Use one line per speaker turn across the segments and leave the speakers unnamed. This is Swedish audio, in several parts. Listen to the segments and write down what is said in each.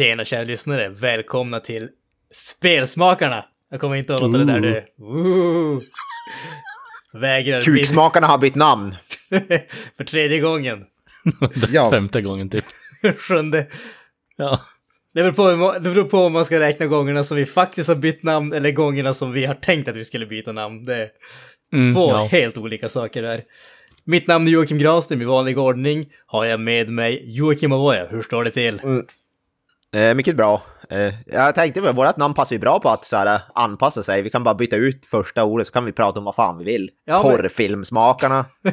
Tjena kära lyssnare, välkomna till Spelsmakarna! Jag kommer inte att låta det där du. Woo. Vägrar.
Kuksmakarna har bytt namn.
För tredje gången.
Ja.
Femte gången typ.
Sjunde.
Ja.
Det beror, på, det beror på om man ska räkna gångerna som vi faktiskt har bytt namn eller gångerna som vi har tänkt att vi skulle byta namn. Det är
Mm,
två
ja.
helt olika saker där. Mitt namn är Joakim Granström i vanlig ordning. Har jag med mig Joakim Avoya. Hur står det till?
Eh, mycket bra. Eh, jag tänkte väl, vårt namn passar ju bra på att så här, anpassa sig. Vi kan bara byta ut första ordet så kan vi prata om vad fan vi vill.
Ja, men-
Porrfilmsmakarna.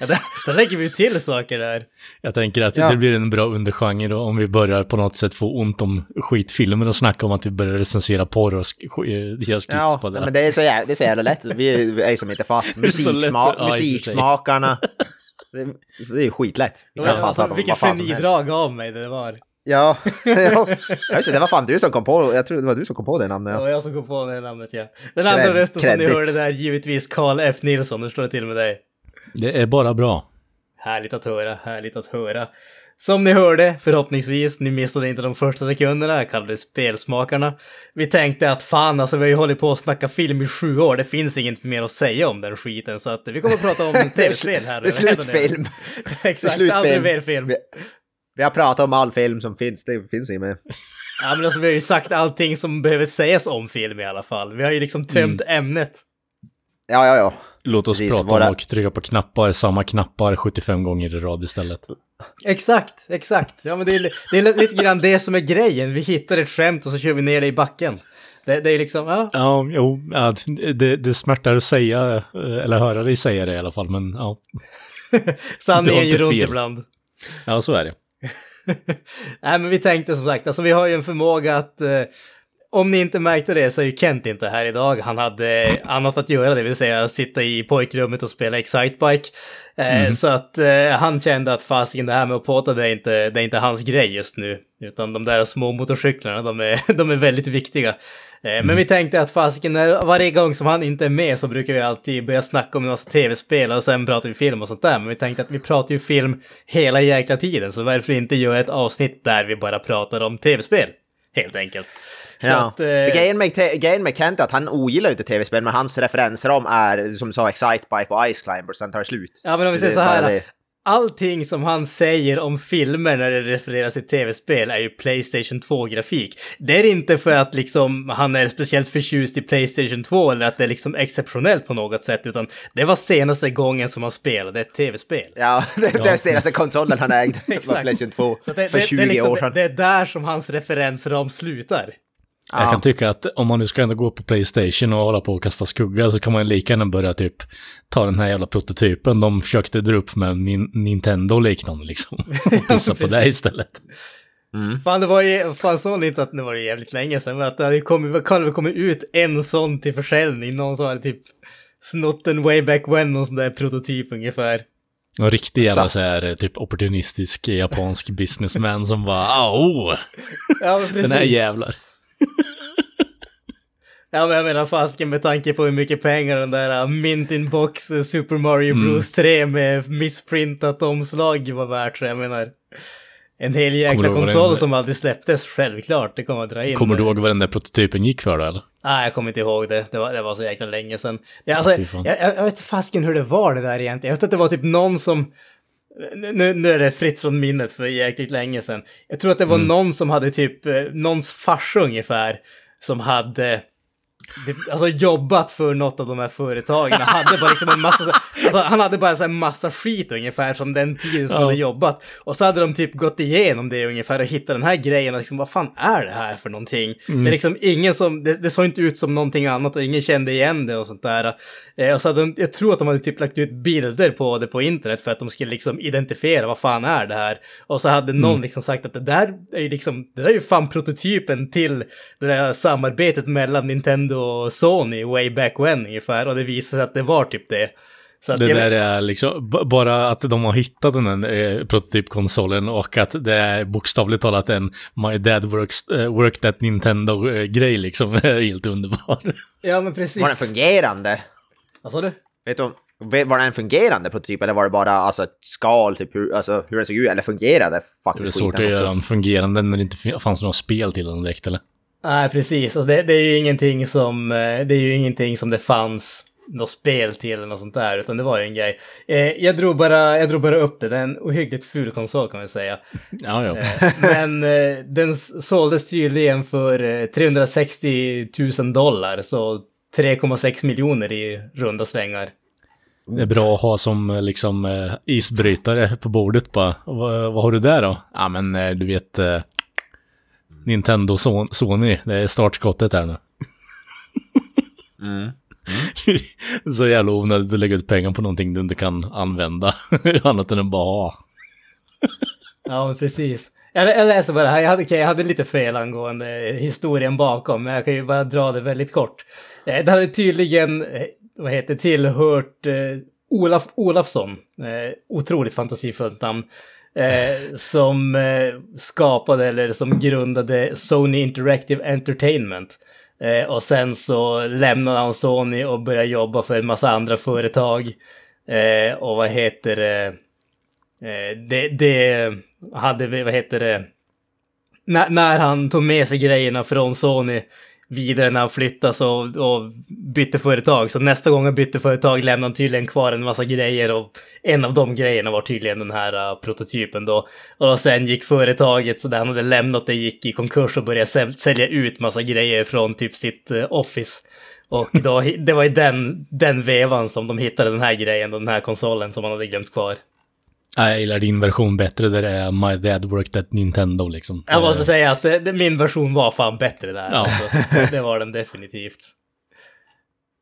Ja, där, där lägger vi till saker där.
Jag tänker att
Ja.
det blir en bra undergenre då, om vi börjar på något sätt få ont om skitfilmer och snacka om att vi börjar recensera porr och ge skits
Ja,
på det.
men det är så jävla, det är så jävla lätt. Vi är, ju som inte fast. Musiksma,
ja,
musiksmakarna. Det, det är ju skitlätt. Vi kan
Ja,
fan prata om
vilket genidrag av mig det var.
Ja, ja. Just det, var fan du som kom på, jag tror det var du som kom på det namnet.
Det
Ja.
var jag som kom på det namnet ja. Den andra
Cred-
rösten som ni hörde där, givetvis Carl F. Nilsson. Hur står det till med dig?
Det är bara bra.
Härligt att höra, härligt att höra. Som ni hörde, förhoppningsvis, ni missade inte de första sekunderna, jag kallade det spelsmakarna. Vi tänkte att fan alltså, vi har ju hållit på att snacka film i sju år, det finns inget mer att säga om den skiten, så att vi kommer att prata om tv-spel här.
Det är slutfilm.
Exakt,
Det är
aldrig
slutfilm.
mer film.
Vi, vi har pratat om all film som finns, det finns inget mer.
Ja men alltså vi har ju sagt allting som behöver sägas om film i alla fall. Vi har ju liksom tömt ämnet.
Ja, ja, ja.
Låt oss
Precis,
prata
våra-
om och trycka på knappar, samma knappar 75 gånger i rad istället.
Exakt, exakt. Ja men det är, det är lite grann det som är grejen. Vi hittar ett skämt och så kör vi ner det i backen. Det, det är liksom, ja.
Ja, jo, ja, det, det smärtar att säga, eh, eller höra dig säga det i alla fall, men ja.
Sanningen runt
fel.
ibland.
Ja, så är det.
Nej men vi tänkte som sagt, alltså vi har ju en förmåga att eh, om ni inte märkte det så är ju Kent inte här idag. Han hade annat att göra, det vill säga sitta i pojkrummet och spela Excitebike. Eh, Så att eh, han kände att fasiken det här med att påta det är, inte, det är inte hans grej just nu. Utan de där små motorcyklarna, de är, de är väldigt viktiga. Eh, Men vi tänkte att fasiken, när- varje gång som han inte är med så brukar vi alltid börja snacka om en massa tv-spel och sen pratar vi film och sånt där. Men vi tänkte att vi pratar ju film hela jäkla tiden, så varför inte göra ett avsnitt där vi bara pratar om tv-spel? Helt enkelt. Så
ja.
att, eh,
grejen, med, grejen med Kent är att han ogillar inte tv-spel, men hans referensram är som du sa Excitebike och Ice Climber, sen tar det slut.
Ja, men om vi säger så här. Allting som han säger om filmer när det refereras till tv-spel är ju Playstation 2-grafik. Det är inte för att liksom han är speciellt förtjust i Playstation 2 eller att det är liksom exceptionellt på något sätt, utan det var senaste gången som han spelade ett tv-spel.
Ja, det är den senaste konsolen han ägde var. Playstation 2
Så det,
för
det,
20
det, är liksom,
år sedan.
det, det är där som hans referensram slutar.
Jag kan tycka att om man nu ska ändå gå på Playstation och hålla på och kasta skugga så kan man lika gärna börja typ ta den här jävla prototypen de försökte dra upp med Nin- Nintendo och liknande liksom. Och pissa på det istället.
Fan, det var ju, fan sa ni inte att det var jävligt länge sedan, men att det hade kommit, kan det kommit ut en sån till försäljning, någon som hade typ snott den way back when, någon sån där prototyp ungefär.
En riktig jävla
Så.
här typ opportunistisk japansk businessman som bara oh,
Ja,
den här jävlar.
Ja, men jag menar fasken med tanke på hur mycket pengar den där uh, Mint in Box uh, Super Mario
Mm.
Bros 3 med missprintat omslag var värt, så jag menar. En hel jäkla konsol som aldrig släpptes, självklart, det kommer att dra in.
Kommer du ihåg vad den där prototypen gick för då eller?
Nej, jag kommer inte ihåg det. Det var, det var så jäkla länge sedan. Det, alltså, jag, jag jag vet fasken hur det var det där egentligen. Jag vet att det var typ någon som... Nu, nu är det fritt från minnet för jäkligt länge sedan. Jag tror att det var
Mm.
någon som hade typ, eh, någons farsa ungefär, som hade alltså jobbat för något av de här företagen. Han hade bara liksom en massa, så- alltså han hade bara så här massa skit ungefär som den tiden som
Ja.
hade jobbat. Och så hade de typ gått igenom det ungefär och hittat den här grejen och liksom vad fan är det här för någonting?
Mm.
Det är liksom ingen som, det, det såg inte ut som någonting annat och ingen kände igen det och sånt där. Eh, och så hade de, jag tror att de hade typ lagt ut bilder på det på internet för att de skulle liksom identifiera vad fan är det här. Och så hade någon liksom sagt att det där är ju liksom, det där är ju fan prototypen till det där samarbetet mellan Nintendo och Sony way back when ungefär. Och det visade sig att det var typ det. Så att
Det
jag-
där är liksom, bara att de har hittat den här eh, prototypkonsolen och att det är bokstavligt talat en My Dad Works, eh, Worked at Nintendo-grej liksom, är helt underbar.
Ja men precis.
Var den fungerande?
Vad sa du?
Vet du, om- var det en fungerande prototyp eller var det bara alltså, ett skal, typ hur, alltså, hur den såg ut? Eller fungerade
Det
faktiskt
är svårt att göra en fungerande när det inte fanns några spel till den direkt eller?
Nej, precis. Alltså det, det är ju ingenting som, eh, det är ju ingenting som det fanns något spel till eller något sånt där, utan det var ju en grej. Eh, jag, drog bara, jag drog bara upp det, det är en ohyggligt ful konsol kan man säga.
Ja, ja.
Eh, men eh, den såldes tydligen för eh, 360 000 dollar, så 3,6 miljoner i runda slängar.
Det är bra att ha som eh, liksom eh, isbrytare på bordet bara. Vad, vad har du där då? Ja men eh, du vet eh, Nintendo Son- Sony, det är startskottet här nu.
Mm.
Så jävla onödigt att lägga ut pengar på någonting du inte kan använda. Annat än att bara ha.
Ja, men precis. Jag, jag läser bara här, jag hade, okej, jag hade lite fel angående historien bakom, men jag kan ju bara dra det väldigt kort. Eh, Det hade tydligen, eh, vad heter tillhört eh, Olaf Olafsson, eh, otroligt fantasifullt namn, eh, som eh, skapade eller som grundade Sony Interactive Entertainment. Eh, och sen så lämnade han Sony och började jobba för en massa andra företag. Eh, och vad heter det? Eh, det, det hade vi, vad heter det, N när han tog med sig grejerna från Sony vidare när han flyttade och, och bytte företag. Så nästa gång han bytte företag lämnade han tydligen kvar en massa grejer och en av de grejerna var tydligen den här uh, prototypen då. Och då sen gick företaget, så där han hade lämnat det, gick i konkurs och började säl- sälja ut massa grejer från typ sitt uh, office. Och då, det var i den, den vevan som de hittade den här grejen, den här konsolen som han hade glömt kvar.
Nej, Jag gillar din version bättre där det är My Dad Worked at Nintendo liksom.
Jag måste
Eh,
säga att det, det, min version var fan bättre där.
Ja.
Alltså, det, var den definitivt.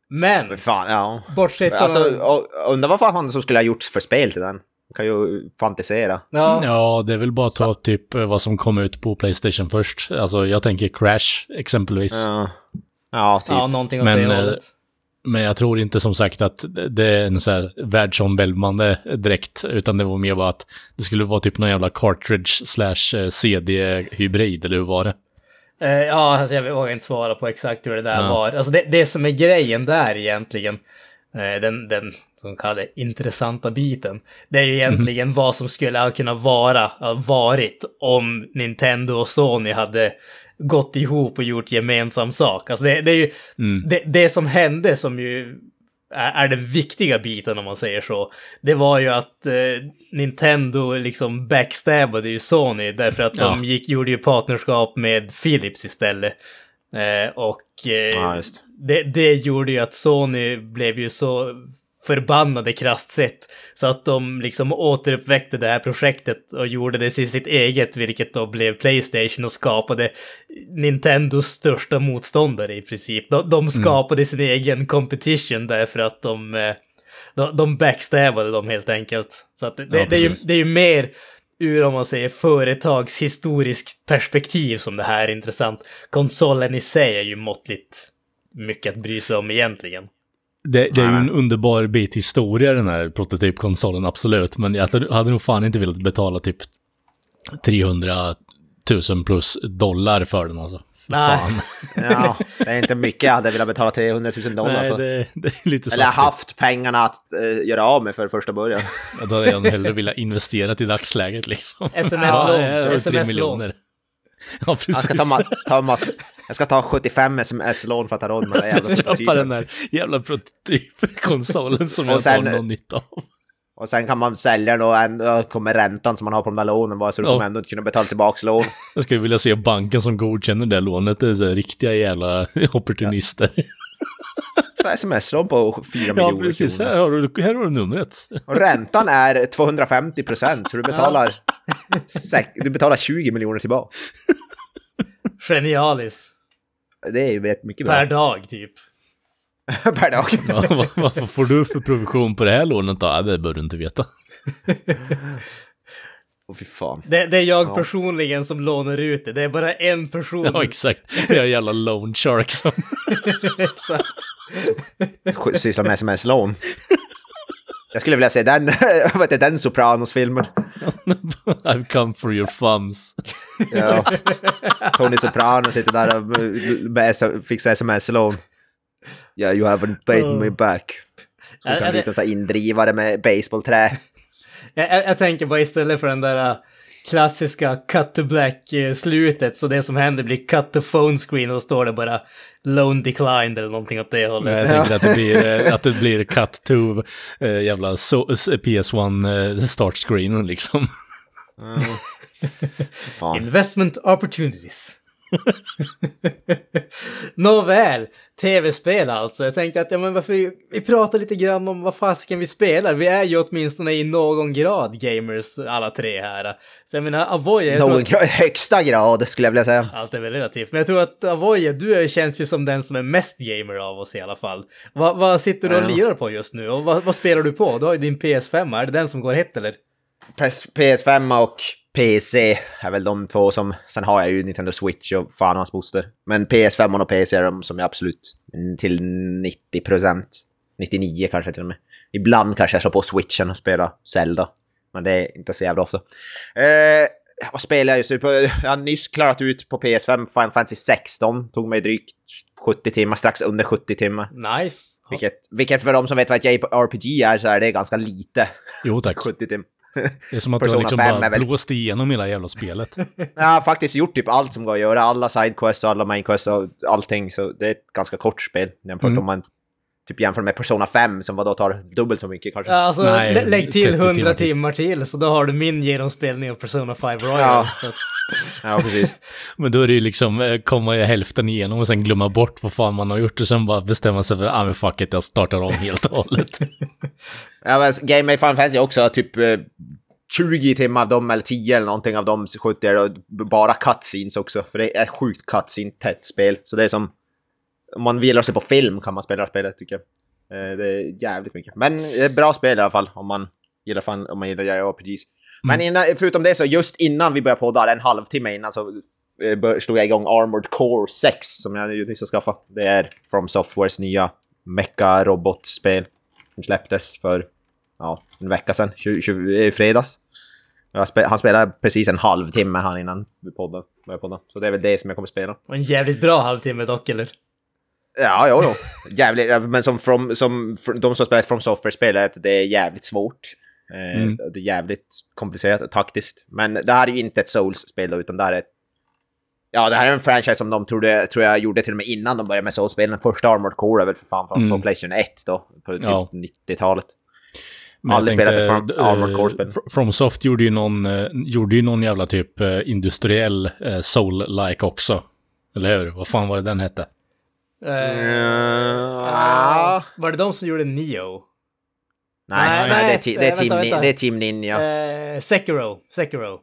Men,
Men fan, ja.
bortsett från...
Alltså, undrar vad fan som skulle ha gjorts för spel till den. Kan ju fantisera.
ja,
Ja, det är väl bara att ta typ eh, vad som kom ut på Playstation först. Alltså jag tänker Crash exempelvis.
Ja, ja typ.
ja, någonting åt
Men,
det
eh,
hållet.
Men jag tror inte som sagt att det är en så här världsomvälvande direkt, utan det var mer bara att det skulle vara typ någon jävla cartridge slash eh, CD-hybrid, eller hur var det?
Eh, ja, alltså jag vågar inte svara på exakt hur det där
Ja.
var. Alltså det, det som är grejen där egentligen, eh, den, den som kallar det intressanta biten, det är ju egentligen vad som skulle ha kunnat vara, varit om Nintendo och Sony hade gått ihop och gjort gemensam sak. Alltså det, det är ju
Mm.
det, det som hände som ju är, är den viktiga biten om man säger så. Det var ju att eh, Nintendo liksom backstabbade ju Sony därför att
Ja.
de gick, gjorde ju partnerskap med Philips istället. Eh, och eh,
Ja,
det, det gjorde ju att Sony blev ju så förbannade krasst sett. Så att de liksom återuppväckte det här projektet och gjorde det till sitt eget, vilket då blev Playstation och skapade Nintendos största motståndare i princip. De, de skapade sin egen competition därför att de, eh, de, de dem helt enkelt. Så att det,
Ja,
det, är ju, det är ju mer ur, om man säger, företagshistoriskt perspektiv som det här är intressant. Konsolen i sig är ju måttligt mycket att bry sig om egentligen.
Det, det är ju en underbar bit historia den här prototypkonsolen, absolut. Men jag hade nog fan inte velat betala typ 300 000 plus dollar för den alltså.
Nej.
Fan.
Ja, det är inte mycket jag hade velat betala 300 000 dollar
Nej,
för.
det, det är lite
Eller
saftigt.
haft pengarna att eh, göra av med för första början.
Ja, då hade jag hellre velat investera i dagsläget liksom.
SMS-lån.
Ja,
SMS-lån.
Ja,
Jag
precis.
ska ta, ma- ta mass- jag ska ta 75 sms-lån för att ha råd med det jävla
Köpa den
prototypen.
där jävla prototypkonsolen som jag
sen-
tar någon nytta av.
Och sen kan man sälja den och ändå kommer räntan som man har på de där lånen bara så du
Ja.
kommer ändå inte kunna betala tillbaka lån.
Jag skulle vilja se banken som godkänner det lånet. Det är så riktiga jävla opportunister.
Ett Sms-lån på 4
Ja,
miljoner
precis.
kronor.
Här har, du, här har du numret.
Och räntan är 250 procent så du betalar, du betalar 20 miljoner tillbaka.
Genialiskt.
Det är ju vet mycket
Per
bra.
dag typ.
per dag.
Ja, vad, vad får du för provision på det här lånet då? Ja, det bör du inte veta.
Åh fy fan.
Det, det är jag
Ja.
personligen som lånar ut det. Det är bara en person.
Ja, exakt. Det är jävla loan shark som...
Exakt.
Sysslar med sms-lån. Jag skulle vilja se den, vad heter den Sopranos-filmen?
I've come for your thumbs.
Ja. Tony Soprano sitter där och fixar sms-lån. Yeah, you haven't paid me back. Kan
ja,
sitta en sån här indrivare med baseballträ.
Jag, jag, tänker bara istället för den där äh, klassiska cut to black-slutet, så det som händer blir cut to phone screen och då står det bara loan declined eller någonting åt det hållet.
Nej, jag tänker att det blir, eh, att det blir cut to eh, jävla so, PS1 eh, start screenen liksom.
Fan.
Investment opportunities. Nåväl, tv-spel alltså. Jag tänkte att, ja men varför, vi pratar lite grann om vad fasken vi spelar. Vi är ju åtminstone i någon grad gamers alla tre här. Så jag menar, tror
Någon
att,
grad, högsta grad skulle jag vilja säga.
allt är väl relativt, men jag tror att Avoya, du känns ju som den som är mest gamer av oss i alla fall. Vad, sitter du och lirar på just nu? Och vad, spelar du på? Du har ju din PS5, är det den som går hett eller?
PS- PS5 och PC är väl de två som... Sen har jag ju Nintendo Switch och fan hans moster. Men PS5 och PC är de som jag absolut till 90 procent. 99 kanske till och med. Ibland kanske jag slår på Switchen och spelar Zelda. Men det är inte så jävla ofta. Eh, vad spelar jag just nu på? Jag har nyss klarat ut på PS5 Final Fantasy 16. Tog mig drygt 70 timmar, strax under 70 timmar.
Nice.
Vilket, vilket för de som vet vad ett JRPG är så är det ganska lite.
Jo tack.
70 timmar.
Det är som att du
Persona
liksom
5
bara
väl-
blåst igenom hela jävla spelet.
Jag har faktiskt gjort typ allt som går att göra. Alla sidequests och alla mainquests och allting. Så det är ett ganska kort spel jämfört
Mm.
om man typ jämför med Persona 5 som vadå tar dubbelt så mycket kanske.
Ja, Alltså,
Nej,
lä- lägg till
30
100
timmar
timmar
till.
till. så då har du min genomspelning av Persona 5 Royal.
Ja.
Så att,
Ja, precis.
Men då är det ju liksom eh, komma i hälften igenom och sen glömma bort vad fan man har gjort och sen bara bestämma sig för ah men fuck it, jag startar om helt och hållet.
ja, men Game of Final Fantasy också typ eh, 20 timmar av dem eller 10 eller någonting av dem skjuter jag och bara cutscenes också. För det är sjukt cutscene-tätt spel. Så det är som... Om man vill se på film kan man spela här spelet tycker jag. Eh, Det är jävligt mycket. Men det är ett bra spel i alla fall om man gillar, fan, om man gillar JRPGs. Men innan, förutom det så just innan vi började podda, en halvtimme innan så eh, slog jag igång Armored Core 6 som jag nyss har skaffat. Det är From Softwares nya mecha-robotspel som släpptes för ja, en vecka sedan, 20, 20, i fredags. Spe, han spelade precis en halvtimme han innan vi poddade, började podda. Så det är väl det som jag kommer spela.
och en jävligt bra halvtimme dock, eller?
Ja, jo, jo. Jävligt, men som, from, som de som spelat From Software-spelet, det är jävligt svårt. Eh,
Mm.
Det är jävligt komplicerat taktiskt. Men det här är ju inte ett Souls-spel utan det här är ett... Ja, det här är en franchise som de trodde, tror jag gjorde till och med innan de började med Souls-spelen. Första Armored Core är väl för fan från
Mm.
Playstation 1 då, på typ
Ja.
90-talet.
Men jag
Aldrig spelat ett From-
eh,
Armored Core-spel.
Fr- FromSoft gjorde ju någon, eh, gjorde ju någon jävla typ industriell soul-like också. Eller hur? Vad fan var det den hette?
Ja.
Var det de som gjorde Neo?
Nej,
Nej,
nej, det, är ti- det, är team,
vänta,
det är Team Ninja.
Eh, Sekiro. Sekiro.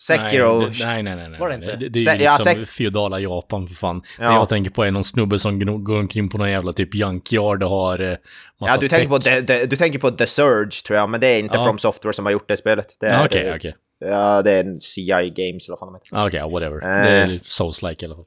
Sekiro.
Nej, nej, nej, nej. nej.
Var det inte?
Det, det är ju
ja,
liksom
Sek-
feodala Japan för fan.
Ja.
Det jag tänker på är någon snubbe som går omkring på någon jävla typ junkyard och har eh, massa
Ja, du tänker, på the, the, du tänker på The Surge tror jag, men det är inte
Ja.
From Software som har gjort det spelet. Det är,
Ja, Okej, okej.
Ja, det är en CI Games eller vad fan de heter.
Ja, Okej, whatever.
Eh.
Det är souls-like i alla fall.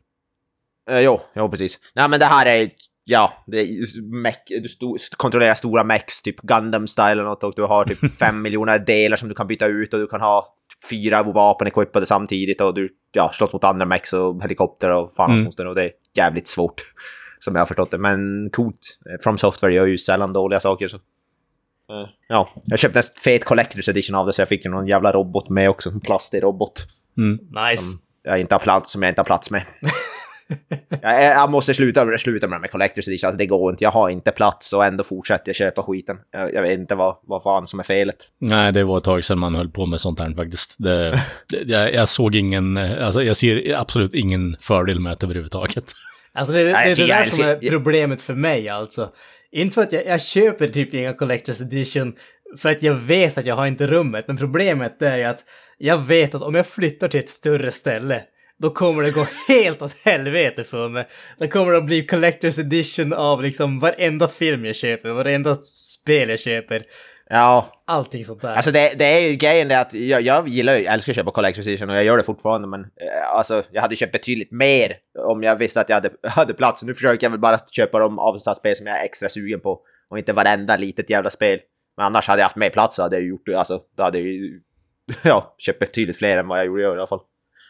Uh, jo, jo, precis. Nej, men det här är... Ja, det är mech, du sto, kontrollerar stora mechs, typ Gundam-style eller något, och du har typ fem miljoner delar som du kan byta ut och du kan ha typ fyra vapen equippade samtidigt och du ja, slåss mot andra mechs och helikopter och fan
Mm.
mm. moster och det är jävligt svårt. Som jag har förstått det, men coolt. Eh, From Software gör ju sällan dåliga saker så. Eh, Ja, jag köpte en fet Collector's Edition av det så jag fick någon jävla robot med också, en plastig robot.
Mm.
Nice.
Jag inte har plats, som jag inte har plats med. jag, jag måste sluta, sluta med de här Collector's Edition, alltså det går inte. Jag har inte plats och ändå fortsätter jag köpa skiten. Jag, jag vet inte vad, vad fan som är felet.
Nej, det var ett tag sedan man höll på med sånt här faktiskt. Det, det, jag, jag såg ingen, alltså jag ser absolut ingen fördel med det överhuvudtaget.
Alltså det, det, det är det där som är problemet för mig alltså. Inte för att jag, jag köper typ inga Collector's Edition för att jag vet att jag har inte rummet. Men problemet är ju att jag vet att om jag flyttar till ett större ställe då kommer det gå helt åt helvete för mig. Då kommer det att bli Collector's Edition av liksom varenda film jag köper, varenda spel jag köper.
Ja,
Allting sånt där.
Alltså det, det är ju grejen det att jag, jag gillar jag älskar att köpa Collector's Edition och jag gör det fortfarande men eh, alltså jag hade köpt betydligt mer om jag visste att jag hade, hade plats. Nu försöker jag väl bara köpa de avsatsspel som jag är extra sugen på och inte varenda litet jävla spel. Men annars hade jag haft mer plats så hade jag gjort det, alltså då hade jag ju ja, köpt betydligt fler än vad jag gjorde i alla fall.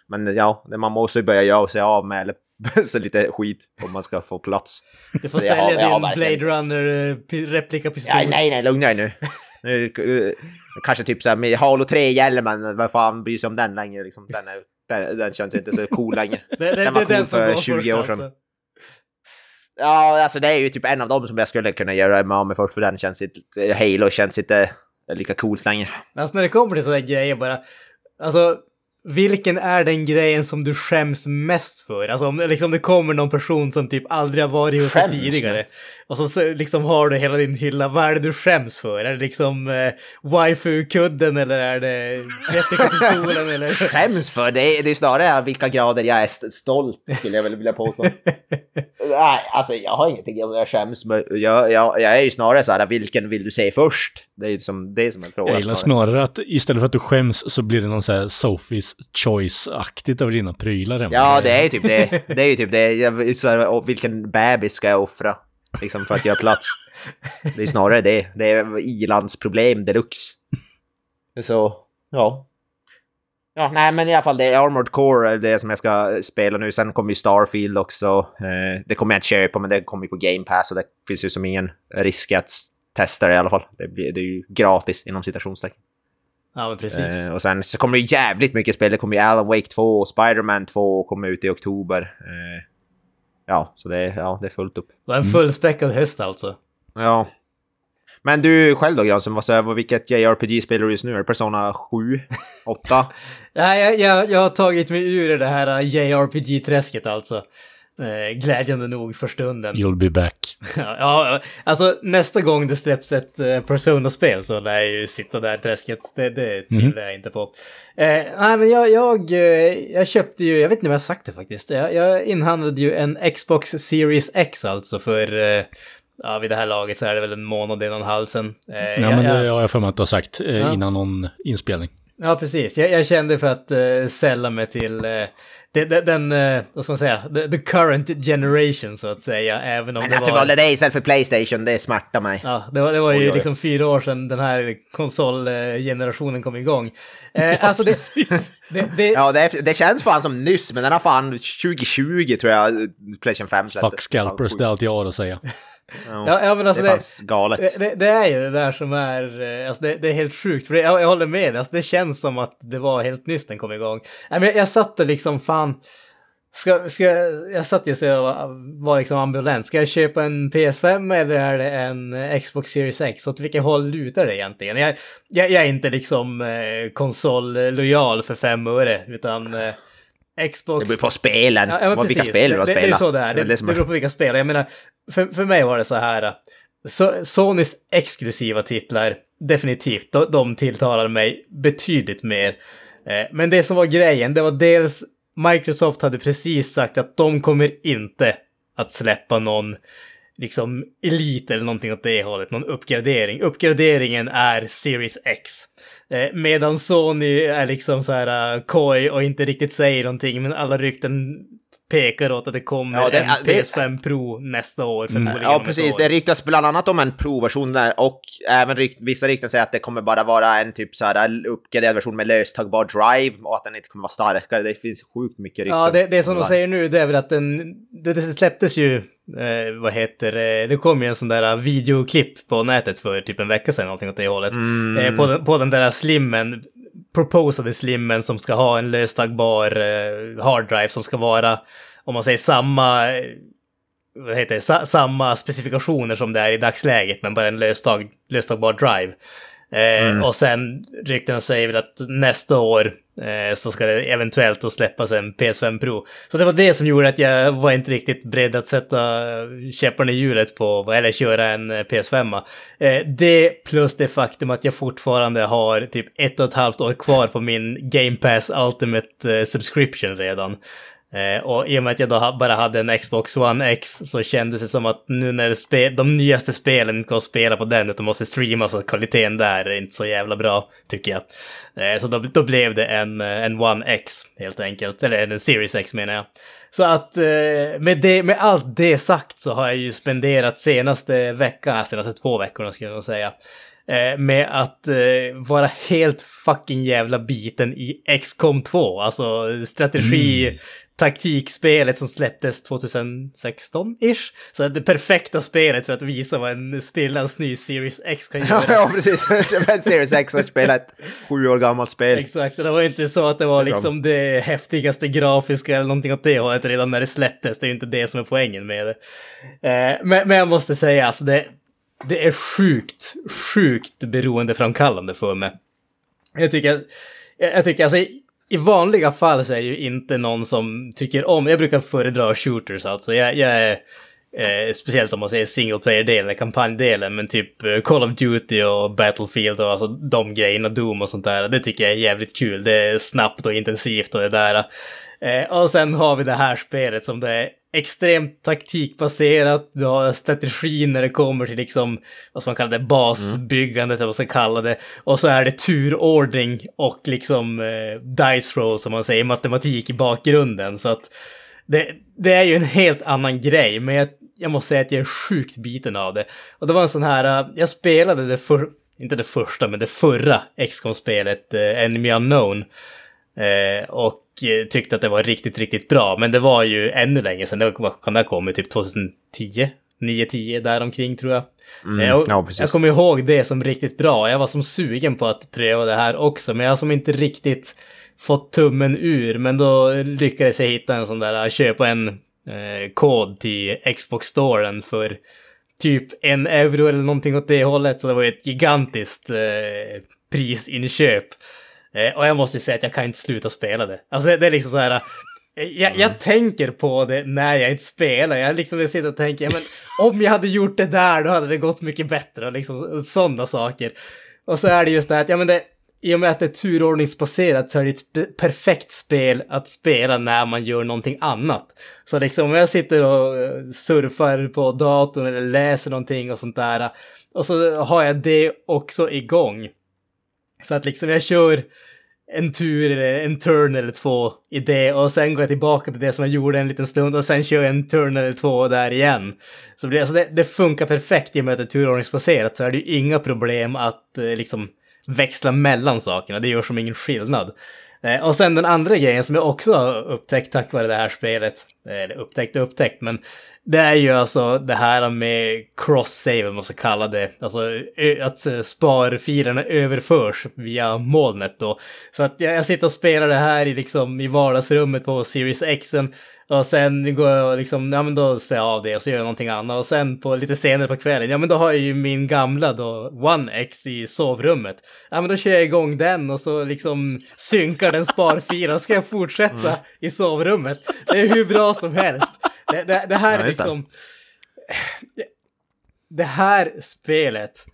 Men ja, man måste ju börja göra sig av med eller så lite skit om man ska få plats.
du får sälja din Blade Runner eh, pi- replikapistol.
Nej, nej, nej, lugna dig nu. nu eh, kanske typ såhär med Halo 3 gäller men vad fan bryr sig om den längre liksom. Den, är, den, den känns inte så cool längre.
Det, det,
Den var
den
cool
som
för
går
20
först
år sedan.
alltså.
Ja, alltså det är ju typ en av dem som jag skulle kunna göra mig av med först för den känns inte, Halo känns inte lika coolt längre.
Alltså när det kommer till sådana grejer bara, alltså vilken är den grejen som du skäms mest för? Alltså om liksom det kommer någon person som typ aldrig har varit hos dig tidigare. Och så, så liksom har du hela din hylla, vad är det du skäms för? Är det liksom eh, waifu-kudden eller är det replikapistolen eller?
Skäms för det, är- det är snarare vilka grader jag är st- stolt skulle jag väl vilja påstå. Nej, alltså jag har ingenting om jag skäms. Men jag, jag, jag är ju snarare så här, vilken vill du se först? Det är ju som, det är som en fråga.
Jag gillar
snarare.
snarare att istället för att du skäms så blir det någon så här Sophie's Choice-aktigt över dina prylar hemma.
Ja, det är ju typ det. Det är ju typ det. Jag, så här, vilken bebis ska jag offra? Liksom för att göra plats. Det är snarare det. Det är ilandsproblem deluxe. Så, ja. Ja, nej men i alla fall det är Armored Core är det som jag ska spela nu. Sen kommer ju Starfield också. Eh, det kommer jag inte köpa men det kommer ju på Game Pass och det finns ju som ingen risk att testa det i alla fall. Det, blir, det är ju gratis inom citationstecken.
Ja men precis.
Eh, och sen så kommer det jävligt mycket spel. Det kommer ju Alan Wake 2 och Spider-Man 2 kommer ut i oktober. Eh, ja, så det, är- ja, det är fullt upp.
Det var en fullspäckad höst alltså.
Ja. Men du själv då Granström, vad säger- vad- vilket JRPG spelar du just nu? Är det Persona 7? 8?
Nej, jag, jag, jag har tagit mig ur det här JRPG-träsket alltså. Eh, glädjande nog för stunden.
You'll be back.
Ja, alltså nästa gång det släpps ett uh, Persona-spel så lär jag ju sitta där i träsket. Det, det tvivlar jag inte på. Eh, nej, men jag, jag, eh, jag köpte ju, jag vet inte om jag har sagt det faktiskt. Jag, jag inhandlade ju en Xbox Series X alltså för, eh, ja vid det här laget så är det väl en månad, en och en halv sedan. Eh,
Ja,
jag-
men det har jag för mig att du har sagt eh,
Ja.
innan någon inspelning.
Ja, precis. Jag, jag kände för att uh, sälla mig till uh, det, det, den, uh, vad ska man säga, the, the current generation så att säga, även om
Men
det
att du
var...
valde det istället för Playstation, det smärtar mig.
Ja, det var, det var ju
Oj, oj.
liksom fyra år sedan den här konsolgenerationen kom igång. Eh, alltså det, det, det,
Ja, det, det känns fan som nyss, men den har fan 2020 tror jag Playstation 5 släppte.
Fuck scalpers, det är allt jag har att säga.
Ja,
ja, men alltså
det är
det,
galet.
det, det, är ju det där som är, eh, alltså det, det är helt sjukt, för det, jag, jag håller med, alltså det känns som att det var helt nyss den kom igång. Nej, men jag, jag satt och liksom, fan, ska, ska, jag satt ju så jag var, var liksom ambivalent, ska jag köpa en PS5 eller är det en eh, Xbox Series X? Åt vilket håll lutar det egentligen? Jag, jag, jag är inte liksom eh, konsollojal för fem öre, utan eh, Xbox...
Det beror på spelen.
Ja, ja,
vilka spel du har
det, det,
spelat.
det är så det är. Det, det,
är-
beror på vilka spel. Jag menar, för, för mig var det så här. Så, Sonys exklusiva titlar, definitivt, de, de tilltalar mig betydligt mer. Eh, men det som var grejen, det var dels Microsoft hade precis sagt att de kommer inte att släppa någon liksom elit eller någonting åt det hållet, någon uppgradering. Uppgraderingen är Series X. Eh, medan Sony är liksom så här uh, koj och inte riktigt säger någonting, men alla rykten pekar åt att det kommer
Ja, det-
en
det-
PS5 Pro nästa år förmodligen.
Ja, precis.
år.
Det ryktas bland annat om en provversion där och även rykt, vissa rykten säger att det kommer bara vara en typ så här uppgraderad version med löstagbar drive och att den inte kommer vara starkare. Det finns sjukt mycket rykten.
Ja, det, det som de säger nu det är väl att den, det, det släpptes ju, eh, vad heter det, det kom ju en sån där videoklipp på nätet för typ en vecka sedan, någonting åt det hållet.
Mm.
Eh, på, den, på den där slimmen, proposade slimmen som ska ha en löstagbar eh, hard drive som ska vara om man säger samma, vad heter det, sa, samma specifikationer som det är i dagsläget, men bara en löstag, löstagbar drive. Eh,
Mm.
Och sen ryktena säger väl att nästa år eh, Eh, så ska det eventuellt då släppas en PS5 Pro. Så det var det som gjorde att jag var inte riktigt beredd att sätta eh, käpparna i hjulet på, eller köra en eh, PS5. Det plus det faktum att jag fortfarande har typ ett och ett halvt år kvar på min Game Pass Ultimate subscription redan. Eh, och i och med att jag då bara hade en Xbox One X så kändes det som att nu när spe- de nyaste spelen inte går att spela på den utan måste streamas och kvaliteten där är inte så jävla bra, tycker jag. Eh, så då, då blev det en, eh, en One X helt enkelt, eller en Series X menar jag. Så att eh, med, det, med allt det sagt så har jag ju spenderat senaste veckan, eh, senaste två veckorna skulle jag nog säga, eh, med att eh, vara helt fucking jävla biten i XCOM 2, alltså strategi, mm taktikspelet som släpptes 2016-ish. Så det perfekta spelet för att visa vad en sprillans ny Series X kan göra.
ja, precis. En Series X har spelat ett sju år gammalt spel.
Exakt, det var inte så att det var liksom det häftigaste grafiska eller någonting åt det hållet redan när det släpptes. Det är ju inte det som är poängen med det. Eh, men, men jag måste säga, alltså det, det är sjukt, sjukt beroendeframkallande för mig. Jag tycker, jag, jag tycker alltså i, vanliga fall så är jag ju inte någon som tycker om, jag brukar föredra shooters alltså. Jag, jag är, eh, speciellt om man säger single player-delen, kampanjdelen, men typ eh, Call of Duty och Battlefield och alltså de grejerna, Doom och sånt där, det tycker jag är jävligt kul. Det är snabbt och intensivt och det där. Eh, och sen har vi det här spelet som det är extremt taktikbaserat, du har strategi när det kommer till liksom, vad ska man kalla det, basbyggandet eller vad man ska kalla det. Och så är det turordning och liksom eh, dice roll som man säger, matematik i bakgrunden. Så att det, det är ju en helt annan grej, men jag, jag måste säga att jag är sjukt biten av det. Och det var en sån här, eh, jag spelade det för, inte det första, men det förra XCOM-spelet, eh, Enemy Unknown. Eh, och tyckte att det var riktigt, riktigt bra. Men det var ju ännu länge sedan. Det var, kan ha kommit? Typ 2010? 9-10 däromkring tror jag.
Mm,
Eh, och
ja,
jag kommer ihåg det som riktigt bra. Jag var som sugen på att pröva det här också. Men jag har som inte riktigt fått tummen ur. Men då lyckades jag hitta en sån där, köpa en eh, kod till Xbox-storen för typ en euro eller någonting åt det hållet. Så det var ett gigantiskt eh, prisinköp. Eh, och jag måste ju säga att jag kan inte sluta spela det. Alltså det, det är liksom så här... eh, Jag, jag tänker på det när jag inte spelar. Jag liksom sitter och tänker, ja, men om jag hade gjort det där då hade det gått mycket bättre. Och liksom sådana saker. Och så är det just det här att, ja men det, i och med att det är turordningsbaserat så är det ett perfekt spel att spela när man gör någonting annat. Så liksom om jag sitter och eh, surfar på datorn eller läser någonting och sånt där. Och så har jag det också igång. Så att liksom jag kör en tur eller en turn eller två i det och sen går jag tillbaka till det som jag gjorde en liten stund och sen kör jag en turn eller två där igen. Så det, alltså det, det funkar perfekt i och med att det är turordningsbaserat så är det ju inga problem att eh, liksom växla mellan sakerna. Det gör som ingen skillnad. Eh, och sen den andra grejen som jag också har upptäckt tack vare det här spelet, eller upptäckt och upptäckt, men det är ju alltså det här med cross-save, man ska kalla det. Alltså att eh, sparfilerna överförs via molnet då. Så att jag, sitter och spelar det här i, liksom, i vardagsrummet på Series X. Och sen går jag liksom, ja men då stänger jag av det och så gör jag någonting annat. Och sen på lite senare på kvällen, ja men då har jag ju min gamla då, One X i sovrummet. Ja men då kör jag igång den och så liksom synkar den sparfilen. och ska jag fortsätta i sovrummet. Det är hur bra som helst. Det, det, det här
Ja,
är liksom... Det, det här spelet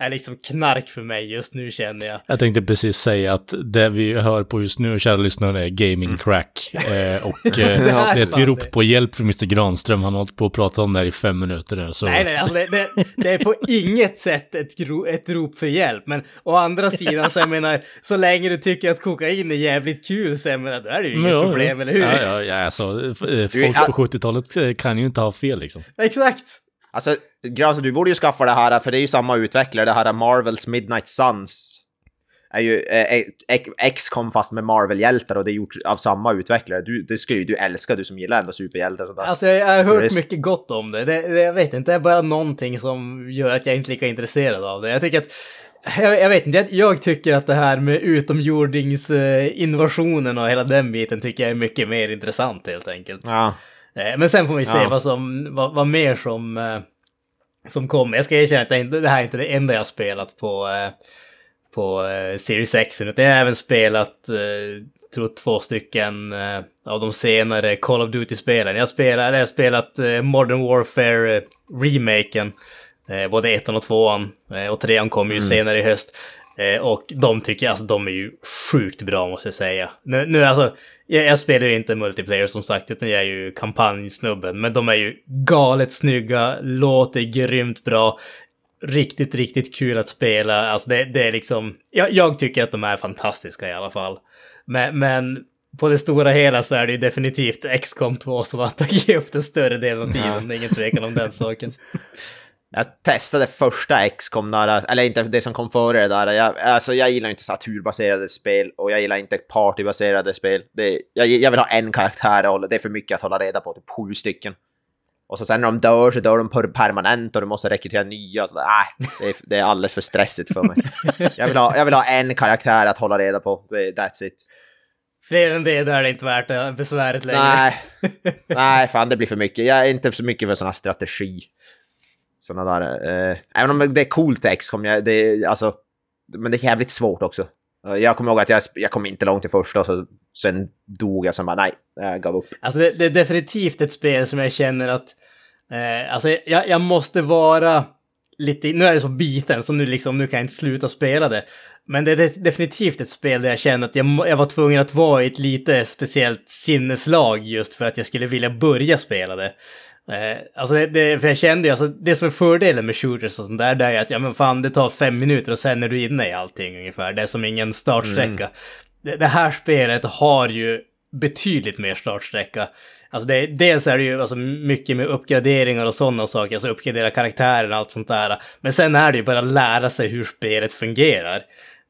är liksom knark för mig just nu känner jag.
Jag tänkte precis säga att det vi hör på just nu, kära lyssnare, är gaming crack. Eh, och eh, det, är ett rop
det.
på hjälp för Mr Granström. Han har hållit på att prata om det här i fem minuter nu. Så
Nej, nej, alltså det, det, det är på inget sätt ett, gro, ett rop för hjälp. Men å andra sidan så jag menar, så länge du tycker att kokain är jävligt kul så jag menar, då är det ju inget
Ja,
problem, eller hur?
Ja, ja, ja alltså, eh, folk
ja-
på 70-talet eh, kan ju inte ha fel liksom.
Exakt!
Alltså, Granström, du borde ju skaffa det här, för det är ju samma utvecklare, det här Marvels Midnight Suns. Är ju eh, X- X-com fast med Marvel-hjältar och det är gjort av samma utvecklare. Du, det ska ju du älska, du som gillar ändå superhjältar och sånt där.
Alltså jag, har hört mycket gott om det. det, det. Jag vet inte, det är bara någonting som gör att jag inte är lika intresserad av det. Jag tycker att jag, jag vet inte, jag, jag tycker att det här med utomjordingsinvasionen och hela den biten tycker jag är mycket mer intressant helt enkelt.
Ja.
Eh, men sen får vi se
Ja.
vad som, vad, vad mer som, eh, som kommer. Jag ska erkänna att det, är inte, det här är inte det enda jag har spelat på, eh, på Series X, utan jag har även spelat, eh, tror två stycken av de senare Call of Duty-spelen. Jag, spelar, jag har spelat Modern Warfare remaken, eh, både ettan och tvåan, och trean kommer ju senare i höst. Eh, och de tycker jag, alltså de är ju sjukt bra måste jag säga. Nu, nu alltså, jag, jag spelar ju inte multiplayer som sagt, utan jag är ju kampanjsnubben. Men de är ju galet snygga, låter grymt bra. Riktigt, riktigt kul att spela. Alltså det, det är liksom, jag, jag tycker att de är fantastiska i alla fall. Men, men på det stora hela så är det ju definitivt XCOM 2 som har tagit upp den större delen av tiden. Är ingen tvekan om den saken.
Jag testade första XCOM där, eller inte det som kom före det där. Jag, alltså jag gillar inte så här turbaserade spel och jag gillar inte partybaserade spel. Det, jag, jag vill ha en karaktär och det är för mycket att hålla reda på, typ sju stycken. Och så sen när de dör så dör de per- permanent och du måste rekrytera nya. Så, nej, det, är, det är alldeles för stressigt för mig. Jag vill ha, jag vill ha en karaktär att hålla reda på. Det, that's it.
Fler än det, där är det inte värt det besväret längre.
Nej, nej, fan det blir för mycket. Jag är inte så mycket för sån här strategi. Såna där, eh, även om det är coolt XCOM, jag, det, alltså, men det är jävligt svårt också. Eh, jag kommer ihåg att jag, jag kom inte långt i första och så, sen dog jag, sen bara nej, jag gav upp.
Alltså det, det är definitivt ett spel som jag känner att... Eh, alltså jag, jag måste vara lite... Nu är det så biten, så nu, liksom, nu kan jag inte sluta spela det. Men det är definitivt ett spel där jag känner att jag, jag var tvungen att vara i ett lite speciellt sinneslag just för att jag skulle vilja börja spela det. Eh, alltså det, det, för jag kände ju, alltså det som är fördelen med shooters och sånt där, det är att ja men fan det tar fem minuter och sen är du inne i allting ungefär. Det är som ingen startsträcka. Det, det här spelet har ju betydligt mer startsträcka. Alltså det, dels är det ju alltså mycket med uppgraderingar och sådana saker, alltså uppgradera karaktären och allt sånt där. Men sen är det ju bara att lära sig hur spelet fungerar.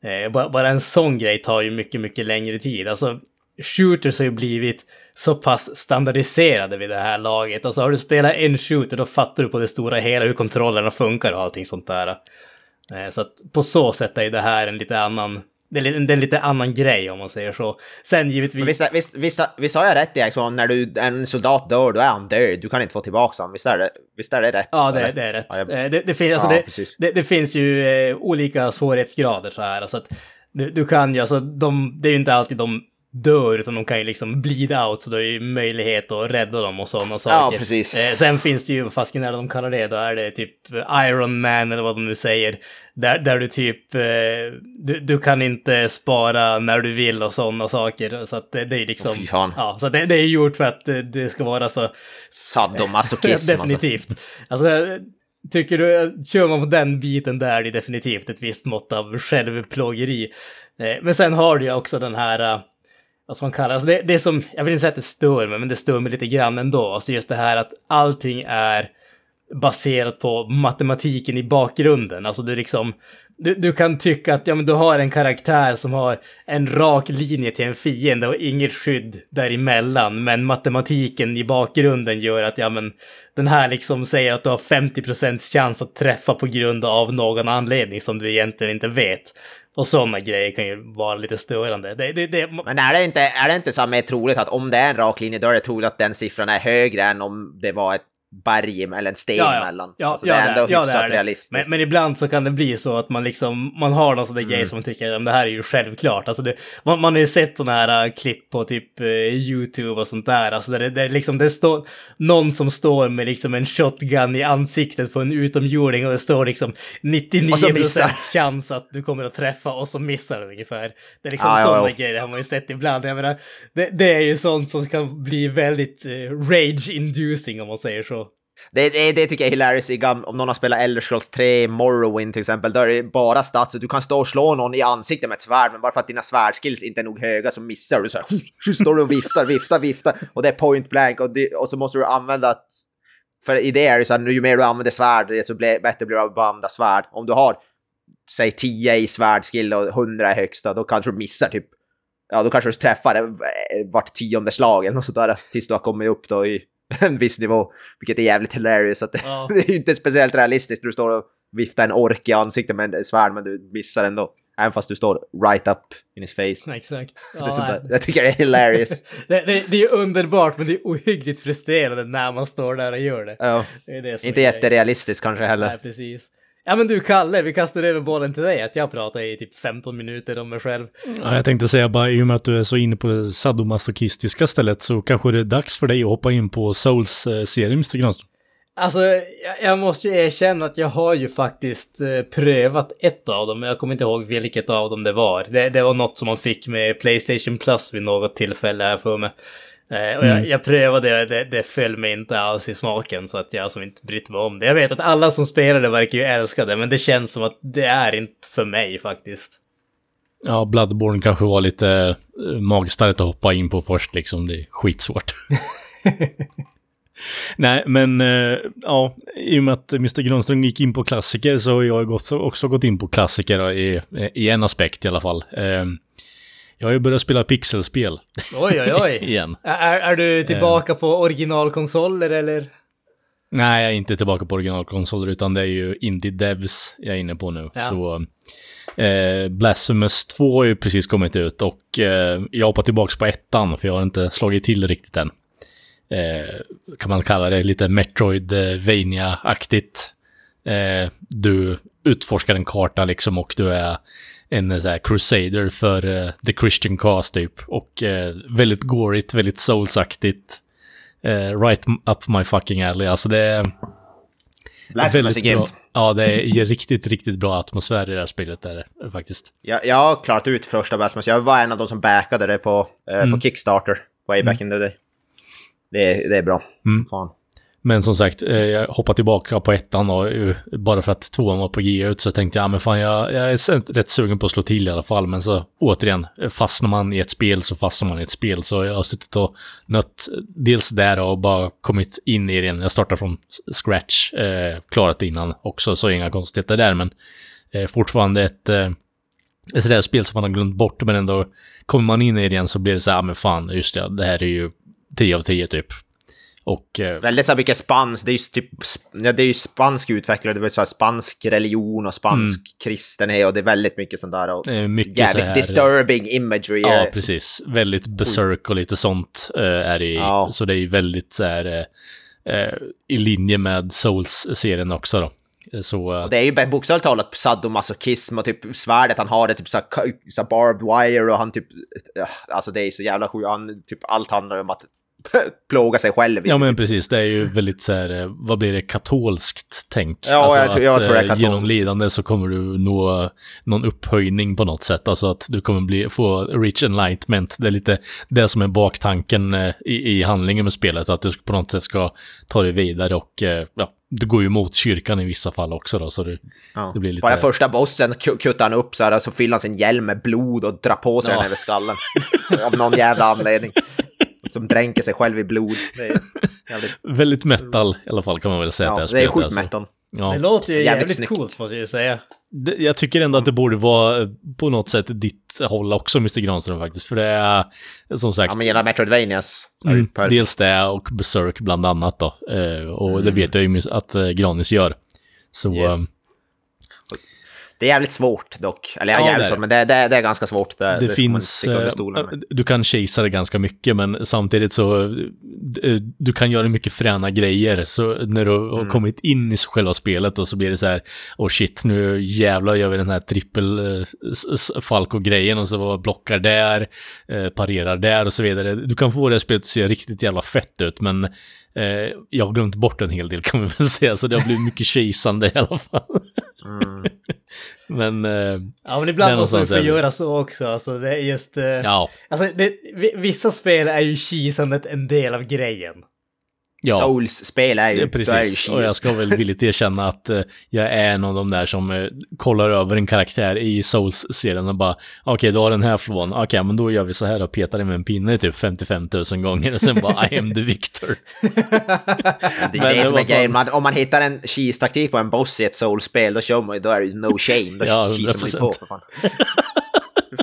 Eh, bara, bara en sån grej tar ju mycket, mycket längre tid. Alltså shooters har ju blivit så pass standardiserade vid det här laget. Alltså har du spelat en shooter då fattar du på det stora hela hur kontrollerna funkar och allting sånt där. Eh, Så att på så sätt är det här en lite annan, det är, li- det är en lite annan grej om man säger så. Sen givetvis...
Visst, visst, visst, visst har jag rätt i XCOM, när du, en soldat dör, då är han död. Du kan inte få tillbaka honom. Visst är det, visst är det rätt?
Ja, det, det är rätt.
Ja, jag-
Eh, Det, det, finns, alltså
Ja,
det, det finns ju eh, olika svårighetsgrader så här. Alltså att du, du kan ju, alltså de, det är ju inte alltid de dör, utan de kan ju liksom bleed out, så du har ju möjlighet att rädda dem och sådana saker.
precis.
Eh, sen finns det ju, vad fasken är de kallar det, då är det typ Iron Man eller vad de nu säger. Där, där du typ, eh, du, du kan inte spara när du vill och sådana saker. Så att det, det är liksom,
fy fan.
ja, så det, det är gjort för att det, det ska vara så
Sadomasochism alltså.
definitivt. Alltså. tycker du, kör man på den biten där är det definitivt ett visst mått av självplågeri. Eh, Men sen har du ju också den här, eh, vad ska man kalla det, alltså det, det är som, jag vill inte säga att det stör mig, men det stör mig lite grann ändå. Alltså just det här att allting är baserat på matematiken i bakgrunden. Alltså du liksom, du, du kan tycka att ja, men du har en karaktär som har en rak linje till en fiende och inget skydd däremellan. Men matematiken i bakgrunden gör att ja, men den här liksom säger att du har 50% chans att träffa på grund av någon anledning som du egentligen inte vet. Och sådana grejer kan ju vara lite störande. Det, det, det,
Men är det inte, är det inte så mer troligt att om det är en rak linje, då är det troligt att den siffran är högre än om det var ett berg eller en sten emellan?
Ja,
alltså,
ja,
det är ändå
ja,
hyfsat
det är det.
realistiskt.
Men, men ibland så kan det bli så att man liksom, man har någon sån där
Mm.
grej som man tycker det här är ju självklart. Alltså det, man, man har ju sett såna här äh, klipp på typ eh, YouTube och sånt där. Alltså där det, där liksom, det står någon som står med liksom en shotgun i ansiktet på en utomjording och det står liksom 99
Och så missar.
chans att du kommer att träffa och så missar du ungefär. Det är liksom
Ja, ja,
sådana
ja.
grejer har man ju sett ibland. Jag menar, det, det är ju sånt som kan bli väldigt eh, rage-inducing om man säger så.
Det, det, det tycker jag är hilarious om någon har spelat Elder Scrolls 3, Morrowind till exempel, då är det bara stats. Du kan stå och slå någon i ansiktet med ett svärd, men bara för att dina svärdskills inte är nog höga så missar du så här. Står du och viftar, viftar, viftar och det är point blank och, det, och så måste du använda ett... För i det är det så här, ju mer du använder svärd, desto bättre blir det att använda svärd. Om du har, säg 10 i svärdskill och 100 i högsta, då kanske du missar typ Ja, då kanske du träffar vart tionde slag eller något sådär tills du har kommit upp då i en viss nivå. Vilket är jävligt hilarious. Att
Ja.
det är ju inte speciellt realistiskt. Du står och viftar en ork i ansiktet med en svärd men du missar ändå. Även fast du står right up in his face.
Exakt. Ja.
Jag tycker det är hilarious.
det, det, det är underbart, men det är ohyggligt frustrerande när man står där och gör det.
ja.
det, är det
Inte
är
jätterealistiskt kanske heller.
Nej, precis. Ja men du Kalle, vi kastar över bollen till dig. Att jag pratar i typ 15 minuter om mig själv.
Ja, jag tänkte säga bara, i och med att du är så inne på det sadomasochistiska stället så kanske det är dags för dig att hoppa in på Souls-serien, Mr. Granström.
Alltså, jag, måste ju erkänna att jag har ju faktiskt eh, prövat ett av dem, men jag kommer inte ihåg vilket av dem det var. Det, det var något som man fick med Playstation Plus vid något tillfälle här för mig. Eh, och jag, jag prövade det, det föll mig inte alls i smaken så att jag som inte brytt mig om det. Jag vet att alla som spelar det verkar ju älska det, men det känns som att det är inte för mig faktiskt.
Ja, Bloodborne kanske var lite eh, magstarkt att hoppa in på först liksom. Det är skitsvårt. Nej, men eh, ja, i och med att Mr. Granström gick in på klassiker så har jag också, gått in på klassiker i, i en aspekt i alla fall. Jag har ju börjat spela pixelspel
Oj, oj, oj.
igen.
är, är du tillbaka på originalkonsoler eller?
Nej, jag är inte tillbaka på originalkonsoler utan det är ju Indie Devs jag är inne på nu.
Ja.
Så eh, Blasphemous 2 har ju precis kommit ut och eh, jag hoppar tillbaka på ettan för jag har inte slagit till riktigt än. Eh, kan man kalla det lite Metroidvania-aktigt. Eh, du utforskar en karta liksom och du är en eh, så här, crusader för eh, the Christian cause typ. Och eh, väldigt gorigt, väldigt soulsaktigt. Eh, right up my fucking alley. Alltså det är
är
väldigt bra. Ja, det ger riktigt, riktigt bra atmosfär i det här spelet där, faktiskt.
Jag, jag har klarat ut första Blasphemous. Jag var en av de som backade det på, eh,
Mm.
på Kickstarter. Way back in the day. Det, är- det är bra.
Mm.
Fan.
Men som sagt, eh, jag hoppade tillbaka på ettan och eh, bara för att tvåan var på G ut så tänkte jag, ja men fan jag, jag är rätt sugen på att slå till i alla fall. Men så återigen, eh, fastnar man i ett spel så fastnar man i ett spel. Så jag har suttit och nött dels där och bara kommit in i det. Jag startar från scratch, eh, klarat det innan också, så inga konstigheter där. Men eh, fortfarande ett, eh, ett sådär spel som man har glömt bort, men ändå kommer man in i det igen så blir det så här, ja men fan, just det, det här är ju 10 av 10 typ. Och eh,
Väldigt så mycket spansk, det är ju typ, ja, det är ju spansk utvecklare, det är så här spansk religion och spansk kristenhet och det är väldigt mycket sånt där. Och
Mm. Mycket
jävligt
så här-
disturbing imagery.
Ja, precis. Väldigt berserk och lite sånt eh, är det.
Ja.
Så det är ju väldigt så här eh, i linje med Souls-serien också då. Så,
Och det är ju bokstavligt talat sadomasochism och typ svärdet han har det typ så så barbed wire och han typ... Alltså det är så jävla sjukt. Typ allt handlar om att plåga sig själv.
ja men precis, det är ju väldigt så här, eh, vad blir det, katolskt tänk.
Ja, jag tror- jag
att,
tror det är
eh,
katolskt.
Genom lidande så kommer du nå någon upphöjning på något sätt. Alltså att du kommer bli, få rich enlightenment. Det är lite det som är baktanken eh, i, i handlingen med spelet. Att du på något sätt ska ta dig vidare och ja, du går ju emot kyrkan i vissa fall också då. Så du,
Ja.
det blir lite...
Bara första bossen ku- kuttar han upp så här, så fyller han sin hjälm med blod och drar på sig
Ja.
den över skallen. Av någon jävla anledning. Som dränker sig själv i blod. Det är jävligt...
Väldigt metal i alla fall kan man väl säga
Ja,
att
det är
spelet
sjukt
alltså.
metal.
Ja.
Det låter ju
Jävligt
jävligt, coolt måste jag säga.
Det- Jag tycker ändå att det borde vara eh, på något sätt ditt håll också, Mr. Granström faktiskt. För det är som sagt,
Ja, men gillar Metroidvanias. är det
mm, dels det och Berserk bland annat då. Eh, och det vet jag ju att eh, Granis gör. Så
Mm. Yes. Det är jävligt svårt dock. Eller ja, jävligt svårt, men det, det, det är ganska svårt. Det,
det, finns... eh,
stolen
du kan chasea det ganska mycket, men samtidigt så... eh, Du kan göra mycket fräna grejer. Så när du har
Mm.
kommit in i själva spelet och så blir det så här... Oh shit, nu jävlar gör vi den här trippel eh, Falco-grejen och så blockar där, parerar där och så vidare. Du kan få det här spelet att se riktigt jävla fett ut, men eh, jag har glömt bort en hel del kan man väl säga, så det har blivit mycket kisande i alla fall.
Mm.
men, eh,
Ja, men ibland måste man få göra så också. Alltså, det är just... eh,
ja.
Alltså, det, vi- vissa spel är ju kisandet en del av grejen.
Ja.
Souls-spel är ju... Då är ju
precis, och jag ska väl villigt erkänna att eh, jag är en av de där som eh, kollar över en karaktär i Souls-serien och bara okej, du har den här från, okej, men då gör vi så här och petar den med en pinne typ 55 000 gånger och sen bara I am the victor.
Det är
Men
det som är grejen. Man, om man hittar en cheese-taktik på en boss i ett soul-spel, då kör man ju, då är det no shame. Då
Ja,
cheesar man ju
100%.
på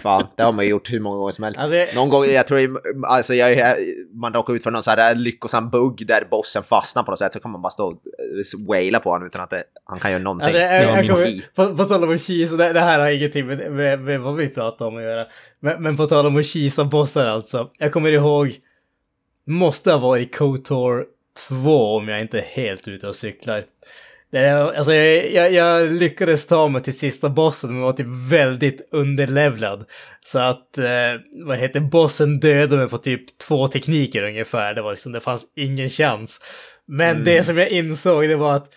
fan. Det har man ju gjort hur många gånger som helst.
Alltså, jag-
Någon gång, jag tror, alltså jag, man råkar ut för någon sån här lyckosam bugg där bossen fastnar på något sätt så kan man bara stå och eh, waila på honom utan att det, han kan göra någonting.
Alltså, jag,
Ja,
jag,
min
kommer, på, på tal om att kisa, det, det här har ingenting med, med, med vad vi pratar om att göra. Men, men på tal om att kisa bossar alltså. Jag kommer ihåg, måste ha varit KOTOR 2 om jag inte är helt ute och cyklar. Det är, alltså jag, jag, lyckades ta mig till sista bossen men var typ väldigt underlevlad. Så att, eh, vad heter bossen dödade mig på typ två tekniker ungefär. Det var liksom, det fanns ingen chans. Men det som jag insåg det var att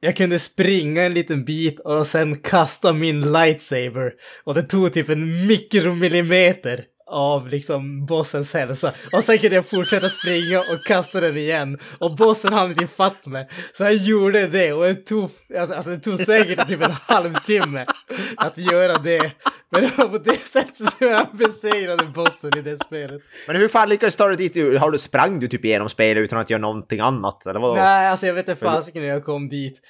jag kunde springa en liten bit och sen kasta min lightsaber. Och det tog typ en mikromillimeter av liksom bossens hälsa. Och sen kunde jag fortsätta springa och kasta den igen. Och bossen hann inte ifatt mig. Så jag gjorde det och det tog, alltså det tog säkert typ en halvtimme att göra det. Men det var på det sättet som jag besegrade bossen i det spelet.
Men hur fan lyckades du ta dig dit? Har du, sprang du typ igenom spelet utan att göra någonting annat? Eller vadå?
Nej, alltså jag vet inte fasiken hur jag kom dit.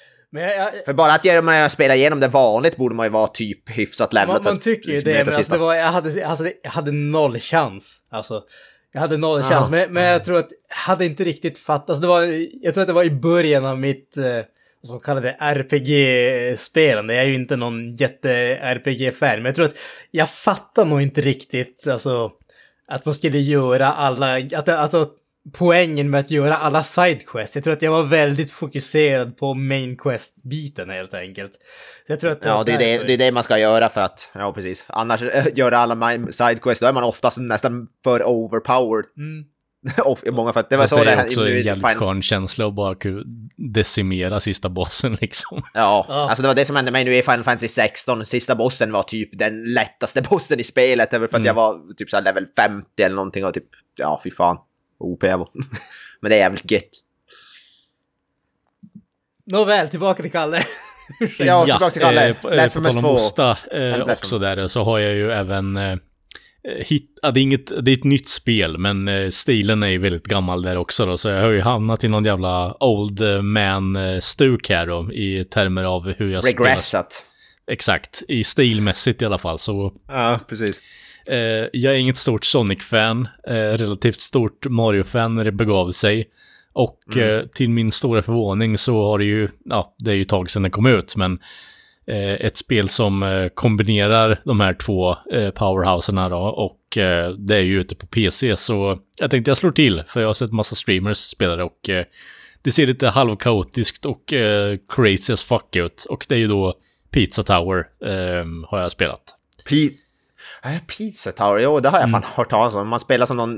Jag,
För bara att genom att spela igenom det vanligt borde man ju vara typ hyfsat levlad.
Man, man tycker ju
liksom
det, men alltså, det var, jag, hade, alltså, jag hade noll chans. Alltså, jag hade noll chans, men, men jag tror att jag hade inte riktigt fattat. Alltså, det var, jag tror att det var i början av mitt, eh, som kallade RPG-spelande. Jag är ju inte någon jätte-RPG-fan, men jag tror att jag fattar nog inte riktigt, alltså, att man skulle göra alla, att, alltså, poängen med att göra alla sidequests. Jag tror att jag var väldigt fokuserad på main quest-biten helt enkelt. Så Jag tror att
Ja,
var
det är det, det är det man ska göra för att, ja precis. Annars äh, göra alla sidequests, då är man oftast nästan för overpowered.
Mm.
Of- Många för att det var så
det är
här-
också
i
en jävligt
Final-
skön känsla att bara decimera sista bossen liksom.
Ja,
Ja.
alltså det var det som hände mig nu i Final Fantasy 16. Sista bossen var typ den lättaste bossen i spelet. Det för att
Mm.
jag var typ så här level 50 eller någonting och typ, ja fy fan. OP var. Men det är jävligt gött.
Nåväl, tillbaka till Kalle.
Ja, tillbaka till Kalle.
eh, på, eh, på
Blasphemous
tal om
2.
Osta eh,
Blasphemous.
också där så har jag ju även eh, hit, det, är inget, det är ett nytt spel, men eh, stilen är ju väldigt gammal där också då, så jag har ju hamnat i någon jävla old man-stuk här då, i termer av hur jag spelar.
Regressat.
Exakt, i stilmässigt i alla fall, så
Ja, precis.
Eh, jag är inget stort Sonic-fan, eh, relativt stort Mario-fan när det begav sig. Och eh, till min stora förvåning så har det ju, ja, det är ju ett tag sedan det kom ut, men eh, ett spel som eh, kombinerar de här två eh, powerhouserna då, och det är ju ute på PC, så jag tänkte jag slår till, för jag har sett massa streamers spela det och det ser lite halvkaotiskt och crazy as fuck ut. Och det är ju då Pizza Tower, eh, har jag spelat.
P- äh, Pizza Tower, jo det har jag fan
Mm.
hört talas om. Man spelar som någon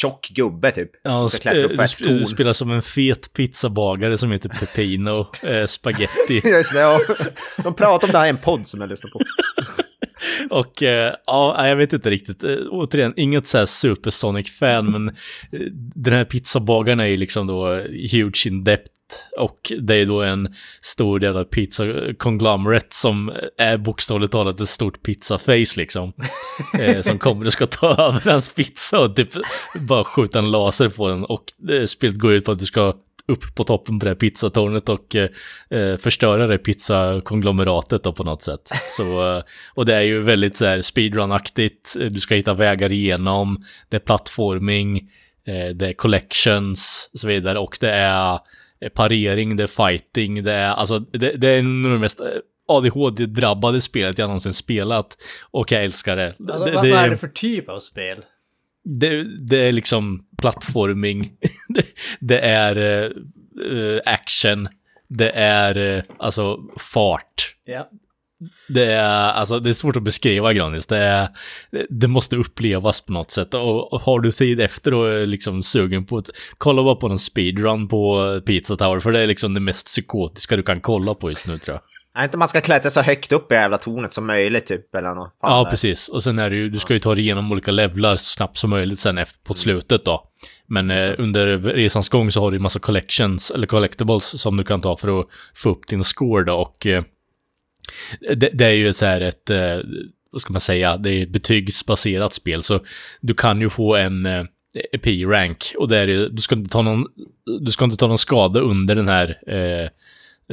tjock gubbe typ.
Ja, sp-
för
du, spelar som en fet pizzabagare som heter Pepino eh, Spaghetti.
Just det, ja. De pratar om det här i en podd som jag lyssnar på.
Och eh, ja, jag vet inte riktigt. Eh, återigen, inget så här Super Sonic-fan, men eh, den här pizzabagaren är ju liksom då huge in depth. Och det är då en stor jävla pizza conglomerate som är bokstavligt talat ett stort pizza-face liksom. eh, som kommer och ska ta över hans pizza och typ bara skjuta en laser på den. Och eh, spelet går ut på att du ska upp på toppen på det här pizzatornet och eh, eh, förstöra det pizzakonglomeratet då på något sätt. Så, eh, och det är ju väldigt så här speedrun-aktigt, du ska hitta vägar igenom, det är plattforming, eh, det är collections och så vidare och det är parering, det är fighting, det är alltså det, det är nog det mest eh, ADHD-drabbade spelet jag någonsin spelat och jag älskar det.
Alltså,
det,
vad,
det,
är det för typ av spel?
det, det är liksom plattforming, det, det är eh, eh, action, det är eh, alltså fart.
Ja.
Det är, alltså, det är svårt att beskriva Granis. Det, är, det måste upplevas på något sätt. Och, har du tid efter och är liksom sugen på att kolla bara på en speedrun på Pizza Tower, för det är liksom det mest psykotiska du kan kolla på just nu tror jag.
Är inte man ska klättra så högt upp i det jävla tornet som möjligt typ, eller något? Fan,
Ja,
där.
precis. Och sen är det ju, du ska ju ta dig igenom olika levlar så snabbt som möjligt sen efter,
Mm.
på slutet då. Men eh, under resans gång så har du ju massa collections, eller collectibles, som du kan ta för att få upp din score då. Och eh, det, det är ju så här ett, eh, vad ska man säga, det är ett betygsbaserat spel. Så du kan ju få en eh, P-rank och det är du ska inte ta någon, du ska inte ta någon skada under den här eh,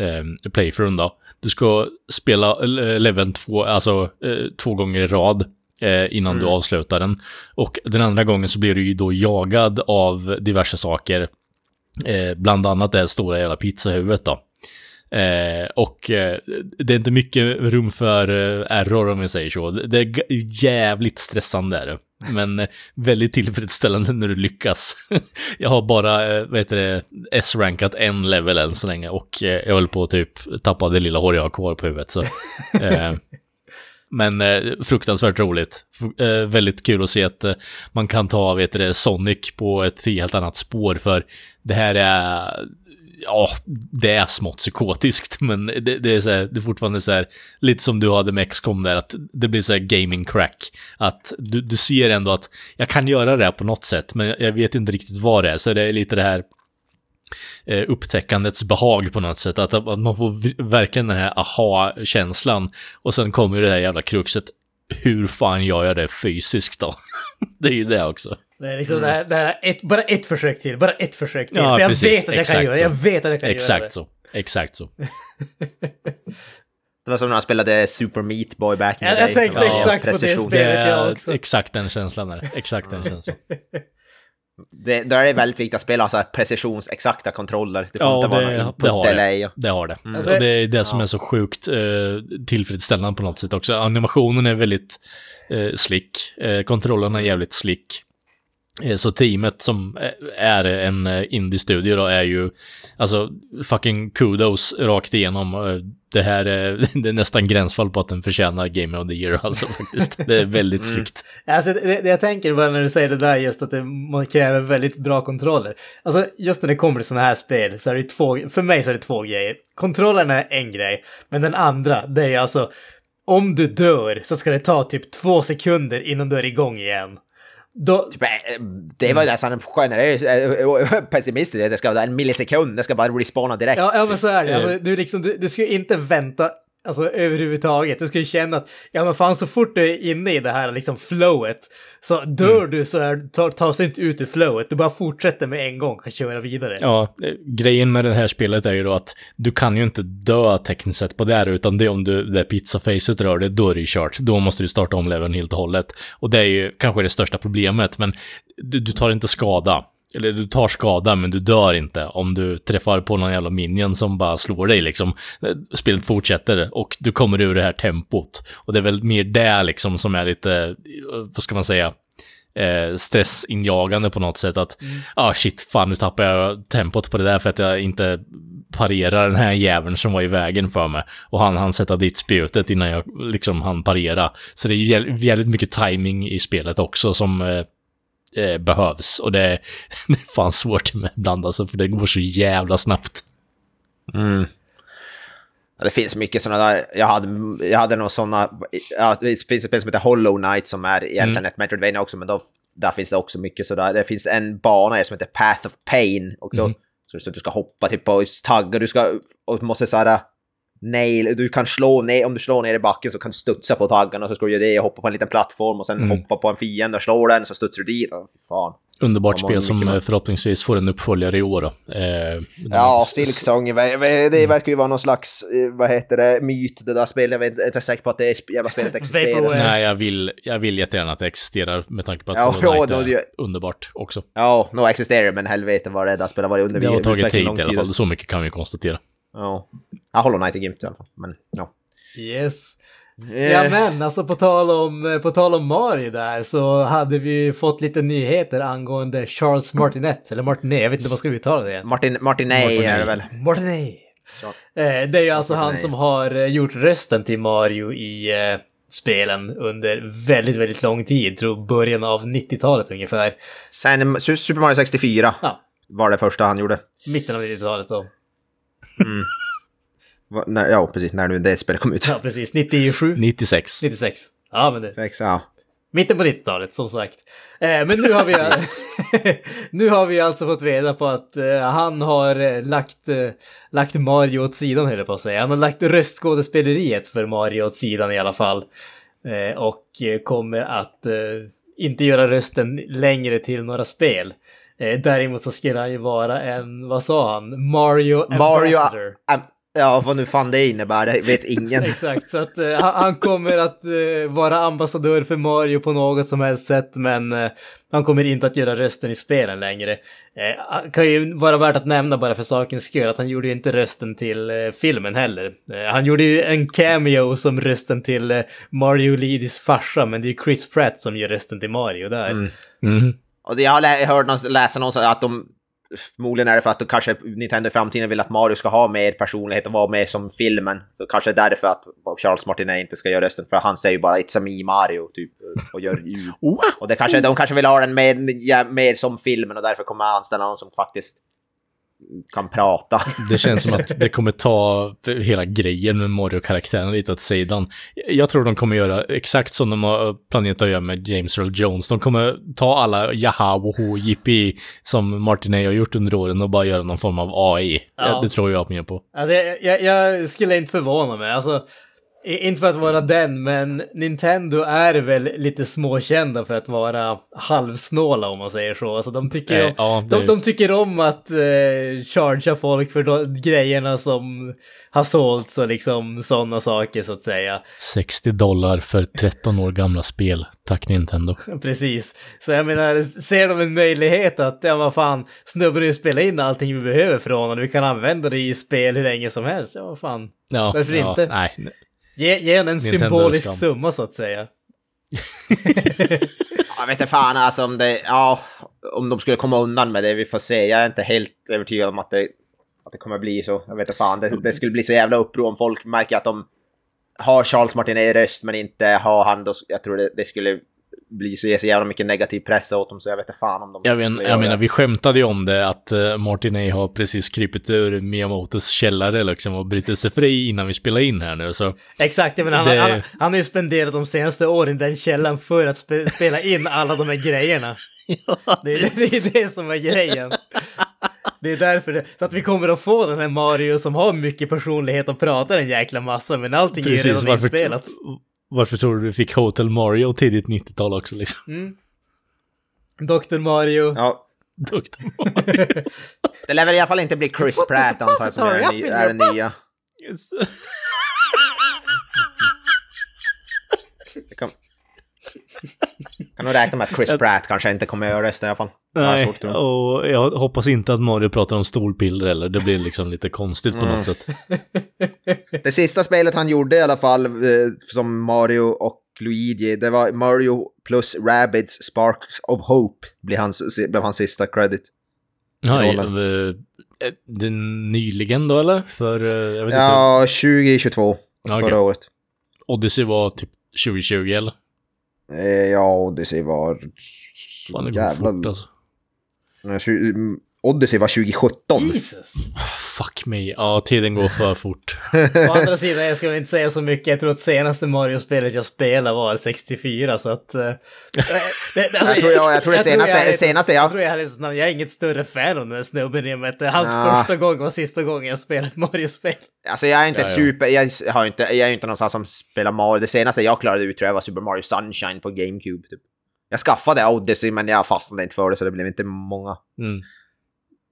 eh, playthroughen då. Du ska spela eh, leveln två, alltså eh, två gånger i rad. eh, innan du avslutar den. Och den andra gången så blir du ju då jagad av diverse saker. Eh, bland annat det stora jävla pizzahuvudet då. Eh, och eh, det är inte mycket rum för eh, error om vi säger så. Det är jävligt stressande är det. Men väldigt tillfredsställande när du lyckas. jag har bara, vad heter det, S-rankat en level än så länge och jag höll på att typ tappa det lilla hår jag har kvar på huvudet. Så, men fruktansvärt roligt. F- väldigt kul att se att man kan ta, vet du Sonic på ett helt annat spår för det här är ja, det är smått psykotiskt, men det, det, är, så här, det är fortfarande så här, lite som du hade med XCOM där, att det blir så här gaming crack. Att du, du ser ändå att jag kan göra det här på något sätt, men jag vet inte riktigt vad det är. Så det är lite det här eh, upptäckandets behag på något sätt. Att, att man får verkligen den här aha-känslan. Och sen kommer ju det här jävla kruxet. Hur fan gör jag det fysiskt då? det är ju det också.
Det är liksom det här, det här ett, bara ett försök till, bara ett försök till.
Ja,
för jag
precis.
vet att jag kan
Exakt
göra det, jag vet att jag kan göra
Exakt
det.
så. Exakt så.
Det var som när han spelade Super Meat Boy back in the
Jag- jag
day.
tänkte
Det var
exakt på det
precision.
Det
spelet jag
är
också.
exakt den känslan är det. Exakt den känslan.
Det, där är det väldigt viktigt att spela så här precisionsexakta kontroller. Det får
Ja,
inte vara
det,
någon
det har det.
delay. och-
Det har det.
Alltså,
och det är det som är så sjukt eh, tillfredsställande på något sätt också. Animationen är väldigt eh, slick. Eh, kontrollerna är jävligt slick. Eh, Så teamet som eh, är en eh, indie-studio då är ju, alltså fucking kudos rakt igenom. Det här är, det är nästan gränsfall på att den förtjänar Game of the Year alltså faktiskt. Det är väldigt slickt.
Alltså, det, det jag tänker bara när du säger det där just att det kräver väldigt bra kontroller. Alltså just när det kommer till sådana här spel så är det två, för mig så är det två grejer. Kontrollerna är en grej, men den andra det är alltså om du dör så ska det ta typ två sekunder innan du är igång igen. Då,
Typ, eh, Det var ju nästan generöst eh, pessimistiskt. Det ska vara en millisekund. Det ska bara respawna direkt.
ja, ja men så är det. Alltså, du, liksom, du, du ska ju inte vänta alltså, överhuvudtaget. Du ska ju känna att ja men fan så fort du är inne i det här liksom flowet så dör du så är, tar, tar sig inte ut ur flowet. Du bara fortsätter med en gång och kan köra vidare.
Ja, eh, grejen med det här spelet är ju då att du kan ju inte dö tekniskt sett på det här, utan det är om du, det pizzafacet rör dig, då är det ju kört. Då måste du starta om leveln helt och hållet. Och det är ju kanske det största problemet, men du, du tar inte skada. Eller du tar skada, men du dör inte om du träffar på någon jävla minion som bara slår dig liksom. Spelet fortsätter och du kommer ur det här tempot. Och det är väl mer det liksom som är lite, vad ska man säga, eh, stressinjagande på något sätt. Att, ah shit, fan nu tappar jag tempot på det där för att jag inte parerar den här jäveln som var i vägen för mig. Och han han sätta dit spjutet innan jag liksom han parera. Så det är ju jäv- jävligt mycket timing i spelet också som eh, eh, behövs. Och det, det är fan svårt ibland alltså, för det går så jävla snabbt.
Mm. Ja, det finns mycket sådana där, jag hade, jag hade nog sådana, ja, det finns ett spel som heter Hollow Knight som är egentligen ett Metroidvania också, men då, där finns det också mycket sådär. Det finns en bana som heter Path of Pain och då, så, så du ska hoppa typ på taggar, du ska, och måste såhär, nail, du kan slå ner, om du slår ner i backen så kan du studsa på taggarna och så ska du göra det och hoppa på en liten plattform och sen
Mm.
hoppa på en fiende och slå den så studsar du dit. Oh, fan.
Underbart
Ja,
spel
mycket
som
bra.
eh, förhoppningsvis får en uppföljare i år då. Eh,
Ja, Silksong, det verkar ju vara någon slags, eh, vad heter det, myt det där spelet. Jag vet inte- jag är inte säker på att det jävla spelet existerar.
Nej, jag vill, jag vill jättegärna att det existerar med tanke på att
Ja,
Hollow Knight
ja, då är
är underbart också.
Ja, nog existerar det, men helvete vad det där spelet varit under
Det har tagit tid i alla fall, så mycket kan vi konstatera.
Ja. ja, Hollow Knight är grymt i alla fall. Men ja.
Yes.
Eh,
Ja men alltså på tal, om, på tal om Mario där så hade vi fått lite nyheter angående Charles Martinet, eller Martinet, jag vet inte vad man ska uttala det igen.
Martin, Martinet
Martinet.
är det väl?
Martinet! Eh, det är ju alltså han
Martinet.
som har eh, gjort rösten till Mario i eh, spelen under väldigt, väldigt lång tid, tror början av 90-talet ungefär.
Sen Su- Super Mario 64
Ja,
var det första han gjorde.
mitten av 90-talet då.
Va- när- Ja, precis, när nu det spelet kom ut.
Ja, precis. 97,
96.
96. Ja, men det...
Sex, ja.
Mitten på 90-talet, som sagt. Eh, men nu har vi, nu har vi alltså fått reda på att eh, han har eh, lagt, eh, lagt Mario åt sidan, höll jag på att säga. Han har lagt röstskådespeleriet för Mario åt sidan i alla fall. Eh, och eh, kommer att eh, inte göra rösten längre till några spel. Eh, däremot så skulle han ju vara en, vad sa han, Mario
Mario...
Ambassador.
Am, Ja, vad nu fan det innebär, det vet ingen.
Exakt, så att eh, han, han kommer att eh, vara ambassadör för Mario på något som helst sätt, men eh, han kommer inte att göra rösten i spelen längre. Eh, kan ju vara värt att nämna bara för sakens skull att han gjorde ju inte rösten till eh, filmen heller. Eh, han gjorde ju en cameo som rösten till eh, Mario Lidis farsa, men det är ju Chris Pratt som gör rösten till Mario där.
Mm.
Mm.
Och jag har hört någon, läsa någonstans att de Förmodligen är det för att de kanske Nintendo i framtiden vill att Mario ska ha mer personlighet och vara mer som filmen. Så kanske därför att Charles Martinet inte ska göra rösten. För han säger ju bara It's a me Mario typ och gör ljud. Och det kanske, de kanske vill ha den mer, mer som filmen och därför kommer jag anställa någon som faktiskt kan prata.
Det känns som att det kommer ta hela grejen med Mario-karaktären lite åt sidan. Jag tror de kommer göra exakt som de har planerat att göra med James Earl Jones. De kommer ta alla jaha, woho, jippi som Martinet har gjort under åren och bara göra någon form av AI.
Ja.
Det tror jag mer på.
Alltså jag, jag, jag skulle inte förvåna mig. Alltså, inte för att vara den, men Nintendo är väl lite småkända för att vara halvsnåla om man säger så. Alltså de tycker,
Eh,
om,
ja,
de, de tycker om att eh, chargea folk för de, grejerna som har sålts och liksom sådana saker så att säga.
60 dollar för 13 år gamla spel. Tack Nintendo.
Precis. Så jag menar, ser de en möjlighet att, ja vad fan, snubben vill spela in allting vi behöver från honom, vi kan använda det i spel hur länge som helst, ja vad fan.
Ja,
Varför
ja,
inte?
Nej,
Ge, ge en en
Nintendo
symbolisk
skam.
summa så att säga.
Jag vet inte fan alltså om det, ja, om de skulle komma undan med det, vi får se. Jag är inte helt övertygad om att det, att det kommer bli så. Jag vet inte fan, det, det skulle bli så jävla uppror om folk märker att de har Charles Martinet i röst men inte har han då, jag tror det, det skulle bli så, så jävla mycket negativ press åt dem så jag vet inte fan om de
Jag,
skulle
jag menar, vi skämtade ju om det att uh, Martin A har precis krypit ur Miyamotos källare liksom och brutit sig fri innan vi spelade in här nu, så
Exakt, jag menar, han,
Det-
han, han har ju spenderat de senaste åren i den källan för att spe, spela in alla de här grejerna. Det, är- det är det som är grejen. Det är därför det, så att vi kommer att få den här Mario som har mycket personlighet och pratar en jäkla massa, men allting är ju redan inspelat.
Varför tror du du fick Hotel Mario tidigt 90-tal också liksom?
Dr. Mario.
Ja,
Duktig Mario.
det lär väl i alla fall inte bli Chris Pratt antar jag som är, den ny- är den nya kan... kan nog räkna med att Chris Pratt kanske inte kommer att göra resten i alla fall.
Nej,
svårt
och jag hoppas inte att Mario pratar om stolpiller eller det blir liksom lite konstigt på något sätt.
Det sista spelet han gjorde i alla fall, eh, som Mario och Luigi, det var Mario plus Rabbids Sparks of Hope, blev hans, blev hans sista credit. Rollen.
eh, eh, det nyligen då eller? För, jag vet inte.
Ja, 2022,
Ja,
förra året.
Odyssey var typ 2020 eller?
Eh, Ja, Odyssey var...
Fan, det går
Jävlar.
fort alltså.
Odyssey var 2017.
Jesus!
Fuck me. Ja, tiden går för fort.
Å andra sidan, jag skulle inte säga så mycket. Jag tror att senaste Mario-spelet jag spelade var 64, så att... eh, det, det,
Jag tror jag- jag tror det senaste-
jag är-
senaste jag-
Jag tror jag, är, jag är inget större fan av den här snubben i och med att hans
Ja.
första gång var sista gången jag spelat Mario-spel.
Alltså jag är inte
Ja,
ett super... Jag, har inte, jag är inte någon sån här som spelar Mario. Det senaste jag klarade ut tror jag var Super Mario Sunshine på GameCube. Typ. Jag skaffade Odyssey men jag fastnade inte för det så det blev inte många
Mm.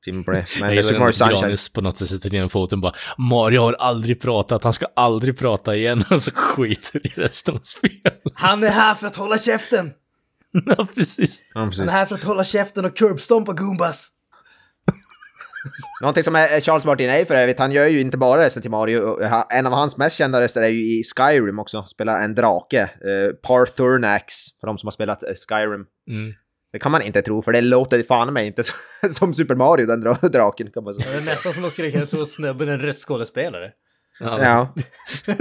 Det. Men
Jag
det är Super
gillar
Mario
att
Sunshine...
Granis på något sätt sätter ner foten bara Mario har aldrig pratat, han ska aldrig prata igen. Och så skiter i resten av spelet.
Han är här för att hålla käften!
ja, precis.
Ja,
Han
precis.
är här för att hålla käften och curbstompa Goombas!
Någonting som är Charles Martinet för övrigt, han gör ju inte bara röster till Mario. En av hans mest kända röster är ju i Skyrim också, spelar en drake. Uh, Parthurnax, för de som har spelat eh, Skyrim.
Mm.
Det kan man inte tro, för det låter fan mig inte som Super Mario, den dra- draken kan man säga.
Det är nästan som kunna tro att snubben är en röstskådespelare.
Ja,
Ja.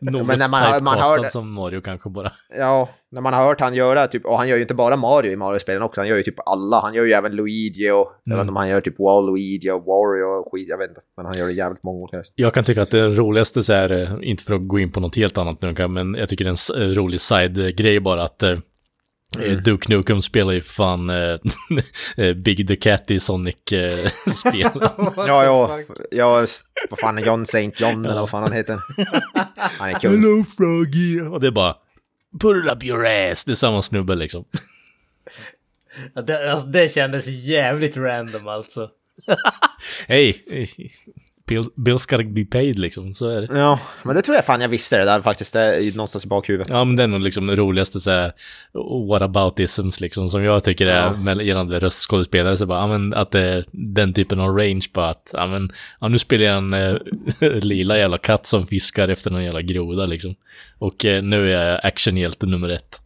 Något
men när man har- man hör
som Mario kanske bara.
Ja, när man har hört han göra typ, och han gör ju inte bara Mario i Mario-spelen också, han gör ju typ alla. Han gör ju även Luigi och, jag vet inte om han gör typ Waluigi och Wario och skit, jag vet inte. Men han gör det jävligt många olika.
Jag kan tycka att det roligaste så här, eh, inte för att gå in på något helt annat nu, men jag tycker det är en eh, rolig side-grej bara att eh,
Mm.
Duke Nukem spelar ju fan eh, eh, Big the Cat i Sonic-spel.
Ja, ja, ja, vad fan är John St. John eller vad fan han heter. Han är kung.
Froggy! Och det är bara Put it up your ass! Det är samma snubbe liksom.
Ja, Det, alltså, det kändes jävligt random alltså.
Hej! Bill, Bills gotta be paid liksom, så är det.
Ja, men det tror jag fan jag visste det där faktiskt, det är någonstans i bakhuvudet.
Ja, men det är nog liksom det roligaste så här, what about isms liksom, som jag tycker är
Ja.
med gällande röstskådespelare, så bara, ja men att det den typen av range på att, ja men, ja nu spelar jag en eh, lila jävla katt som fiskar efter någon jävla groda liksom. Och eh, nu är jag actionhjälte nummer ett.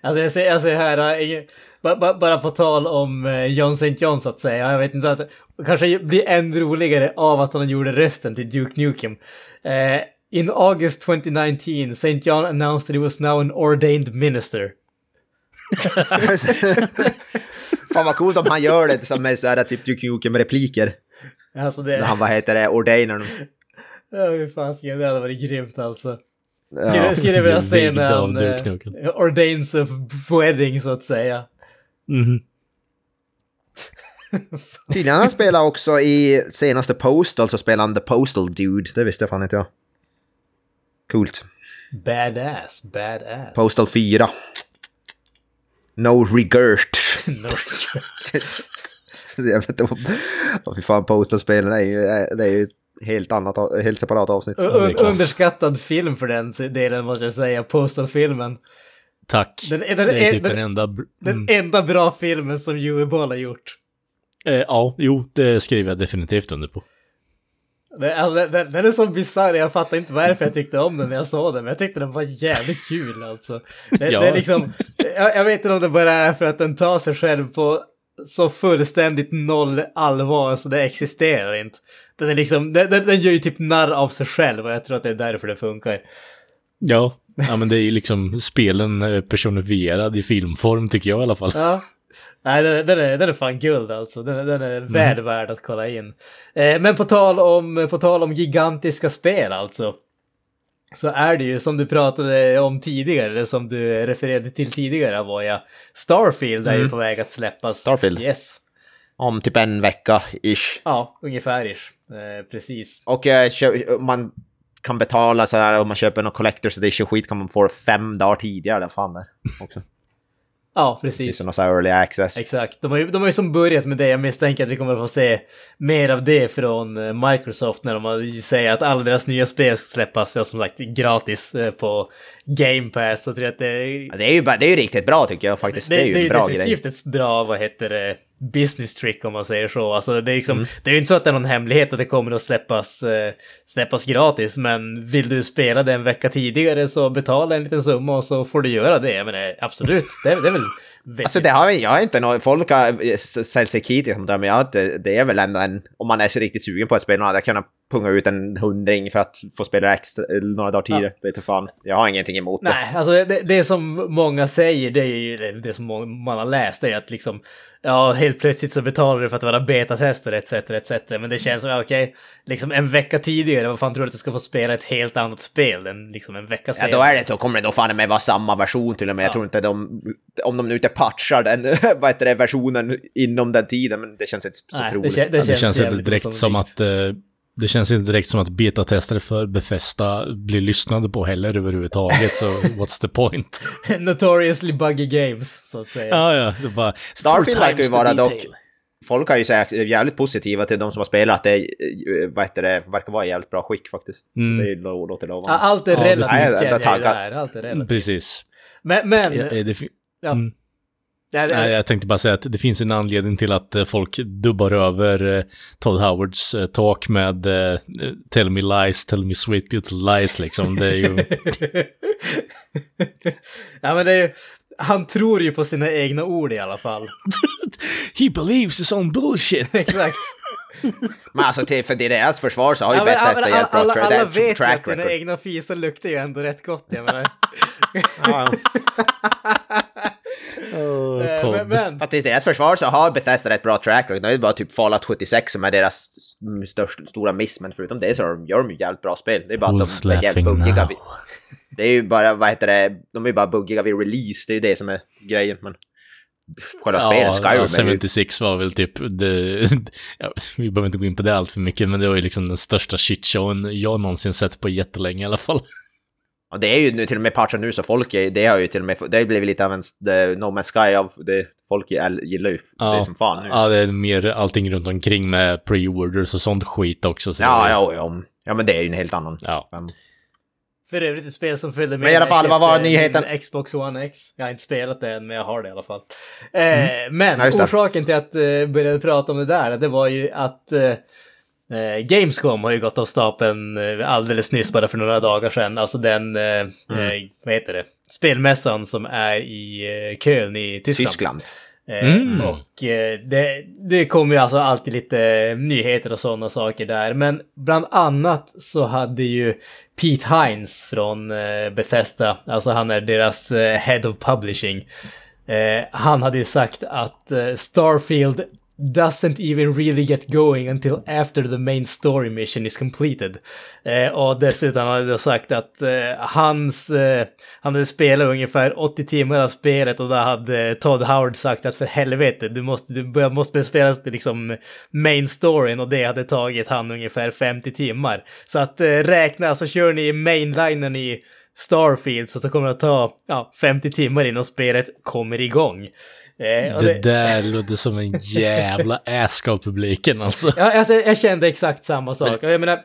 Alltså jag ser, ser här, ba- bara på tal om eh, John St. John så att säga. Jag vet inte, att kanske blir än roligare av att han gjorde rösten till Duke Nukem. Eh, in August 2019, St. John announced that he was now an ordained minister.
fan vad coolt om han gör det som med såhär typ Duke Nukem repliker.
Alltså
När
det...
han, vad heter det, ordainer dem.
Ja, hur fasiken, det hade varit grymt alltså.
Ja.
Skulle, skulle vilja se när han eh, ordains of wedding så att säga.
Mhm.
Tydligen han spelar också i senaste Postal så spelar han The Postal Dude, det visste fan inte jag. Coolt.
Badass, badass.
Postal 4. No regret.
No.
Dum. Åh fy fan, Postal-spelen är ju, det är ju helt annat, helt separat avsnitt.
Underskattad film för den delen måste jag säga, Postal-filmen.
Tack.
Den- den-
det är typ
den-
den enda... br-
Den
Mm.
enda bra filmen som Uwe Boll har gjort.
Eh, ja, jo, det skriver jag definitivt under på.
Den, alltså, den- den, den är så bisarr, jag fattar inte varför jag tyckte om den när jag såg den, men jag tyckte den var jävligt kul alltså. Det,
Ja.
det är liksom, jag, jag vet inte om det bara är för att den tar sig själv på så fullständigt noll allvar så det existerar inte. Den är liksom, den, den, den gör ju typ narr av sig själv och jag tror att det är därför det funkar.
Ja, ja men det är ju liksom spelen personifierad i filmform tycker jag i alla fall.
Ja. Nej, den, den, är, den är fan guld alltså. Den, den är väl värd att kolla in. Eh, men på tal, om, på tal om gigantiska spel alltså. Så är det ju som du pratade om tidigare, eller som du refererade till tidigare Avoya. Starfield är ju på väg att släppas.
Starfield.
Yes.
Om typ en vecka, ish.
Ja, ungefär ish. Eh, precis.
Och eh, man kan betala så här om man köper någon Collector's Edition skit kan man få det fem dagar tidigare. Fan det också.
Ja,
Det
precis.
finns någon så här early access.
Exakt. De har, ju, de har ju som börjat med det. Jag misstänker att vi kommer att få se mer av det från eh, Microsoft när de säger att alla deras nya spel ska släppas, ja, som sagt, gratis eh, på Game Pass. Så tror jag att det,
Ja, Det är ju, det är ju riktigt bra tycker jag faktiskt. Det, är ju en bra grej.
definitivt ett bra, vad heter det, business trick om man säger så. Alltså det är liksom,
Mm.
det är ju inte så att det är någon hemlighet att det kommer att släppas, eh, släppas gratis, men vill du spela det en vecka tidigare så betala en liten summa och så får du göra det. Jag menar, absolut, det, det är väl.
Alltså det har jag, inte något, folk har ställt sig kritiska mot det, men jag, inte- det är väl ändå en, om man är så riktigt sugen på ett spel, man hade kunnat punga ut en hundring för att få spela extra, några dagar tidigare. Vet du fan, jag har ingenting emot det.
Nej, alltså det, det som många säger, det är ju det, det som man har läst, det är att liksom, ja, helt plötsligt så betalar du för att vara betatester etc. etc. Men det känns som, ja, okej, liksom en vecka tidigare, vad fan tror du att du ska få spela ett helt annat spel än liksom en vecka
Ja,
senare?
då är det, då kommer det nog fan med vara samma version till och med. Jag tror inte de, om de nu inte patchar den, vad heter det, versionen inom den tiden, men det känns inte så
Nej,
troligt.
det, kän- det
Det
känns,
känns inte direkt som
osannolikt.
att... Eh, det känns inte direkt som att betatestare för Bethesda blir lyssnade på heller överhuvudtaget, så what's the point?
Notoriously buggy games, så att säga.
ja, ja, det bara...
Starfield verkar ju vara dock... Folk har ju sagt jävligt positiva till de som har spelat, att det eh, vad heter det, verkar vara i jävligt bra skick faktiskt.
Mm.
Så det låter lovande.
Allt är
Ja, det-
relativt
jag- jag
jag. Allt är relativt.
Precis.
Men, men...
Ja, det
ja. Ja, det-
Nej, jag tänkte bara säga att det finns en anledning till att eh, folk dubbar över eh, Todd Howards eh, talk med Tell me lies, tell me sweet little lies liksom. Det är ju...
ja, men det är ju... Han tror ju på sina egna ord i alla fall.
He believes his own bullshit!
Exakt.
Men alltså till, för deras försvar så har ju
Ja,
Bethesda
alla,
hjälpt bra
alla, alla
det är
vet
track
att dina egna fisar luktar ju ändå rätt gott, jag menar.
Oh,
men, men,
Fast i deras försvar så har Bethesda rätt bra track record. Det är ju bara typ Fallout 76 som är deras största, stora miss, men förutom det så gör de ju jävligt bra spel. Det är bara
Who's
att de är jävligt buggiga. Vid, det är ju bara, vad heter det, de är bara buggiga vid release, det är ju det som är grejen. Men själva spelet, Skyrim,
ja,
är ju,
76 var väl typ det, ja, vi behöver inte gå in på det allt för mycket, men det var ju liksom den största shitshowen jag någonsin sett på jättelänge i alla fall.
Och det är ju nu till och med patchat nu så folk, är, det har ju till och med, det har blivit lite av en the No Man's Sky av det, folk gillar ju det som fan nu.
Ja, det är mer allting runt omkring med pre-orders och sånt skit också. Så
ja,
det...
ja, ja, ja, men det är ju en helt annan.
Ja.
Men,
För övrigt ett spel som följde med.
Men i alla fall, vad var nyheten?
en Xbox One X. Jag har inte spelat det än, men jag har det i alla fall. Eh, men
Mm. Ja, just det.
orsaken till att jag började prata om det där, det var ju att eh, eh, Gamescom har ju gått av stapeln eh, alldeles nyss, bara för några dagar sedan. Alltså den, eh,
Mm.
eh, vad heter det, spelmässan som är i eh, Köln i Tyskland.
Tyskland.
Eh,
Mm.
Och eh, det, det kommer ju alltså alltid lite nyheter och sådana saker där. Men bland annat så hade ju Pete Hines från eh, Bethesda, alltså han är deras Head of Publishing. Han hade ju sagt att Starfield doesn't even really get going until after the main story mission is completed. Eh, och dessutom hade jag sagt att eh, hans, eh, han hade spelat ungefär 80 timmar av spelet och då hade Todd Howard sagt att för helvete, du måste, du måste spela liksom main storyn och det hade tagit han ungefär 50 timmar. Så att eh, räkna, alltså kör ni mainlinen i Starfield så, så kommer det att ta ja, 50 timmar innan spelet kommer igång. Och
Det där låter som en jävla ask av publiken alltså.
Ja, alltså, jag kände exakt samma sak. Och jag menar,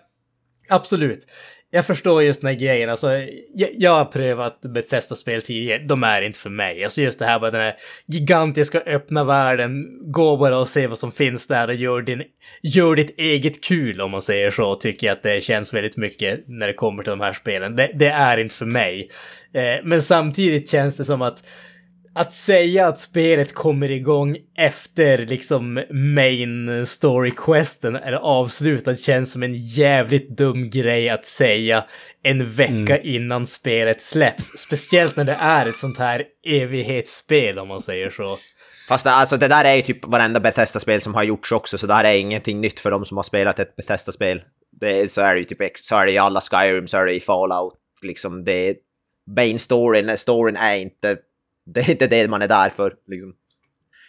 absolut. Jag förstår just den här grejen. Alltså, jag, jag har prövat Bethesda-spel tidigare. De är inte för mig. Alltså just det här med den här gigantiska öppna världen. Gå bara och se vad som finns där och gör, din, gör ditt eget kul om man säger så. Tycker jag att det känns väldigt mycket när det kommer till de här spelen. Det, det är inte för mig. Eh, men samtidigt känns det som att att säga att spelet kommer igång efter liksom main story questen är avslutad känns som en jävligt dum grej att säga en vecka innan spelet släpps. Speciellt när det är ett sånt här evighetsspel om man säger så.
Fast alltså det där är ju typ varenda Bethesda-spel som har gjorts också, så det här är ingenting nytt för de som har spelat ett Bethesda-spel. Det är, så är det ju typ, ex- så är det i alla Skyrim, så är det i Fallout, liksom det. Main storyn, storyn är inte... Det är inte det man är där för, liksom.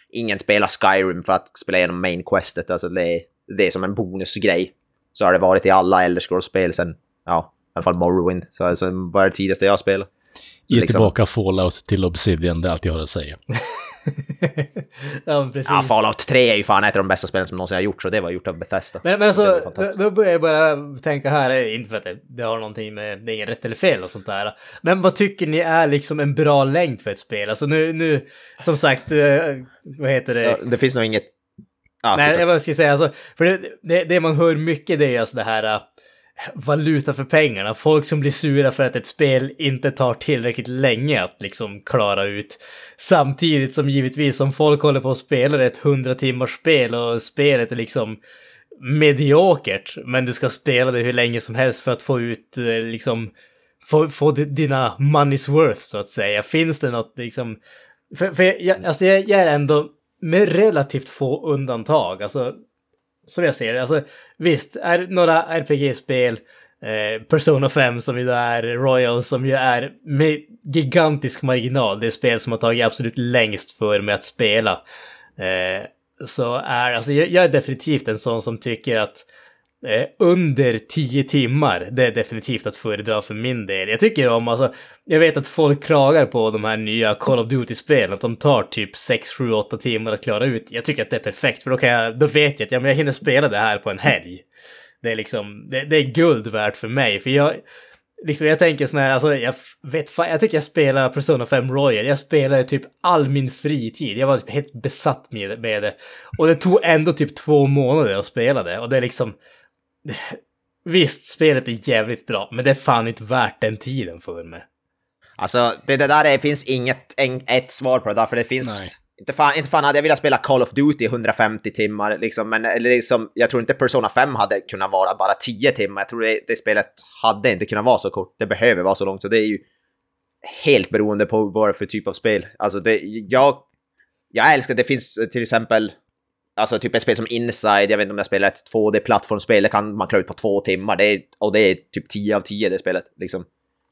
Ingen spelar Skyrim för att spela igenom main questet, alltså det är, det är som en bonusgrej. Så har det varit i alla Elder Scrolls-spel sen, ja, i alla fall Morrowind. Så alltså, är det tidigaste jag spelat? Så
Ge
liksom-
tillbaka Fallout till Obsidian, det är allt jag har att säga.
ja, precis.
Ja, Fallout 3 är ju fan ett av de bästa spelen som någonsin har gjorts och det var gjort av Bethesda.
Men, men alltså, då, börjar jag bara tänka här, eh, inte för att det, det har någonting med, det är inget rätt eller fel och sånt där. Men vad tycker ni är liksom en bra längd för ett spel? Alltså nu, nu som sagt, eh, vad heter det?
Ja, det finns nog inget... Ja,
Nej,
fortsätt.
jag ska säga, alltså, för det, det, det man hör mycket det är alltså det här äh, valuta för pengarna. Folk som blir sura för att ett spel inte tar tillräckligt länge att liksom klara ut. Samtidigt som givetvis om folk håller på att spela ett 100 timmars spel och spelet är liksom mediokert, men du ska spela det hur länge som helst för att få ut eh, liksom få, få dina money's worth så att säga. Finns det något liksom för, för jag, alltså jag, jag är ändå med relativt få undantag, alltså som jag ser det, alltså visst, är några RPG-spel, eh, Persona 5 som ju då är Royal som ju är med gigantisk marginal, det spel som har tagit absolut längst för mig att spela. Eh, så är, alltså jag, jag är definitivt en sån som tycker att Eh, Eh, under 10 timmar, det är definitivt att föredra för min del. Jag tycker om, alltså, jag vet att folk klagar på de här nya Call of Duty-spelen, att de tar typ 6, 7, 8 timmar att klara ut. Jag tycker att det är perfekt, för då, kan jag, då vet jag att ja, men jag hinner spela det här på en helg. Det är liksom, det, det är guld värt för mig, för jag, liksom jag tänker sån här, alltså jag vet fan, jag tycker jag spelar Persona 5 Royal, jag spelade typ all min fritid, jag var typ helt besatt med med det. Och det tog ändå typ två månader att spela det, och det är liksom, Visst, spelet är jävligt bra, men det är fan inte värt den tiden för mig.
Alltså, det, det där är, finns inget en, ett svar på det där, för det finns...
Nej.
Inte fan, inte fan hade jag velat spela Call of Duty i 150 timmar, liksom, men eller liksom, jag tror inte Persona 5 hade kunnat vara bara 10 timmar. Jag tror det, det spelet hade inte kunnat vara så kort. Det behöver vara så långt, så det är ju helt beroende på vad det är för typ av spel. Alltså, det, jag, jag älskar, det finns eh, till exempel, alltså typ ett spel som Inside, jag vet inte om jag spelar ett 2D-plattformsspel, det kan man klara ut på två timmar, det är, och det är typ 10 av 10 det spelet. Liksom.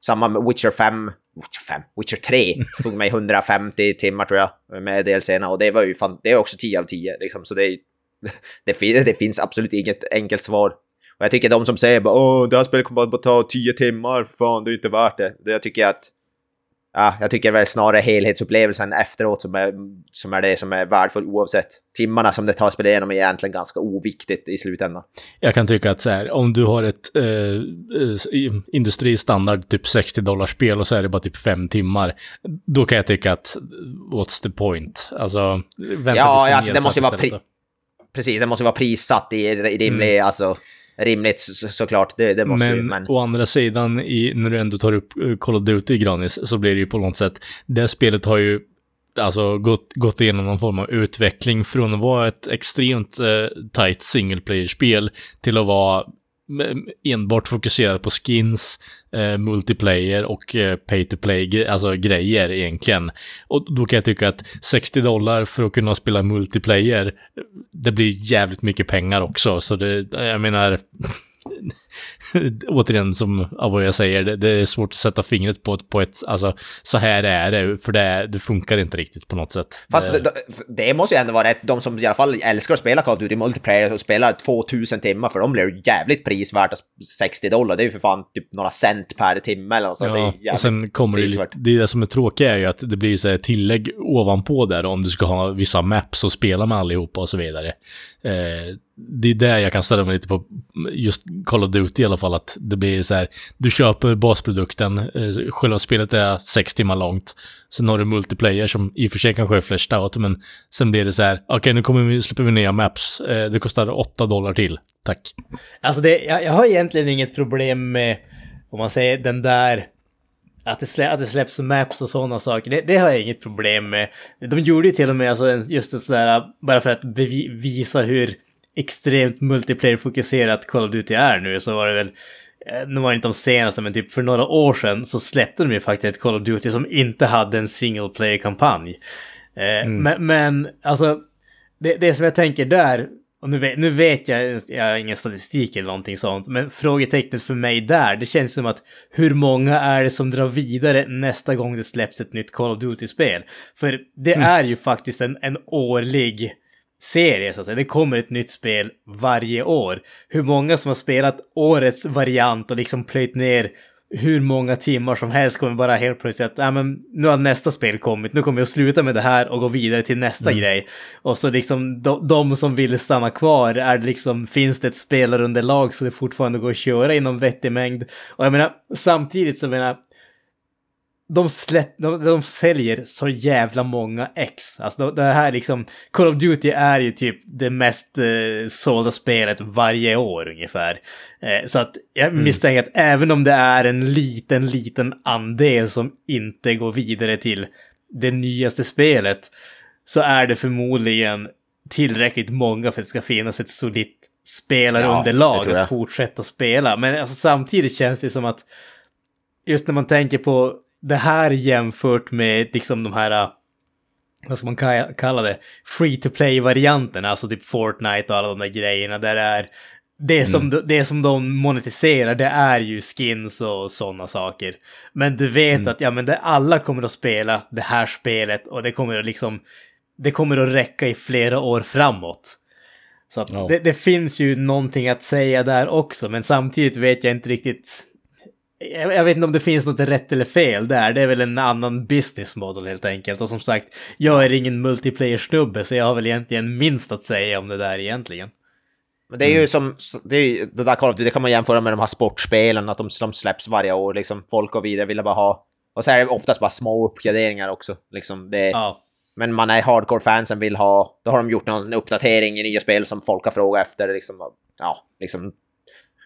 Samma med Witcher 5, Witcher 5, Witcher 3 tog mig 150 timmar tror jag med DLCerna och det var ju fan, det är också 10 av 10 liksom, så det, är, det, fin, det finns absolut inget enkelt svar. Och jag tycker de som säger bara åh, det här spelet kommer bara ta 10 timmar, fan det är inte värt det. Det jag tycker att Ja, jag tycker väl snarare helhetsupplevelsen efteråt som är, som är det som är värdefullt oavsett. Timmarna som det tar att spela igenom är egentligen ganska oviktigt i slutändan.
Jag kan tycka att så här, om du har ett eh, eh industristandard typ 60 dollars spel och så är det bara typ fem timmar, då kan jag tycka att what's the point? Alltså, vänta
ja,
tills
alltså, det måste vara Precis, det måste vara prissatt i, i rimlig, mm. alltså rimligt så, såklart, det, det måste
men,
ju, men...
å andra sidan, i, när du ändå tar upp eh, Call of Duty Granis, så blir det ju på något sätt, det spelet har ju alltså gått, gått igenom någon form av utveckling från att vara ett extremt eh, tight single player-spel till att vara enbart fokuserad på skins, eh, multiplayer och eh, pay to play, alltså grejer egentligen. Och då kan jag tycka att 60 dollar för att kunna spela multiplayer, eh, det blir jävligt mycket pengar också. Så det, jag menar, återigen som av vad jag säger, det, det, är svårt att sätta fingret på, på ett, alltså så här är det, för det, det funkar inte riktigt på något sätt.
Fast det, det måste ju ändå vara rätt, de som i alla fall älskar att spela Call of Duty multiplayer och spelar 2000 timmar, för de blir jävligt prisvärt, 60 dollar, det är ju för fan typ några cent per timme eller så.
Ja, och sen kommer det lite, det är det som är tråkigt är ju att det blir så här tillägg ovanpå där om du ska ha vissa maps och spela med allihopa och så vidare. Eh, det är där jag kan ställa mig lite på just Call of Duty i alla fall, att det blir så här, du köper basprodukten, eh, själva spelet är sex timmar långt, sen har du multiplayer som i och för sig kanske är flashed out, men sen blir det så här, okej okay, nu kommer vi, släpper vi nya maps, eh, det kostar 8 dollar till, tack.
Alltså det, jag, jag har egentligen inget problem med, om man säger den där att det, slä, att det släpps maps och sådana saker, det, det, har jag inget problem med. De gjorde ju till och med alltså just en sådär, bara för att visa hur extremt multiplayer-fokuserat Call of Duty är nu så var det väl eh, nu var det inte de senaste, men typ för några år sedan så släppte de ju faktiskt ett Call of Duty som inte hade en single player-kampanj. Eh, mm. Men, men, alltså, det, det som jag tänker där, och nu vet, nu vet jag, jag har ingen statistik eller någonting sånt, men frågetecknet för mig där, det känns som att hur många är det som drar vidare nästa gång det släpps ett nytt Call of Duty-spel? För det mm. är ju faktiskt en, en årlig serie så att säga. Det kommer ett nytt spel varje år. Hur många som har spelat årets variant och liksom plöjt ner hur många timmar som helst kommer bara helt plötsligt att, ja men nu har nästa spel kommit, nu kommer jag att sluta med det här och gå vidare till nästa mm. grej. Och så liksom de, de, som vill stanna kvar, är det liksom, finns det ett spelarunderlag så det fortfarande går att köra inom vettig mängd? Och jag menar, samtidigt så menar de, släpp, de, de säljer så jävla många ex. Alltså det här liksom, Call of Duty är ju typ det mest eh, sålda spelet varje år ungefär. Eh, så att jag mm. misstänker att även om det är en liten, liten andel som inte går vidare till det nyaste spelet, så är det förmodligen tillräckligt många för att det ska finnas ett solitt spelarunderlag ja, att fortsätta spela. Men alltså, samtidigt känns det som att just när man tänker på det här jämfört med liksom de här, äh, vad ska man kalla det, free to play-varianterna, alltså typ Fortnite och alla de där grejerna där det är det som, mm. det som de monetiserar, det är ju skins och sådana saker. Men du vet mm. att ja, men det, alla kommer att spela det här spelet och det kommer att liksom, det kommer att räcka i flera år framåt. Så att ja. det, det, finns ju någonting att säga där också, men samtidigt vet jag inte riktigt jag vet inte om det finns något rätt eller fel där. Det är väl en annan business model helt enkelt. Och som sagt, jag är ingen multiplayer-snubbe så jag har väl egentligen minst att säga om det där egentligen.
Men det är ju mm. som, det, är, det där Call of Duty, det kan man jämföra med de här sportspelen, att de, de släpps varje år, liksom. Folk går vidare, vill bara ha... Och så är det oftast bara små uppgraderingar också, liksom. Det, ja. Men man är hardcore-fansen vill ha, då har de gjort någon uppdatering i nya spel som folk har frågat efter, liksom. Ja, liksom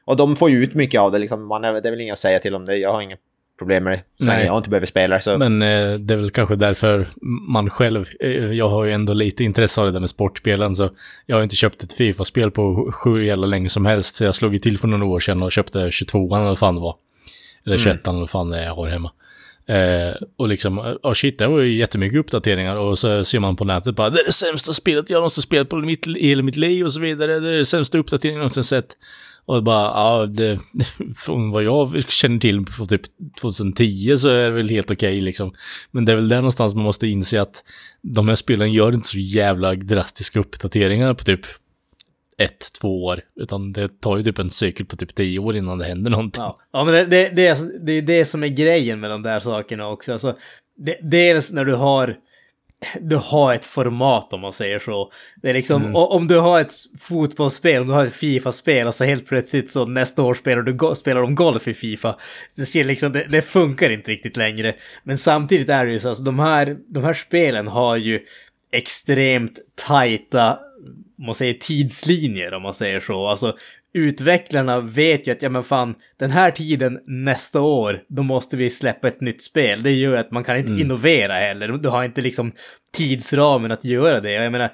och de får ju ut mycket av det liksom. Man det är väl inget att säga till om det. Jag har inget problem med det. Nej. jag inte behöver spela så.
Men eh, det är väl kanske därför man själv, eh, jag har ju ändå lite intresse av det där med sportspelen så jag har inte köpt ett Fifa-spel på sju jävla länge som helst. Så jag slog ju till för några år sedan och köpte 22 eller vad fan det var. Eller 21 mm. eller vad fan det är jag har hemma. Eh, och liksom, oh shit, det var ju jättemycket uppdateringar och så ser man på nätet bara det är det sämsta spelet jag någonsin spelat på mitt, hela mitt liv och så vidare. Det är det sämsta uppdateringen jag någonsin sett. Och bara, ja, det, från vad jag känner till från typ 2010 så är det väl helt okej okay, liksom. Men det är väl där någonstans man måste inse att de här spelen gör inte så jävla drastiska uppdateringar på typ ett, två år. Utan det tar ju typ en cykel på typ tio år innan det händer någonting.
Ja, ja men det, det, det, är- det är det som är grejen med de där sakerna också. Alltså, det, dels när du har, du har ett format om man säger så. Det är liksom, o- om du har ett fotbollsspel, om du har ett Fifa-spel och så helt plötsligt så nästa år spelar, du, spelar de golf i Fifa. Det, ser liksom, det, det funkar inte riktigt längre. Men samtidigt är det ju så, alltså, de, här, de här spelen har ju extremt tajta man säger tidslinjer om man säger så. Alltså utvecklarna vet ju att ja men fan den här tiden nästa år då måste vi släppa ett nytt spel. Det gör ju att man kan inte innovera heller. Du har inte liksom tidsramen att göra det. Och Jag menar,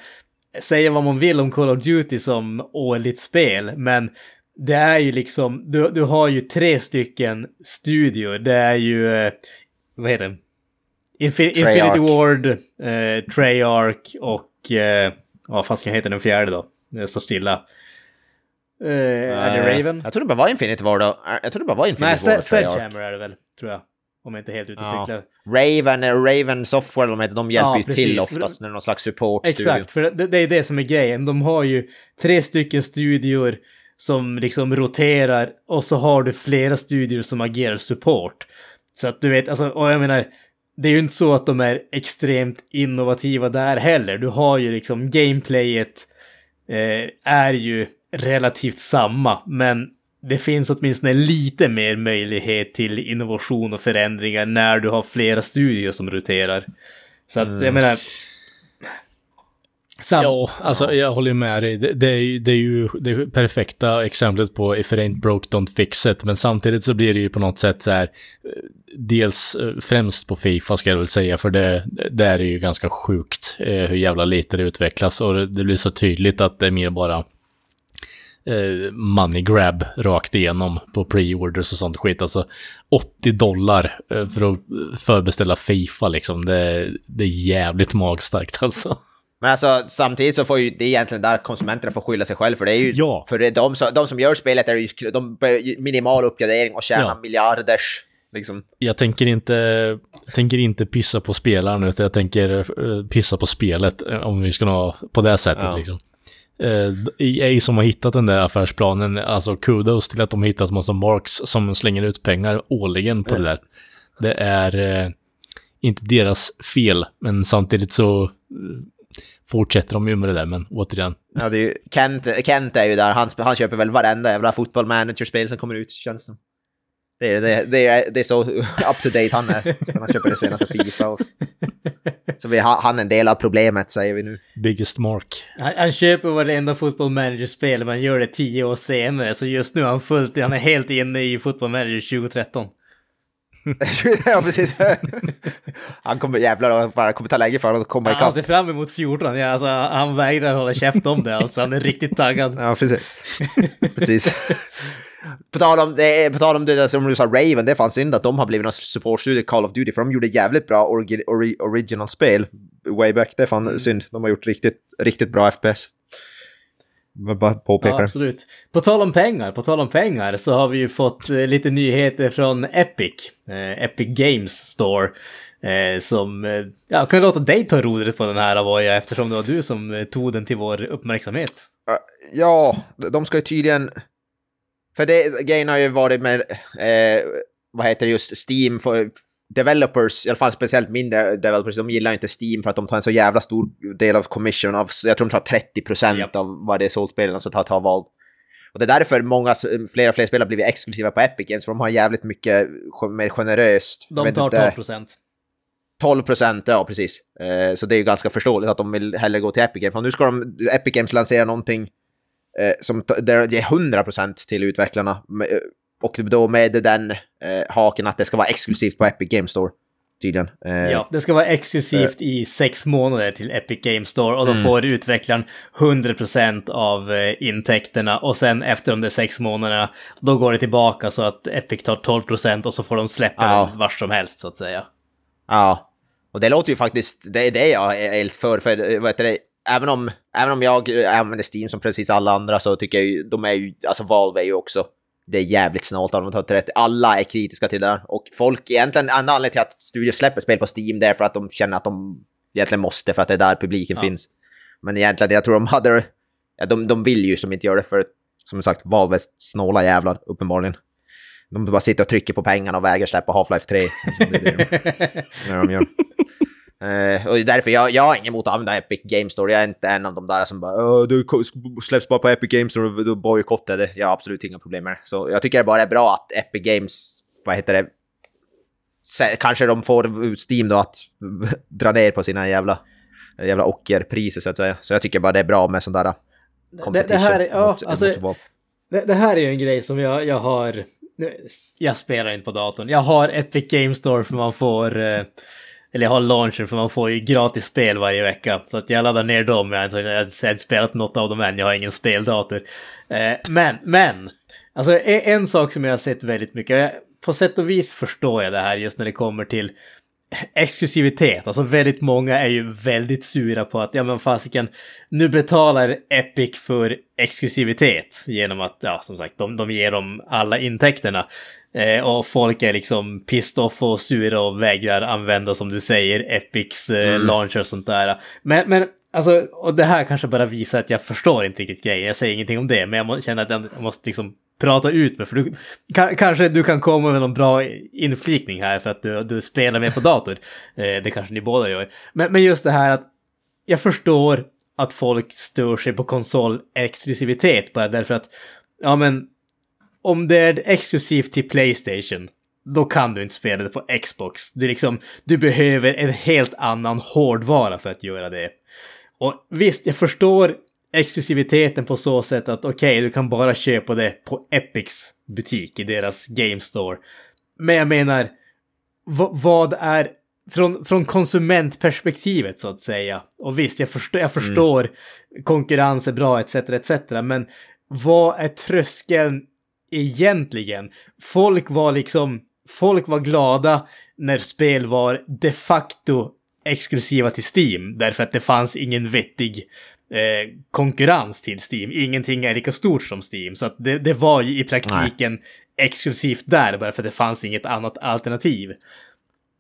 säga vad man vill om Call of Duty som årligt spel, men det är ju liksom, du, du har ju tre stycken studior. Det är ju, eh, vad heter det? Infi-
Treyarch.
Infinity Ward, eh, Treyarch och, eh, vad fan ska heta den fjärde då? Det står stilla. Eh, är det Raven?
Jag tror det bara var Infinity War då. Jag tror det bara var Infinity
Nej,
War. Treyarch.
Sledgehammer är det väl, tror jag. Om jag inte är helt ute och
Ja.
cyklar.
Raven, eh, Raven Software, de, heter, de hjälper
Ja,
ju
precis.
till oftast när någon slags support-studio.
Exakt, för det, det är det som är grejen. De har ju tre stycken studior som liksom roterar och så har du flera studior som agerar support. Så att du vet, alltså, och jag menar, det är ju inte så att de är extremt innovativa där heller. Du har ju liksom gameplayet eh, är ju relativt samma, men det finns åtminstone lite mer möjlighet till innovation och förändringar när du har flera studior som roterar. Så att jag menar... Sam-
Ja, alltså jag håller med dig. Det, det, är, det är ju det perfekta exemplet på if it ain't broke, don't fix it. Men samtidigt så blir det ju på något sätt så här, eh, dels eh, främst på Fifa ska jag väl säga, för det, det är ju ganska sjukt eh, hur jävla lite det utvecklas och det, det blir så tydligt att det är mer bara eh, money grab rakt igenom på pre-orders och sånt skit. Alltså 80 dollar eh, för att förbeställa Fifa liksom. Det, det är jävligt magstarkt alltså.
Men alltså samtidigt så får ju det är egentligen där konsumenterna får skylla sig själv för det är ju
Ja.
för de, som, de som gör spelet är ju de minimal uppgradering och tjänar
Ja.
miljarders liksom.
Jag tänker inte, jag tänker inte pissa på spelaren, utan jag tänker eh, pissa på spelet, eh, om vi ska nå på det sättet
Ja.
liksom. Eh, EA som har hittat den där affärsplanen, alltså kudos till att de har hittat massa marks som slänger ut pengar årligen på det där. Det är eh, inte deras fel, men samtidigt så eh, fortsätter de ju med det där, men återigen.
Ja, det är ju, Kent, Kent är ju där, han, han köper väl varenda jävla fotboll manager-spel som kommer ut känns det. Det är, det, det, är, det är så up to date han är. Så Han köper det senaste Fifa. Och, så vi, har- han är en del av problemet säger vi nu.
Biggest mark.
Han, han köper varenda Football Manager-spel, men gör det tio år senare. Så just nu är han fullt, han är helt inne i Football Manager 2013.
ja, precis. Han kommer jävlar bara kommer ta läge för honom att komma
Han
ikapp.
ser fram emot 14, ja, alltså, han vägrar hålla käft om det alltså. Han är riktigt taggad.
Ja, precis. precis. På tal om det, på tal om det som du sa, Raven, det är fan synd att de har blivit någon supportstudio Call of Duty, för de gjorde jävligt bra orgi, ori, original-spel way back. Det är fan synd. De har gjort riktigt, riktigt bra FPS. Jag bara påpeka
Ja, absolut. På tal om pengar, på tal om pengar så har vi ju fått eh, lite nyheter från Epic, eh, Epic Games Store. Eh, som, eh, ja, kan jag låta dig ta rodret på den här Avoya eftersom det var du som eh, tog den till vår uppmärksamhet.
Ja, de ska ju tydligen... För det, grejen har ju varit med, eh, vad heter det just, Steam för developers, i alla fall speciellt mindre developers, de gillar inte Steam för att de tar en så jävla stor del av commission av, jag tror de tar 30 procent
Japp.
av vad det är sålt spelen, så tar, tar val. Och det är därför många, fler och fler spel har blivit exklusiva på Epic Games, för de har jävligt mycket mer generöst.
De tar
inte,
12 procent.
12 procent, ja precis. Eh, så det är ju ganska förståeligt att de vill hellre gå till Epic Games. Och nu ska de, Epic Games lansera någonting som t- där det är 100 procent till utvecklarna. Eh, Och då med den eh, haken att det ska vara exklusivt på Epic Games Store. Tydligen. Eh,
Ja, det ska vara exklusivt i sex månader till Epic Games Store och då
Mm.
får utvecklaren 100% av eh, intäkterna och sen efter de där sex månaderna då går det tillbaka så att Epic tar 12% och så får de släppa
Ja.
den vart som helst så att säga.
Ja, och det låter ju faktiskt, det är det jag är helt för, för eh, vad heter det, även om, även om jag eh, använder Steam som precis alla andra så tycker jag ju, de är ju, alltså Valve är ju också, det är jävligt snålt av dem att ta rätt. Alla är kritiska till det där och folk, egentligen, en anledning till att studier släpper spel på Steam det är för att de känner att de egentligen måste för att det är där publiken
Ja.
finns. Men egentligen, jag tror de hade ja, de, de vill ju som inte göra det för, som sagt, Valve snåla jävlar, uppenbarligen. De bara sitter och trycker på pengarna och vägrar släppa Half-Life 3. Liksom, det är det de, det de gör. Uh, och därför jag, jag har inget emot att använda Epic Games Store. Jag är inte en av de där som bara du släpps bara på Epic Games Store och då bojkottar det. Jag har absolut inga problem med det. Så jag tycker det bara är bra att Epic Games, vad heter det, kanske de får Steam då att dra ner på sina jävla, jävla ockerpriser så att säga. Så jag tycker bara det är bra med sån där
det, det, här, ja, mot, alltså, mot det, det, här är ju en grej som jag, jag har... Jag spelar inte på datorn. Jag har Epic Games Store för man får... Eh, eller jag har launcher för man får ju gratis spel varje vecka. Så att jag laddar ner dem. Alltså, jag har inte spelat något av dem än. Jag har ingen speldator. Eh, men, men. Alltså e- en sak som jag har sett väldigt mycket. På sätt och vis förstår jag det här just när det kommer till exklusivitet. Alltså väldigt många är ju väldigt sura på att ja men fasiken, nu betalar Epic för exklusivitet genom att, ja som sagt, de, de ger dem alla intäkterna. Eh, och folk är liksom pissed off och sura och vägrar använda som du säger Epics eh, mm. launcher och sånt där. Men, men alltså, och det här kanske bara visar att jag förstår inte riktigt grejen. Jag säger ingenting om det, men jag känner att jag måste liksom prata ut med. För du, kanske du kan komma med någon bra inflikning här för att du, du spelar mer på dator. Eh, det kanske ni båda gör. Men, men just det här att jag förstår att folk stör sig på konsolexklusivitet bara därför att ja men om det är exklusivt till Playstation då kan du inte spela det på Xbox. Du, liksom, du behöver en helt annan hårdvara för att göra det. Och visst, jag förstår exklusiviteten på så sätt att okej, okay, du kan bara köpa det på Epics butik i deras Game Store. Men jag menar, vad är från, från konsumentperspektivet så att säga. Och visst, jag förstår, jag förstår mm. konkurrens är bra etc. etc. Men vad är tröskeln egentligen? Folk var liksom, folk var glada när spel var de facto exklusiva till Steam därför att det fanns ingen vettig eh, konkurrens till Steam. Ingenting är lika stort som Steam, så det, det var ju i praktiken Nej. exklusivt där bara för att det fanns inget annat alternativ.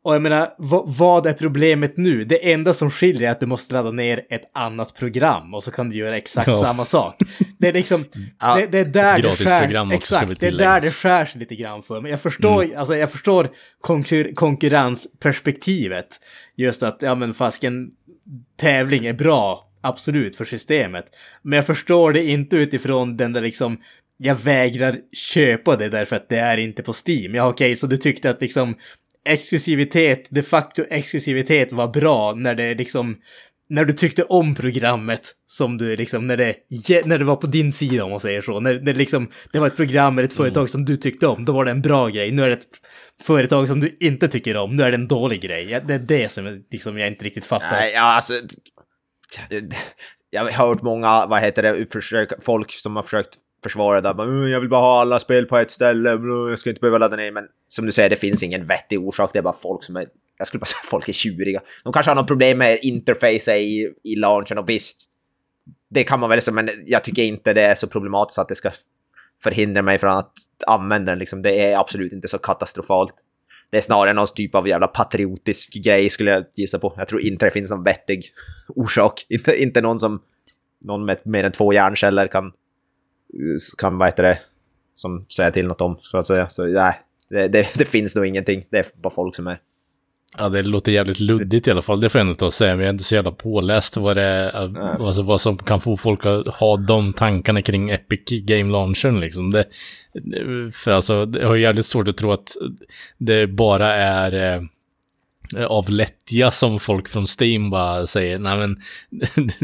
Och jag menar, vad är problemet nu? Det enda som skiljer är att du måste ladda ner ett annat program och så kan du göra exakt ja. samma sak. Det är liksom, ja, det, det, är där det skär, exakt, det är där det skär sig lite grann för mig. Jag förstår, mm. alltså jag förstår konkur konkurrensperspektivet. Just att, ja men fasken, tävling är bra absolut för systemet. Men jag förstår det inte utifrån den där liksom, jag vägrar köpa det därför att det är inte på Steam. Ja okej, okay, så du tyckte att liksom exklusivitet, de facto exklusivitet var bra när det liksom, när du tyckte om programmet som du liksom, när det, när det var på din sida om man säger så. När det liksom, det var ett program eller ett företag mm. som du tyckte om, då var det en bra grej. Nu är det ett företag som du inte tycker om, nu är det en dålig grej. Det är det som liksom, jag inte riktigt fattar.
Nej, ja, alltså, jag har hört många, vad heter det, försök, folk som har försökt försvara det. Mm, jag vill bara ha alla spel på ett ställe, mm, jag ska inte behöva ladda ner. Men som du säger, det finns ingen vettig orsak. Det är bara folk som är, jag skulle bara säga folk är tjuriga. De kanske har något problem med interface i, i launchen och visst, det kan man väl säga, men jag tycker inte det är så problematiskt att det ska förhindra mig från att använda den. Liksom. Det är absolut inte så katastrofalt. Det är snarare någon typ av jävla patriotisk grej skulle jag gissa på. Jag tror inte det finns någon vettig orsak. Inte, inte någon som någon med mer än två hjärnceller kan, kan vad heter det, som säger till något om, så att säga. Så nej, det, det, det finns nog ingenting. Det är bara folk som är
Ja, det låter jävligt luddigt i alla fall, det får jag ändå ta och säga, men jag är inte så jävla påläst vad det är, alltså vad som kan få folk att ha de tankarna kring Epic Game Launchen liksom. Det, för alltså, jag har jävligt svårt att tro att det bara är eh, Eh, av lättja som folk från Steam bara säger, nej men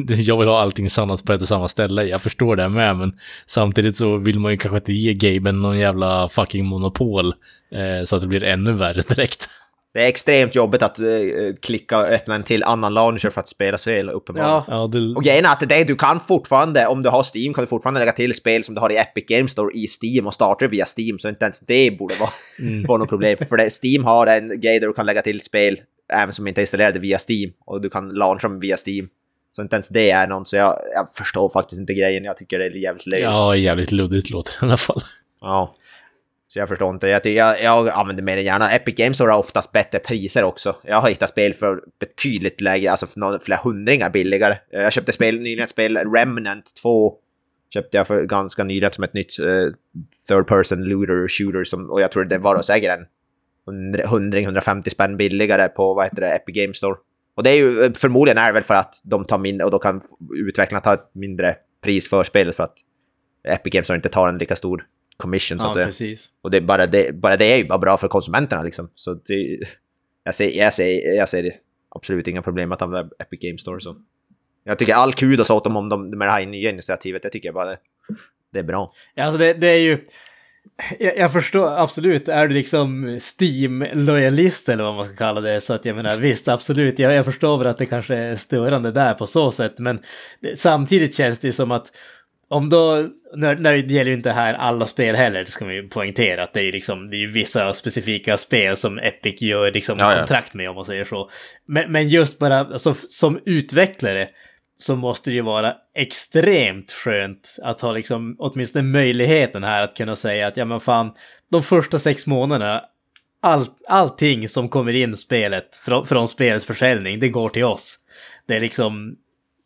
jag vill ha allting samlat på ett och samma ställe. Jag förstår det med, men samtidigt så vill man ju kanske inte ge Gaben någon jävla fucking monopol eh, så att det blir ännu värre direkt.
Det är extremt jobbigt att uh, klicka och öppna en till annan launcher för att spela spel, uppenbarligen. Ja. Ja, det... Och grejen är att det, du kan fortfarande, om du har Steam, kan du fortfarande lägga till spel som du har i Epic Games Store i Steam och starta via Steam, så inte ens det borde vara, mm. vara något problem. För det, Steam har en grej där du kan lägga till spel, även som inte är installerade via Steam, och du kan launcha dem via Steam. Så inte ens det är någon, så jag, jag förstår faktiskt inte grejen. Jag tycker det är jävligt löjligt.
Ja, jävligt luddigt låter det i alla fall.
Ja. Så jag förstår inte. Jag, jag, jag använder mer än gärna. Epic Games har oftast bättre priser också. Jag har hittat spel för betydligt lägre, alltså för några, flera hundringar billigare. Eh, jag köpte spel, nyligen ett spel, Remnant 2, Köpte jag för ganska nyligen som ett nytt uh, third person looter shooter som, och jag tror det var då säkert en 100-150 spänn billigare på vad heter det, Epic Games Store. Och det är ju eh, förmodligen är det väl för att de tar mindre och då kan utvecklarna ta ett mindre pris för spelet för att Epic Games Store inte tar en lika stor commission så att
Ja, precis.
Och det, bara, det, bara det är ju bara bra för konsumenterna liksom. Så det, jag, ser, jag, ser, jag ser absolut inga problem med att använda Epic Games Store. Så. Jag tycker all kudos åt dem om de, med det här nya initiativet. Det tycker jag bara det, det är bra.
Ja, Alltså det, det är ju... Jag, jag förstår absolut, är du liksom Steam-lojalist eller vad man ska kalla det, så att jag menar visst, absolut, jag, jag förstår väl att det kanske är störande där på så sätt, men det, samtidigt känns det ju som att om då, när, när det gäller ju inte här alla spel heller, det ska man ju poängtera att det är ju liksom, det är ju vissa specifika spel som Epic gör liksom
Ja, ja.
kontrakt med om man säger så. Men, men just bara, alltså som utvecklare så måste det ju vara extremt skönt att ha liksom åtminstone möjligheten här att kunna säga att ja men fan, de första sex månaderna, all, allting som kommer in i spelet från, från spelets försäljning, det går till oss. Det är liksom,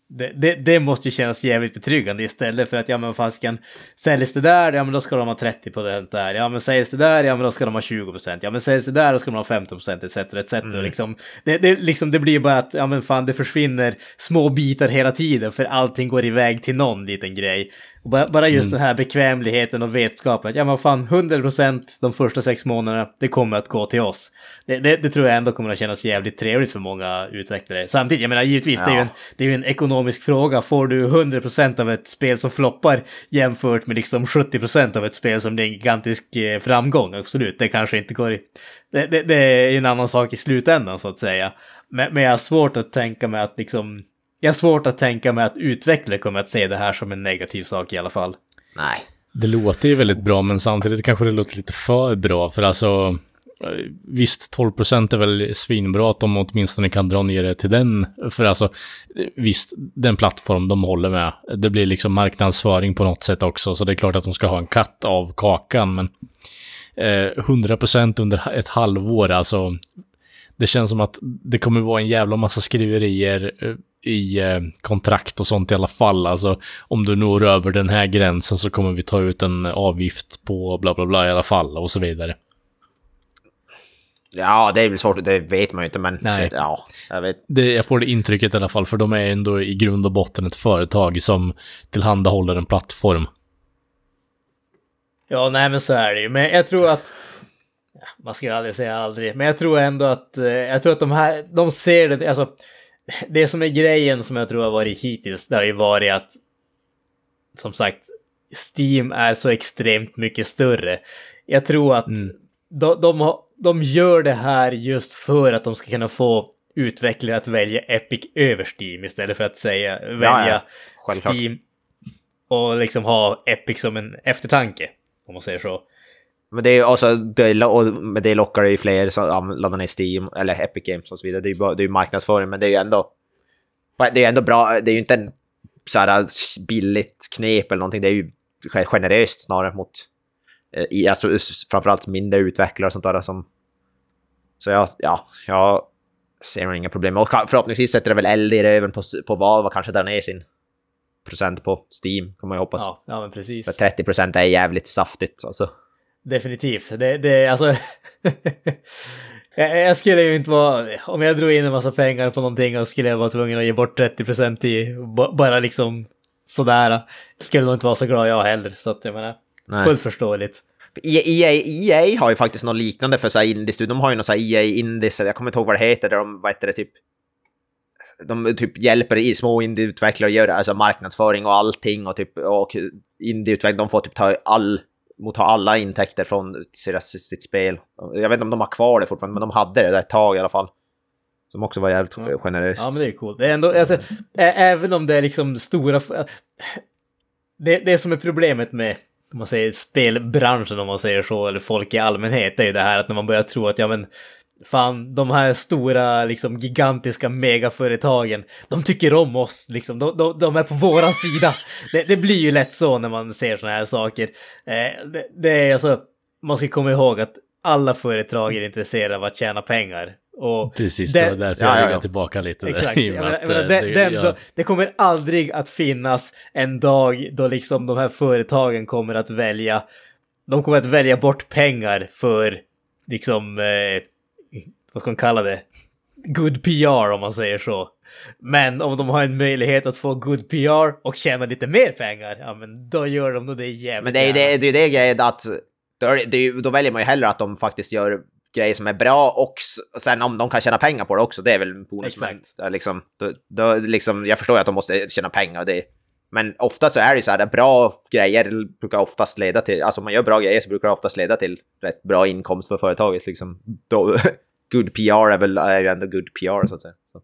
det, det, det måste ju kännas jävligt betryggande istället för att ja men fasken, säljs det där, ja men då ska de ha 30 på det där, ja men säljs det där, ja men då ska de ha 20 procent, ja men säljs det där, då ska de ha 15 procent etc. etc. Liksom, det, det, liksom, det blir bara att ja men fan det försvinner små bitar hela tiden för allting går iväg till någon liten grej. Och bara, bara just den här bekvämligheten och vetskapen att ja men fan 100 procent de första sex månaderna, det kommer att gå till oss. Det, det, det tror jag ändå kommer att kännas jävligt trevligt för många utvecklare. Samtidigt, jag menar givetvis, det är ju
Ja.
en det är ju en ekonomisk fråga. Får du 100% av ett spel som floppar jämfört med liksom 70% av ett spel som blir en gigantisk eh, framgång? Absolut, det kanske inte går i... Det, det, det är en annan sak i slutändan så att säga. Men, men jag har svårt att tänka mig att liksom... Jag har svårt att tänka mig att utvecklare kommer att se det här som en negativ sak i alla fall.
Nej.
Det låter ju väldigt bra, men samtidigt kanske det låter lite för bra, för alltså... Visst, 12% är väl svinbra att de åtminstone kan dra ner det till den. För alltså, visst, den plattform de håller med. Det blir liksom marknadsföring på något sätt också, så det är klart att de ska ha en katt av kakan, men... Eh, 100% under ett halvår, alltså... Det känns som att det kommer vara en jävla massa skriverier eh, i eh, kontrakt och sånt i alla fall. Alltså, om du når över den här gränsen så kommer vi ta ut en avgift på bla bla bla i alla fall och så vidare.
Ja, det är väl svårt, det vet man ju inte, men
Nej.
ja, jag vet.
Det, jag får det intrycket i alla fall, för de är ändå i grund och botten ett företag som tillhandahåller en plattform.
Ja, nej men så är det ju. Men jag tror att... ja, Man ska aldrig säga aldrig, men jag tror ändå att... eh, Jag tror att de här, de ser det, alltså... Det som är grejen som jag tror har varit hittills, det har ju varit att... Som sagt, Steam är så extremt mycket större. Jag tror att de, de, har, de gör det här just för att de ska kunna få utvecklare att välja Epic över Steam istället för att säga välja
självklart.
Steam och liksom ha Epic som en eftertanke, om man säger så.
Men det är ju alltså, det, och med det lockar det ju fler som laddar ner Steam eller Epic Games och så vidare. Det är ju bara- det är ju marknadsföring, men det är ju ändå... Det är ändå bra, det är ju inte en så här billigt knep eller någonting. Det är ju generöst snarare mot... eh, I, alltså framförallt mindre utvecklare och sånt där som... Så jag, ja, jag ser inga problem. Och förhoppningsvis sätter det väl eld i röven på, på Valve och kanske drar ner sin procent på Steam, kan man ju hoppas.
Ja, ja men precis.
För 30 procent är jävligt saftigt alltså.
Definitivt. Det, det alltså... jag, jag skulle ju inte vara... Om jag drog in en massa pengar på någonting och skulle jag vara tvungen att ge bort 30% i ba- bara liksom sådär. Skulle nog inte vara så glad jag heller. Så att jag menar,
Nej.
fullt förståeligt.
EA, EA har ju faktiskt något liknande för så här indie De har ju något så här EA Indies, jag kommer inte ihåg vad det heter, där de, vad heter det, typ... De typ hjälper i små indieutvecklare att göra alltså marknadsföring och allting och typ och indieutvecklare, de får typ ta all, motta alla intäkter från sitt, spel. Jag vet inte om de har kvar det fortfarande, men de hade det där ett tag i alla fall. Som också var jävligt
Ja.
generöst.
Ja, men det är coolt. Det är ändå, alltså, även om det är liksom stora... Det, det som är problemet med om man säger spelbranschen om man säger så, eller folk i allmänhet, det är ju det här att när man börjar tro att ja men fan, de här stora liksom gigantiska megaföretagen, de tycker om oss liksom, de, de, de är på våran sida. Det, det blir ju lätt så när man ser såna här saker. Eh, det, det är alltså, man ska komma ihåg att alla företag är intresserade av att tjäna pengar. Och
Precis,
det-
det var därför
Ja,
jag
ja, ja.
tillbaka lite.
Exakt. menar,
att,
menar, det,
det-
den,
jag-
då, det kommer aldrig att finnas en dag då liksom de här företagen kommer att välja, de kommer att välja bort pengar för liksom, eh, vad ska man kalla det? Good PR om man säger så. Men om de har en möjlighet att få good PR och tjäna lite mer pengar, ja men då gör de nog det jävligt
Men det är ju det, det, är det grejen att då, det, då väljer man ju hellre att de faktiskt gör grejer som är bra och sen om de kan tjäna pengar på det också, det är väl en bonus. Men,
Exakt.
liksom, då, då, liksom, jag förstår ju att de måste tjäna pengar det. Men ofta så är det ju så här, bra grejer brukar oftast leda till, alltså om man gör bra grejer så brukar det oftast leda till rätt bra inkomst för företaget. Liksom. Då, good PR är väl är ju ändå good PR så att säga. Så,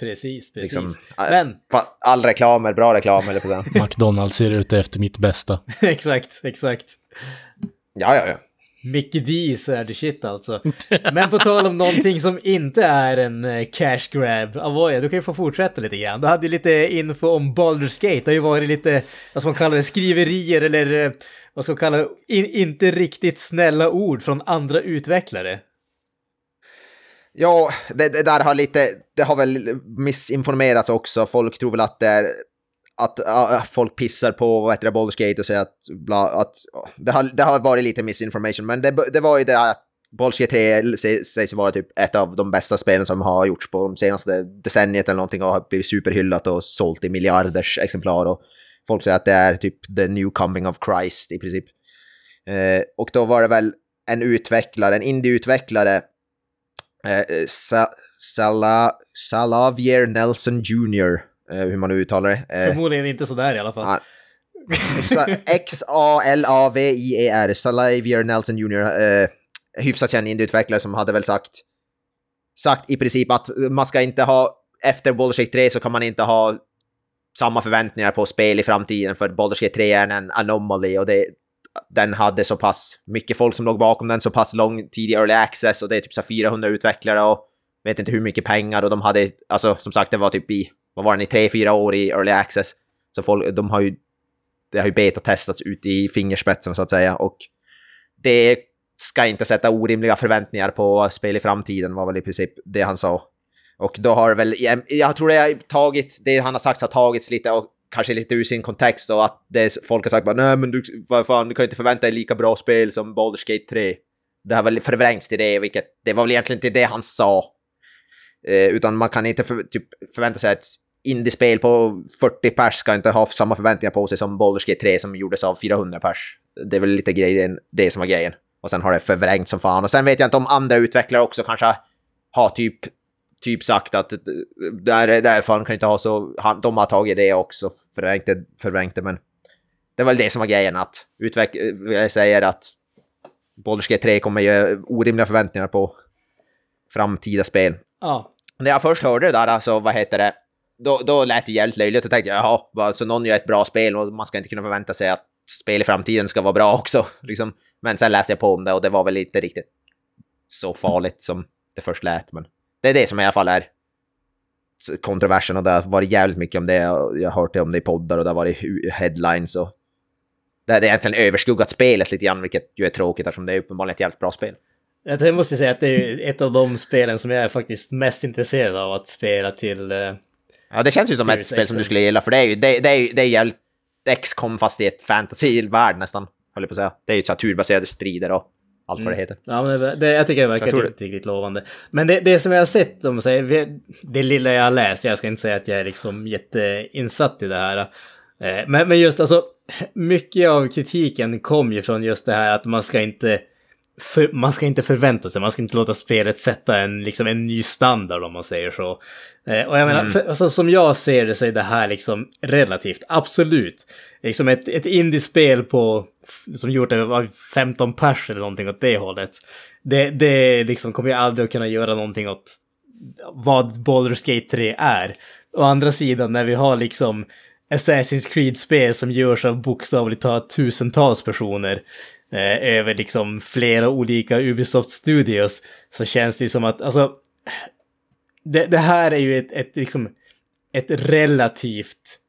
Precis, precis.
liksom, äh,
Men,
all reklam är bra reklam eller på den.
McDonalds ser ute efter mitt bästa.
exakt, exakt.
Ja, ja, ja.
Mickey D's är the shit alltså. Men på tal om någonting som inte är en eh, cash grab, Avoya, du kan ju få fortsätta lite grann. Du hade ju lite info om Baldur's Gate, det har ju varit lite, vad ska man kalla det, skriverier eller eh, vad ska man kalla det, in, inte riktigt snälla ord från andra utvecklare.
Ja, det, det där har lite, det har väl missinformerats också. Folk tror väl att det är att äh, folk pissar på vad heter det, Baldur's Gate och säger att, bla, att det, har, det har varit lite misinformation. Men det, det var ju det här att Baldur's Gate 3 sägs vara typ ett av de bästa spelen som har gjorts på de senaste decenniet eller någonting och har blivit superhyllat och sålt i miljarders exemplar. Och folk säger att det är typ the new coming of Christ i princip. Eh, och då var det väl en utvecklare, en indieutvecklare. Eh, Sa Sala Salavier Nelson Jr. Eh, hur man nu uttalar det. Eh,
Förmodligen inte sådär i alla fall.
X-A-L-A-V-I-E-R. Salavier Nelson Jr. Eh, hyfsat känd indieutvecklare som hade väl sagt sagt i princip att man ska inte ha efter Baldur's Gate 3 så kan man inte ha samma förväntningar på spel i framtiden för Baldur's Gate 3 är en anomaly och det, den hade så pass mycket folk som låg bakom den, så pass lång tid i early access och det är typ så 400 utvecklare och vet inte hur mycket pengar och de hade, alltså som sagt det var typ i, vad var den, i 3-4 år i early access. Så folk, de har ju, det har ju beta-testats ut i fingerspetsen så att säga och det ska inte sätta orimliga förväntningar på spel i framtiden var väl i princip det han sa. Och då har väl, jag tror det har tagits, det han har sagt har tagits lite och kanske lite ur sin kontext och att det, folk har sagt bara nej men du, vad fan, du kan ju inte förvänta dig lika bra spel som Baldur's Gate 3. Det har väl förvrängts till det, vilket det var väl egentligen inte det han sa. Eh, utan man kan inte för, typ, förvänta sig att indiespel på 40 pers ska inte ha samma förväntningar på sig som Baldur's Gate 3 som gjordes av 400 pers. Det är väl lite grejen, det som var grejen. Och sen har det förvrängt som fan. Och sen vet jag inte om andra utvecklare också kanske har typ, typ sagt att där, där fan kan inte ha så... Han, de har tagit det också, förvrängt det, förvrängt det, men... Det var väl det som var grejen, att utvecklare säger att Baldur's Gate 3 kommer ge orimliga förväntningar på framtida spel.
Ja,
När jag först hörde det där, alltså vad heter det, då, då lät det jävligt löjligt och tänkte jag, jaha, bara, så någon gör ett bra spel och man ska inte kunna förvänta sig att spel i framtiden ska vara bra också. Liksom. Men sen läste jag på om det och det var väl inte riktigt så farligt som det först lät. Men det är det som i alla fall är kontroversen och det har varit jävligt mycket om det. Jag har hört det om det i poddar och det har varit headlines och det har egentligen överskuggat spelet lite grann, vilket ju är tråkigt eftersom det är uppenbarligen ett jävligt bra spel.
jag måste säga att det är ett av de spelen som jag är faktiskt mest intresserad av att spela till. eh,
Ja, det känns ju som ett spel som du skulle gilla, för det är ju, det, det är ju, det är jävligt XCOM fast i ett fantasy-värld nästan, höll jag på att säga. Det är ju så här turbaserade strider och allt vad det heter.
Ja, men det, jag tycker det verkar riktigt, riktigt lovande. Men det, det som jag har sett, om säger, det lilla jag har läst, jag ska inte säga att jag är liksom jätteinsatt i det här. eh, Men, men just alltså, mycket av kritiken kom ju från just det här att man ska inte för, man ska inte förvänta sig, man ska inte låta spelet sätta en, liksom en ny standard om man säger så. Eh, och jag menar, för, alltså, som jag ser det så är det här liksom relativt, absolut. Liksom ett, ett indiespel på, som gjort det var 15 pers eller någonting åt det hållet. Det, det liksom kommer jag aldrig att kunna göra någonting åt vad Baldur's Gate 3 är. Å andra sidan när vi har liksom Assassin's Creed-spel som görs av bokstavligt talat tusentals personer eh, över liksom flera olika Ubisoft Studios så känns det ju som att, alltså, det, det här är ju ett, ett, liksom, ett relativt,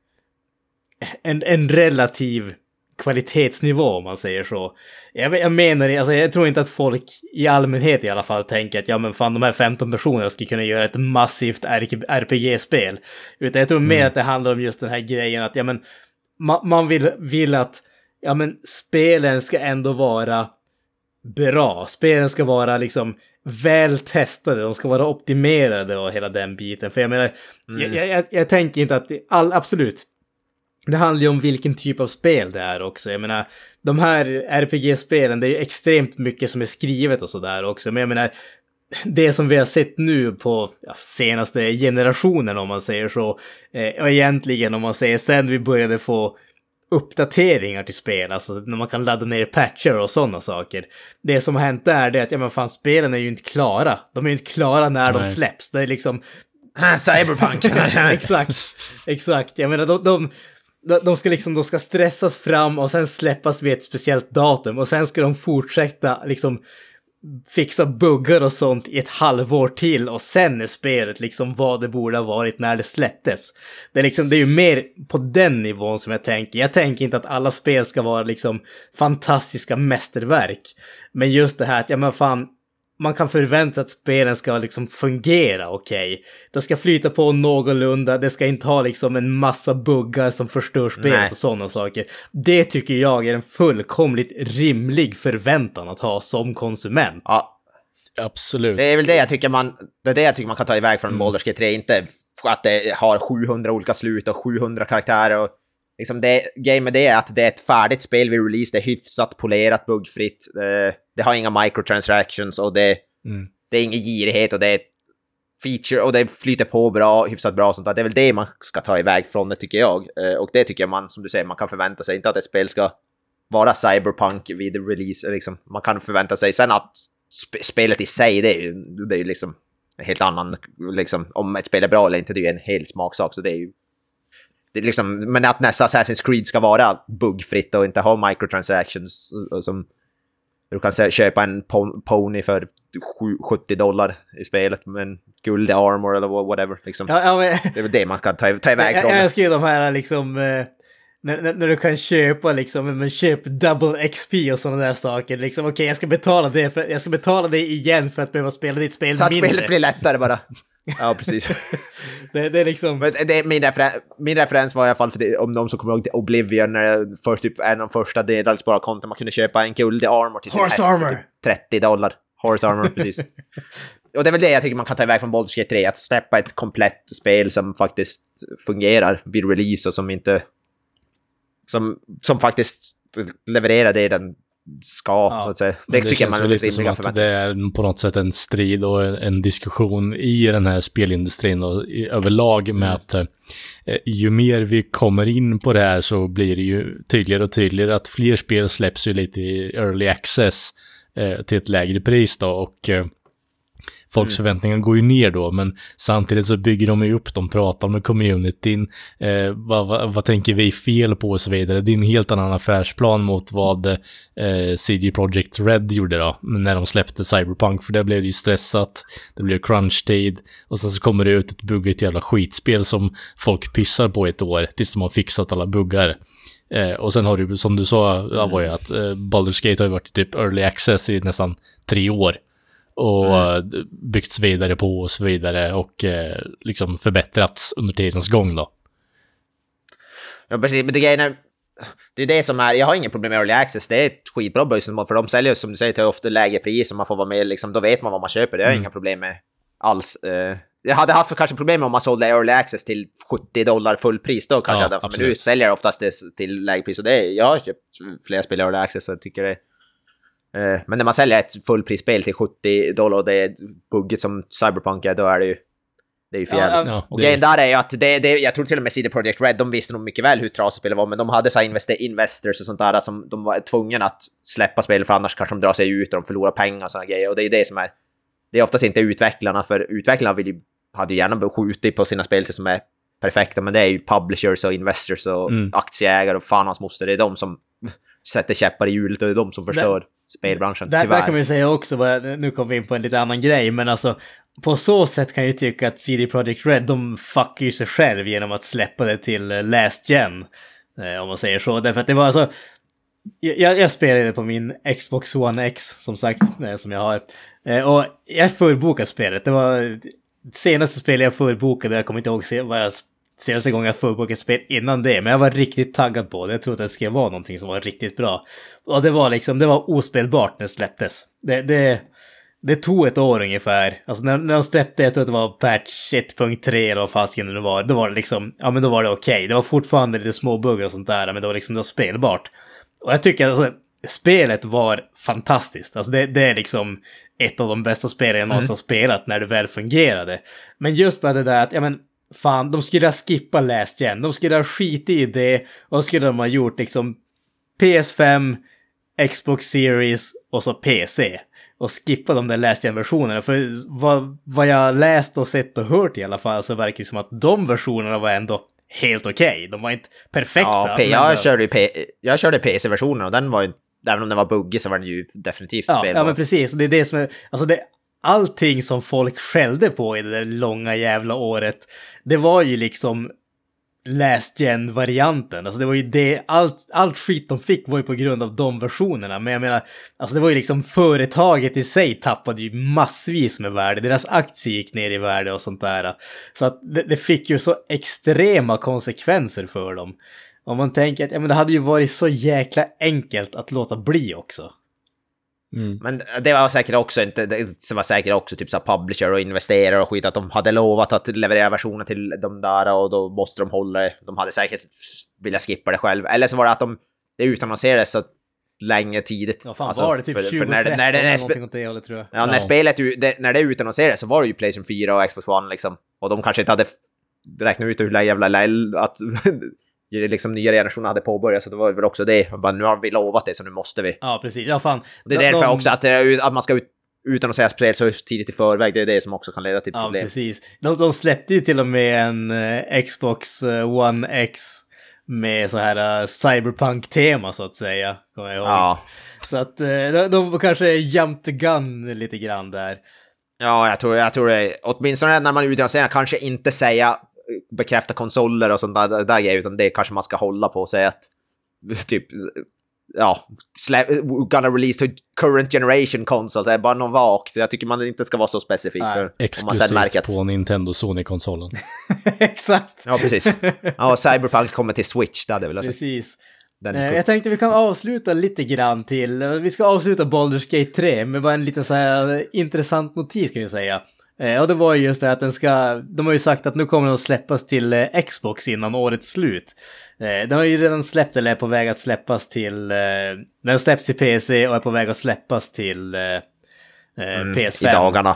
en, en relativ kvalitetsnivå om man säger så. Jag, jag menar, alltså jag tror inte att folk i allmänhet i alla fall tänker att ja men fan de här 15 personerna ska kunna göra ett massivt RPG-spel. Utan jag tror mer
Mm.
att det handlar om just den här grejen att ja men man, man vill, vill att ja men spelen ska ändå vara bra. Spelen ska vara liksom väl testade, de ska vara optimerade och hela den biten. För jag menar, jag, jag, jag tänker inte att, all, absolut, det handlar ju om vilken typ av spel det är också. Jag menar, de här RPG-spelen, det är ju extremt mycket som är skrivet och sådär också. Men jag menar, det som vi har sett nu på senaste generationen om man säger så, eh, och egentligen om man säger sen vi började få uppdateringar till spel, alltså när man kan ladda ner patcher och sådana saker. Det som har hänt där det är att, ja men fan, spelen är ju inte klara. De är ju inte klara när de
Nej.
släpps. Det är liksom,
Cyberpunk!
exakt, exakt. Jag menar, de, de, de- ska liksom, de ska stressas fram och sen släppas vid ett speciellt datum och sen ska de fortsätta liksom fixa buggar och sånt i ett halvår till och sen är spelet liksom vad det borde ha varit när det släpptes. Det är liksom, det är ju mer på den nivån som jag tänker. Jag tänker inte att alla spel ska vara liksom fantastiska mästerverk. Men just det här att, ja men fan, man kan förvänta sig att spelen ska liksom fungera okej. Det ska flyta på någorlunda, det ska inte ha liksom en massa buggar som förstör spelet
Nej.
och sådana saker. Det tycker jag är en fullkomligt rimlig förväntan att ha som konsument.
Ja,
Absolut.
det är väl det jag tycker man, det är det jag tycker man kan ta iväg från Baldur's Gate 3, inte att det har 700 olika slut och 700 karaktärer och liksom det, grejen med det är att det är ett färdigt spel vid release, det är hyfsat polerat, buggfritt, det, det har inga microtransactions och det,
Mm.
det är ingen girighet och det är feature och det flyter på bra, hyfsat bra och sånt där. Det är väl det man ska ta iväg från det tycker jag. Eh, Och det tycker jag man, som du säger, man kan förvänta sig. Inte att ett spel ska vara cyberpunk vid release. Liksom. Man kan förvänta sig sen att sp- spelet i sig, det är ju, det är ju liksom en helt annan, liksom, om ett spel är bra eller inte, det är ju en hel smaksak. Så det är ju det är liksom, men att nästa Assassin's Creed ska vara buggfritt och inte ha microtransactions och som du kan köpa en pon- pony för sju- 70 dollar i spelet med en guld armor eller wha- whatever. Liksom.
Ja, ja, men...
Det är väl det man kan ta, ta iväg från.
jag älskar ju de här liksom... eh, När, när, när du kan köpa liksom, men köp double XP och sådana där saker. Liksom, okej, jag ska betala det, för, jag ska betala det igen för att behöva spela ditt spel
Så att
mindre.
spelet blir lättare bara. Ja, precis.
det, det är liksom...
Men det min, referen min referens var i alla fall för det, om de som kommer ihåg till Oblivion, när det först typ en av de första delades konton man kunde köpa en guldig armor till sin
Horse
häst
armor.
för typ 30 dollar. Horse armor, precis. Och det är väl det jag tycker man kan ta iväg från Baldur's Gate 3, att släppa ett komplett spel som faktiskt fungerar vid release och som inte... Som, som faktiskt levererar det den ska,
Ja.
så att säga.
Det,
Det, tycker man är
lite som att det är på något sätt en strid och en, en diskussion i den här spelindustrin och i, överlag med att eh, ju mer vi kommer in på det här så blir det ju tydligare och tydligare att fler spel släpps ju lite i early access eh, till ett lägre pris då och eh, Folks förväntningar går ju ner då, men samtidigt så bygger de ju upp, de pratar med communityn, eh, vad, vad, vad tänker vi fel på och så vidare. Det är en helt annan affärsplan mot vad eh, CG Projekt Red gjorde då, när de släppte Cyberpunk, för det blev det ju stressat, det blev crunch-tid, och sen så kommer det ut ett buggigt jävla skitspel som folk pissar på ett år, tills de har fixat alla buggar. Eh, och sen har du, som du sa, Avoy, att eh, Baldur's Gate har ju varit typ early access i nästan tre år och eh, byggts vidare på och så vidare och eh, liksom förbättrats under tidens gång då.
Ja, precis. Men det grejen är... Det är det som är... Jag har inget problem med early access. Det är ett skitbra businessmål, för de säljer som du säger till ofta lägre pris och man får vara med liksom. Då vet man vad man köper. Det har jag inga problem med alls. Eh, jag hade haft kanske problem om man sålde early access till 70 dollar fullpris. Då kanske
Ja,
jag hade, men nu säljer jag oftast det till lägre pris. Och det är, jag har köpt flera spel i early access så jag tycker det Men när man säljer ett fullprisspel till 70 dollar och det är bugget som Cyberpunk är, då är det ju... Det är ju för
Ja.
Ja,
grejen där är ju att det, det, jag tror till och med CD Projekt Red, de visste nog mycket väl hur trasigt spelet var, men de hade så här investors och sånt där som de var tvungna att släppa spelet för annars kanske de drar sig ut och de förlorar pengar och såna grejer. Och det är det som är... Det är oftast inte utvecklarna, för utvecklarna vill ju, hade ju gärna skjutit på sina spel som är perfekta, men det är ju publishers och investors och
Mm.
aktieägare och fan hans moster. Det är de som sätter käppar i hjulet och det är de som förstör spelbranschen,
Där,
tyvärr.
där kan man ju säga också, nu kommer vi in på en lite annan grej, men alltså på så sätt kan jag ju tycka att CD Projekt Red, de fuckar ju sig själv genom att släppa det till eh, Last Gen. eh, Om man säger så. Därför att det var alltså, jag, jag spelade på min Xbox One X, som sagt, eh, som jag har. Och jag fullbokade spelet. Det var senaste spelet jag fullbokade, jag kommer inte ihåg se- vad jag senaste gången jag fullbokade ett spel innan det, men jag var riktigt taggad på det. Jag trodde att det skulle vara någonting som var riktigt bra. Och det var liksom, det var ospelbart när det släpptes. Det, det, det tog ett år ungefär. Alltså när, när de släppte, jag tror att det var patch 1.3 eller vad fasiken det var, då var det liksom, ja men då var det okej. Det var fortfarande lite småbuggar och sånt där, men det var liksom, det var spelbart. Och jag tycker alltså, spelet var fantastiskt. Alltså det, det är liksom ett av de bästa spelen jag någonsin har spelat när det väl fungerade. Men just bara det där att, ja men, fan, de skulle ha skippat Last Gen. De skulle ha skitit i det och skulle de ha gjort liksom PS5, Xbox Series och så PC. Och skippa de där Last Gen-versionerna. För vad, vad jag läst och sett och hört i alla fall så verkar det som att de versionerna var ändå helt okej. De var inte perfekta.
Ja,
men-
jag, körde P- jag körde PC-versionen och den var ju, även om den var buggig så var den ju definitivt
Ja,
spelbar.
ja men precis. Och det är det som är, alltså det, allting som folk skällde på i det där långa jävla året, det var ju liksom last gen-varianten. Alltså det var ju det, allt, allt skit de fick var ju på grund av de versionerna. Men jag menar, alltså det var ju liksom företaget i sig tappade ju massvis med värde. Deras aktie gick ner i värde och sånt där. Så att det, det fick ju så extrema konsekvenser för dem. Om man tänker att ja, men det hade ju varit så jäkla enkelt att låta bli också.
Men det var säkert också inte, det var säkert också typ så publisher och investerare och skit att de hade lovat att leverera versioner till de där och då måste de hålla det. De hade säkert velat skippa det själv. Eller så var det att de, det utannonserades så länge tidigt.
Ja, fan
Alltså,
var det typ
för- för
2013
när, det- när, det,
eller
när,
någonting åt det hållet tror jag.
ja, när spelet, det, när det utannonserades så var det ju Playstation 4 och Xbox One liksom. Och de kanske inte hade räknat ut hur jävla att liksom nya generationer hade påbörjat. Så det var väl också det. Bara, nu har vi lovat det så nu måste vi.
Ja, precis. Ja, fan.
Det är därför
de-
också att, det ut- att man ska ut, utannonsera spel så tidigt i förväg. Det är det som också kan leda till
Ja,
problem.
precis. De, de släppte ju till och med en eh, Xbox eh, One X med så här eh, cyberpunk-tema så att säga. Kommer jag ihåg.
Ja.
Så att eh, de, de kanske jumped the gun lite grann där.
Ja, jag tror, jag tror det. Åtminstone när man utannonserar, kanske inte säga bekräfta konsoler och sånt där, där grejer, utan det kanske man ska hålla på och säga att typ ja, slä, gonna release to current generation console, det är bara något vagt. Jag tycker man inte ska vara så specifik. För om man sen märker
Exklusivt
att,
på Nintendo Sony-konsolen.
Exakt.
Ja, precis. Ja, Cyberpunk kommer till Switch, det hade jag velat.
Precis.
Den
Eh, Jag tänkte vi kan avsluta lite grann till, eh, vi ska avsluta Baldur's Gate 3 med bara en liten så här eh, intressant notis kan jag säga. Eh, Och det var ju just det att den ska, de har ju sagt att nu kommer den att släppas till eh, Xbox innan årets slut. Eh, Den har ju redan släppt eller är på väg att släppas till, eh, den släpps till PC och är på väg att släppas till eh, eh, PS5.
Mm, i dagarna.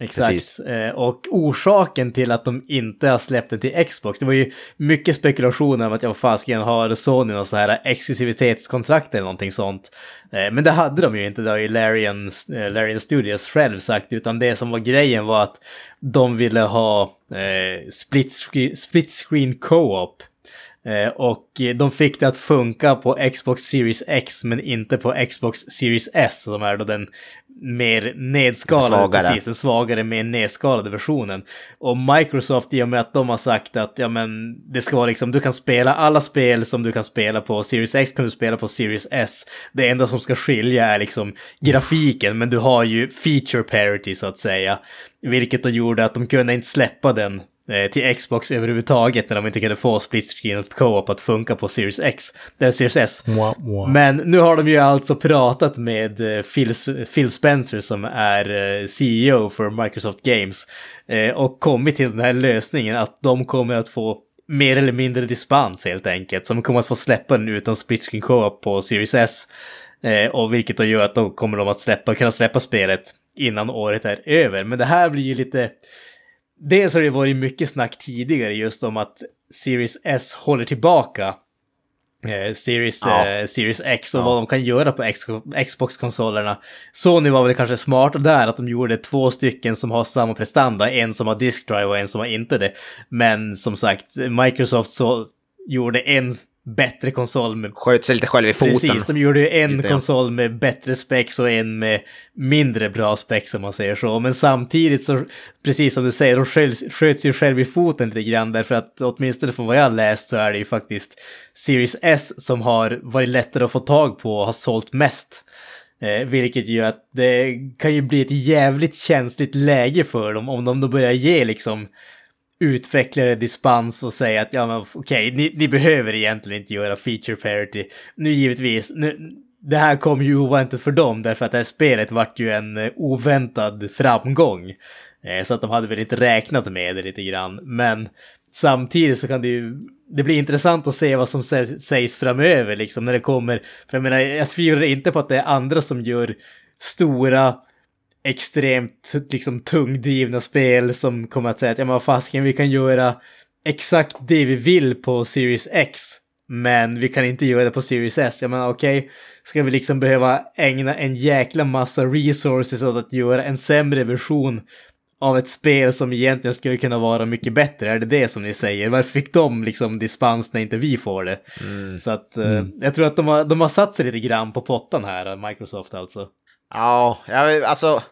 Exakt.
Precis.
Eh, Och orsaken till att de inte har släppt den till Xbox, det var ju mycket spekulationer om att jag fasiken har Sony någon sån här exklusivitetskontrakt eller någonting sånt. Eh, Men det hade de ju inte, det har ju Larian, eh, Larian Studios själv sagt, utan det som var grejen var att de ville ha split, screen, split screen co-op. Och de fick det att funka på Xbox Series X men inte på Xbox Series S som är då den mer nedskalade,
Svagare.
precis, den svagare, mer nedskalade versionen. Och Microsoft, i och med att de har sagt att ja, men, det ska vara liksom, du kan spela alla spel som du kan spela på Series X kan du spela på Series S. Det enda som ska skilja är liksom grafiken, men du har ju feature parity så att säga. Vilket då gjorde att de kunde inte släppa den till Xbox överhuvudtaget när de inte kunde få split screen co-op att funka på Series X, eller Series S.
Mwah, mwah.
Men nu har de ju alltså pratat med eh, Phil, Phil Spencer som är eh, CEO för Microsoft Games eh, och kommit till den här lösningen att de kommer att få mer eller mindre dispens helt enkelt. Så de kommer att få släppa den utan split screen co-op på Series S. Eh, och vilket då gör att då kommer de att släppa, kunna släppa spelet innan året är över. Men det här blir ju lite... Dels har det varit mycket snack tidigare just om att Series S håller tillbaka eh, Series,
Ja.
eh, Series X och
Ja.
vad de kan göra på Xbox-konsolerna. Sony var väl kanske smarta där, att de gjorde två stycken som har samma prestanda, en som har disk drive och en som har inte det. Men som sagt, Microsoft så gjorde en bättre konsol med
Sköt sig lite själv i foten.
Precis, de gjorde ju en
Lite,
konsol med bättre specs och en med mindre bra specs om man säger så. Men samtidigt så, precis som du säger, de sköt, sköt sig själv i foten lite grann därför att åtminstone från vad jag har läst så är det ju faktiskt Series S som har varit lättare att få tag på och har sålt mest. Eh, vilket gör att det kan ju bli ett jävligt känsligt läge för dem om de då börjar ge liksom utvecklare dispens och säga att ja men okej, ni, ni behöver egentligen inte göra feature parity. Nu givetvis, nu, det här kom ju oväntat för dem därför att det här spelet vart ju en eh, oväntad framgång. Eh, så att de hade väl inte räknat med det lite grann. Men samtidigt så kan det ju, det blir intressant att se vad som sägs framöver liksom när det kommer. För jag menar, jag tvivlar inte på att det är andra som gör stora extremt liksom tungdrivna spel som kommer att säga att ja men fasken vi kan göra exakt det vi vill på Series X men vi kan inte göra det på Series S. Jag menar okej, ska vi liksom behöva ägna en jäkla massa resources åt att göra en sämre version av ett spel som egentligen skulle kunna vara mycket bättre? Är det det som ni säger? Varför fick de liksom dispens när inte vi får det? Så att eh, jag tror att de har, de har satt sig lite grann på pottan här, Microsoft alltså.
Ja, jag, alltså...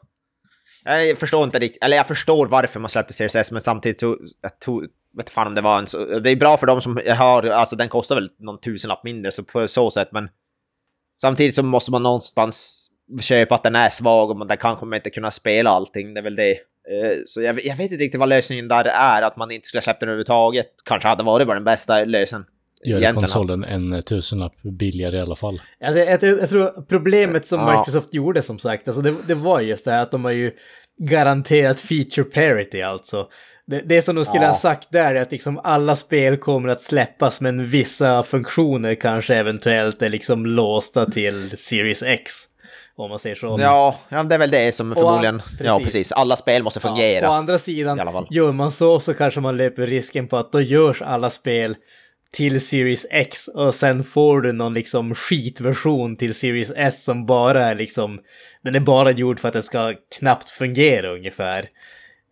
Jag förstår inte riktigt, eller jag förstår varför man släppte Series S, men samtidigt tog, jag tog, vet fan om det var en så, Det är bra för dem som har, alltså den kostar väl någon tusenlapp mindre, så på så sätt, men samtidigt så måste man någonstans köpa att den är svag och man, där kanske man inte kunna spela allting, det är väl det. Eh, så jag, jag vet inte riktigt vad lösningen där är, att man inte skulle släppa den överhuvudtaget. Kanske hade varit bara den bästa lösningen.
Gör
Egentligen.
konsolen en tusenlapp billigare i alla fall.
Alltså, jag, jag, jag tror problemet som
Ja.
Microsoft gjorde som sagt, alltså det, det var just det här att de har ju garanterat feature parity alltså. Det, det som de skulle
Ja.
ha sagt där är att liksom alla spel kommer att släppas men vissa funktioner kanske eventuellt är liksom låsta till Series X. Om man säger så.
Ja, ja, det är väl det som förmodligen... ja,
precis.
precis. Alla spel måste fungera.
Ja, å andra sidan, gör man så så kanske man löper risken på att då görs alla spel till Series X och sen får du någon liksom skitversion till Series S som bara är liksom, den är bara gjord för att den ska knappt fungera ungefär.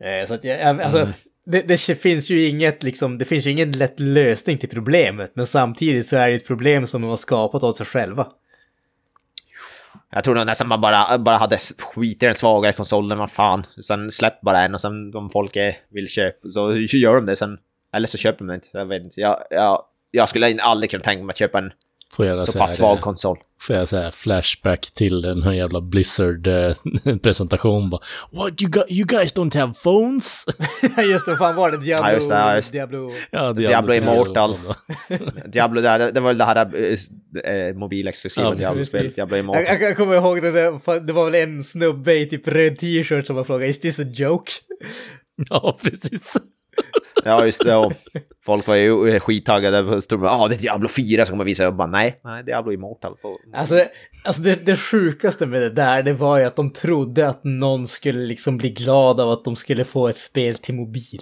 Eh, så att jag, jag, alltså,
Mm.
det, det finns ju inget liksom, det finns ju ingen lätt lösning till problemet, men samtidigt så är det ett problem som de har skapat åt sig själva.
Jag tror nog nästan man bara, bara hade skit i den svagare konsolen, vad fan. Sen släpp bara en och sen om folk är, vill köpa, så gör de det sen. Eller så köper de inte, jag vet inte. Jag, jag, jag skulle aldrig kunna tänka mig att köpa en så pass svag konsol.
får jag säga flashback till den här jävla Blizzard-presentation bara What you, got, you guys don't have phones?
just det, fan var det Diablo?
Ja, just det, ja, just det.
Diablo.
ja,
Diablo
3
Immortal. Diablo, där, det, det var väl det här äh, mobilexklusiva
Ja,
Diablo-spelet, Diablo
Jag,
Immortal.
jag, jag kommer ihåg det, det var väl en snubbe i typ röd t-shirt som var frågade is this a joke?
ja, precis.
Ja, just det. Och folk var ju skittaggade. Stod bara, ah, det är Diablo 4 som kommer visa. Jag bara, nej, nej, Diablo Immortal.
Alltså, alltså det, det sjukaste med det där, det var ju att de trodde att någon skulle liksom bli glad av att de skulle få ett spel till mobil.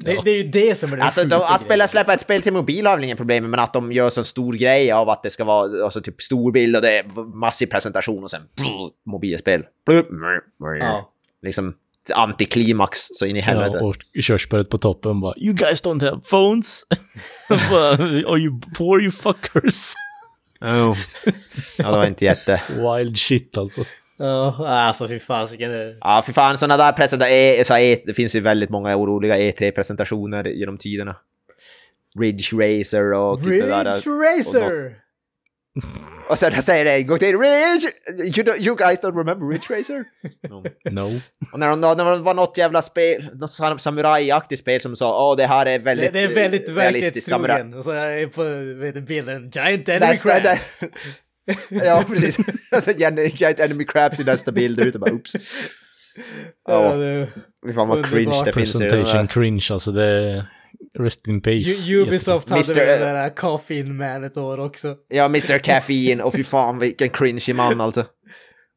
Det,
Ja.
det är ju det som är det
Alltså de, att spela, släppa ett spel till mobil har väl inget problem med, men att de gör så stor grej av att det ska vara alltså, typ stor bild och det är massiv presentation och sen brr, mobilspel. Brr, brr, brr.
Ja.
Liksom antiklimax så in i helvete.
Ja, och körsbäret på toppen bara You guys don't have phones? Are you poor you fuckers?
Oh. Ja, det var inte jätte...
Wild shit alltså.
Ja, alltså fy fasiken. det-
Ja, för fan, sådana där presentationer, så e, det finns ju väldigt många oroliga E3-presentationer genom tiderna. Ridge Racer och... typ
Ridge Racer!
Och sen säger det en gång till, Ridge! You, don't- you guys don't remember Ridge Racer? No.
No.
Och när, de, när det var något jävla spel, något sam- samurajaktigt spel som sa åh det här är
Det,
väldigt
det är väldigt
eh,
verklighetstrogen. Och så är det på vet bilden, Giant Enemy Crabs.
ja, precis. Och sen Giant Enemy Crabs i nästa bild ut och bara oops.
Ja,
Ja,
det-
fan vad cringe det finns i den
Presentation cringe alltså. Det Rest in peace.
U- Ubisoft hade
Mr.
väl det där Coffin Man ett år också.
Ja, Mr. Caffeine och fy fan vilken cringe man alltså.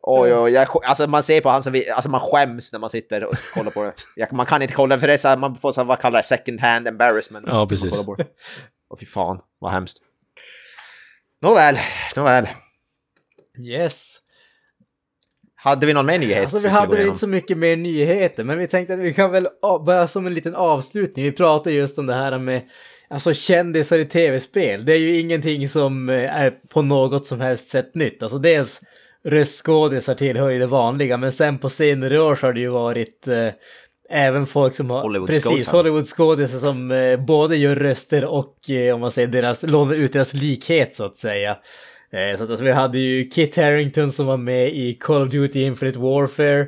Oj, oj, jag, alltså man ser på han som vi, alltså man skäms när man sitter och kollar på det. Jag, man kan inte kolla för det är så här, man får så här, vad kallar det, second hand embarrassment.
Ja,
man
precis.
det. Och fy fan, vad hemskt. Nåväl, nåväl.
Yes.
Hade vi någon mer nyhet?
Alltså vi hade väl inte så mycket mer nyheter, men vi tänkte att vi kan väl bara som en liten avslutning, vi pratade just om det här med alltså kändisar i tv-spel, det är ju ingenting som eh, är på något som helst sätt nytt. Alltså dels röstskådisar tillhör ju det vanliga, men sen på senare år så har det ju varit eh, även folk som har...
Hollywoodskådisar.
Precis, Hollywoodskådisar som eh, både gör röster och eh, om man säger deras, lånar ut deras likhet så att säga. Eh, så att alltså, vi hade ju Kit Harington som var med i Call of Duty Infinite Warfare.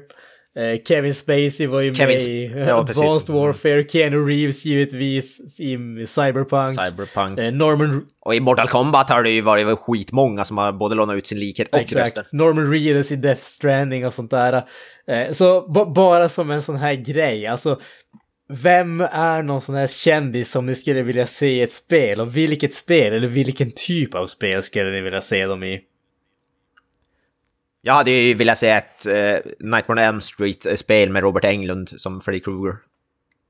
Eh, Kevin Spacey var ju
Kevin
med i
ja.
Advanced Warfare. Keanu Reeves givetvis i Cyberpunk.
Cyberpunk.
Eh, Norman,
Och i Mortal Kombat har det ju varit skitmånga som har både lånat ut sin likhet och
exakt, Norman Reedus i Death Stranding och sånt där. Eh, så ba- bara som en sån här grej, alltså vem är någon sån här kändis som ni skulle vilja se i ett spel? Och vilket spel, eller vilken typ av spel skulle ni vilja se dem i?
Jag hade ju velat se ett uh, Nightmare on Elm Street-spel med Robert Englund som Freddy Krueger.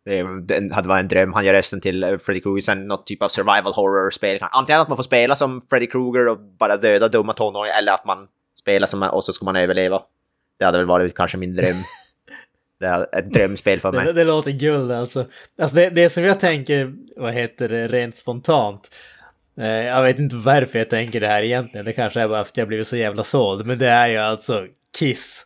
Det, det hade varit en dröm. Han gör rösten till eh, Freddy Krueger, sen något typ av survival horror-spel. Antingen att man får spela som Freddy Krueger och bara döda dumma tonåringar, eller att man spelar som och så ska man överleva. Det hade väl varit kanske min dröm. det är ett drömspel för mig.
Det, det låter guld alltså. Alltså det, det som jag tänker, vad heter det, rent spontant. Eh, jag vet inte varför jag tänker det här egentligen. Det kanske är bara för att jag blivit så jävla såld. Men det är ju alltså Kiss.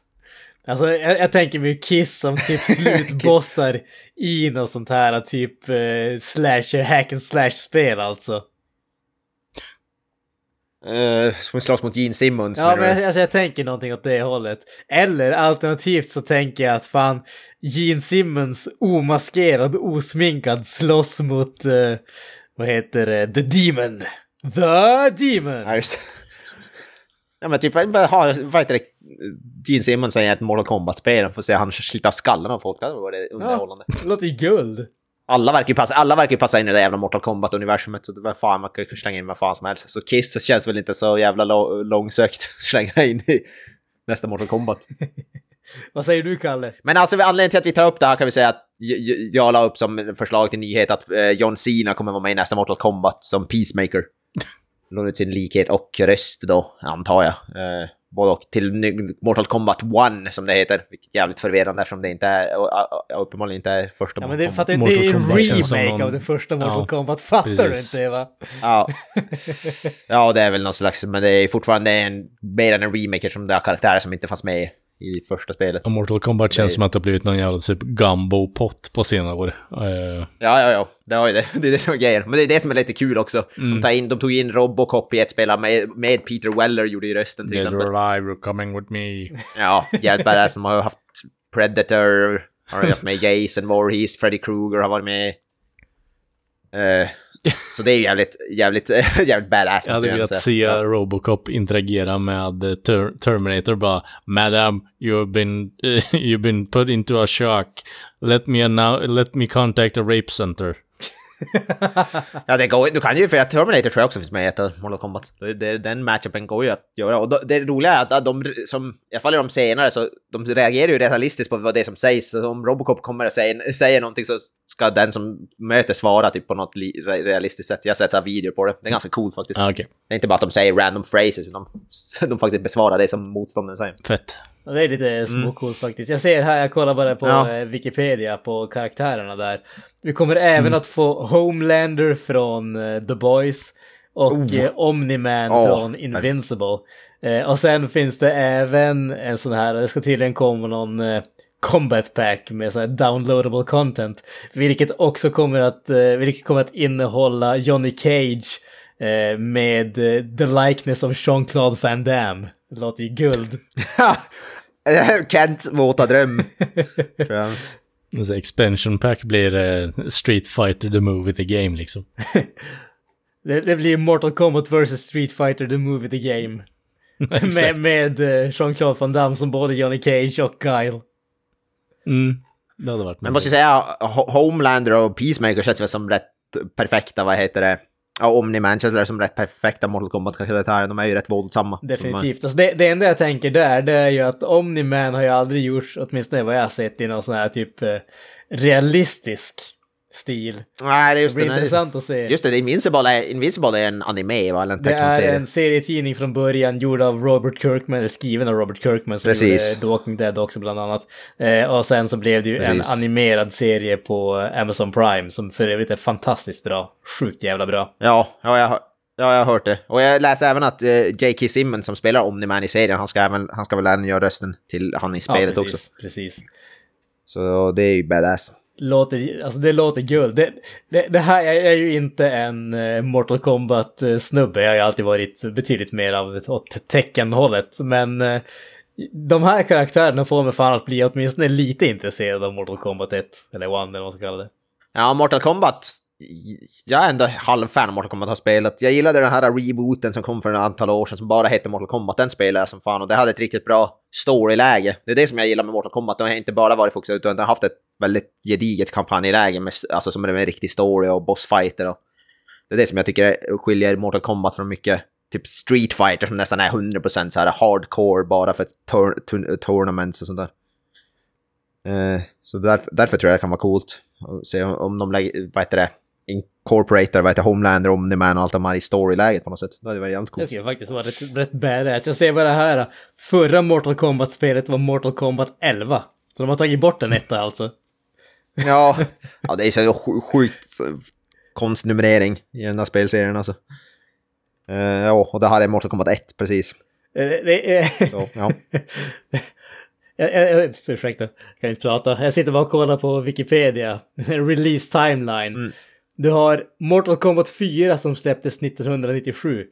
Alltså jag, jag tänker mig Kiss som typ slutbossar i något sånt här typ eh, slasher, hack and slash spel alltså.
Uh, som slåss mot Gene Simmons.
Ja, men alltså, jag tänker någonting åt det hållet. Eller alternativt så tänker jag att fan, Gene Simmons omaskerad, osminkad slåss mot, eh, vad heter det, The Demon. The Demon!
Ja. Ja men typ, ha, vad heter det, Gene Simmons säger ett Mortal Kombat-spel, får se han slita skallen av folk, det hade varit underhållande.
det låter ju guld.
Alla verkar ju passa, alla verkar ju passa in i det jävla Mortal Kombat-universumet, så det fan, man kan ju slänga in vad fan som helst. Så Kiss känns väl inte så jävla lo- långsökt att slänga in i nästa Mortal Kombat.
Vad säger du, Kalle?
Men alltså anledningen till att vi tar upp det här kan vi säga att jag la upp som förslag till nyhet att eh, John Cena kommer vara med i nästa Mortal Kombat som Peacemaker. Lånar ut sin likhet och röst då, antar jag. Både och till Mortal Kombat 1 som det heter. Vilket är jävligt förvirrande eftersom det inte är, uppenbarligen inte är första
Ja, men
Mortal
det, att
Kombat.
det, är en
Mortal
remake
någon-
av det första Mortal
Ja,
Kombat, fattar du
precis.
inte va?
Ja. ja, det är väl någon slags, men det är fortfarande en, mer än en remake som det har karaktärer som inte fanns med i första spelet.
Och Mortal Kombat känns
Det-
som att det har blivit någon jävla typ gumbo-pott på senare år. Eh,
Ja, ja, ja. Det, har ju det. det är det som är grejen. Men det är det som är lite kul också.
Mm.
De, in, de tog in Robocop i ett spel med, med Peter Weller gjorde ju rösten till
Dead
exempel.
alive, you're coming with me.
Ja, jävligt badass. De har haft Predator, har haft med Jason Voorhees, Freddy Krueger har varit med. Eh, så det är ju jävligt, jävligt, jävligt badass.
Jag hade velat se
säga.
Robocop interagera med eh, Ter- Terminator bara Madam, you've been, you've been put into a shock. Let me, now, let me contact a rape center.
Ja, det går, du kan ju, för Terminator tror jag också finns med i ett Mortal Kombat. Det, det, den matchupen går ju att göra. Och då, det roliga är att de som, i alla fall i de senare, så de reagerar ju realistiskt på vad det som sägs. Så om Robocop kommer och säger, säger någonting så ska den som möter svara typ på något li, re- realistiskt sätt. Jag har sett så videor på det. Det är ganska coolt faktiskt.
Ah, Okej,
Det är inte bara att de säger random phrases, utan de faktiskt besvarar det som motståndaren säger.
fett.
Det är lite småcoolt faktiskt. Jag ser här, jag kollar bara på
Ja.
eh, Wikipedia på karaktärerna där. Vi kommer även att få Homelander från eh, The Boys och eh, Omni-Man
Oh,
från Invincible. Eh, och sen finns det även en sån här, det ska tydligen komma någon eh, Combat Pack med sån här downloadable content. Vilket också kommer att, eh, vilket kommer att innehålla Johnny Cage med the likeness of Jean-Claude Van Damme. Det låter ju guld.
Kents våta dröm.
Alltså, expansion pack blir eh, Street Fighter the Movie the Game liksom.
Det, det blir Mortal Kombat vs Street Fighter The Movie The Game. med med eh, Jean-Claude Van Damme som både Johnny Cage och Kyle.
Mm. Det hade varit
Men måste jag säga, Ho- Homelander och Peacemaker känns väl som rätt perfekta, vad heter det? Ja, Omni-Man känns som rätt perfekta Mortal Kombat-karaktärer. De är ju rätt våldsamma.
Definitivt. Alltså det, det enda jag tänker där, det är ju att Omni-Man har ju aldrig gjorts, åtminstone vad jag har sett, i någon sån här typ eh, realistisk stil.
Nej, det är
Det
just
blir
det.
intressant att se.
Just det, Invincible är, Invincible är en anime, va? Eller en
Det är en serietidning från början gjord av Robert Kirkman, eller skriven av Robert Kirkman som
Precis.
gjorde The Walking Dead också bland annat. Eh, och sen så blev det ju
Precis.
en animerad serie på Amazon Prime som för övrigt är fantastiskt bra. Sjukt jävla bra.
Ja, ja, jag, har- ja, jag har hört det. Och jag läser även att uh, J.K. Simmons som spelar Omni-Man i serien, han ska, även, han ska väl även göra rösten till han i spelet
ja,
också.
precis, Precis.
Så det är ju badass.
Låter, alltså det låter guld. Det, det, det här jag är ju inte en eh, Mortal Kombat-snubbe. Jag har ju alltid varit betydligt mer av åt tecken-hållet. Men eh, de här karaktärerna får mig fan att bli åtminstone lite intresserad av Mortal Kombat 1. Eller 1 eller vad man ska kalla det.
Ja, Mortal Kombat. Jag är ändå halvfan av Mortal Kombat har spelat. Jag gillade den här rebooten som kom för ett antal år sedan som bara hette Mortal Kombat. Den spelade jag som fan och det hade ett riktigt bra storyläge. Det är det som jag gillar med Mortal Kombat. De har inte bara varit fokuserade utan de har haft ett väldigt gediget kampanjläge med, alltså som är med riktig story och bossfighter. Och det är det som jag tycker skiljer Mortal Kombat från mycket typ Street Fighter som nästan är 100% så här hardcore bara för tur tournaments och sånt där. Eh, så där, därför tror jag det kan vara coolt att se om, om de lägger, vad heter det, incorporator, vad heter Homelander, Omni-Man och allt de här i storyläget på något sätt. Det hade varit jävligt
Det
coolt.
skulle faktiskt vara rätt, rätt badass. Jag ser bara här. Förra Mortal Kombat-spelet var Mortal Kombat 11. Så de har tagit bort en etta alltså.
Ja, ja det är så sj- sjukt konstnumrering i den där spelserien alltså. Eh, ja, och det här är Mortal Kombat 1 precis.
Eh, Det är...
Så, ja.
Jag, jag, jag, ursäkta, jag kan inte prata. Jag sitter bara och kollar på Wikipedia. Release timeline.
Mm.
Du har Mortal Kombat 4 som släpptes 1997.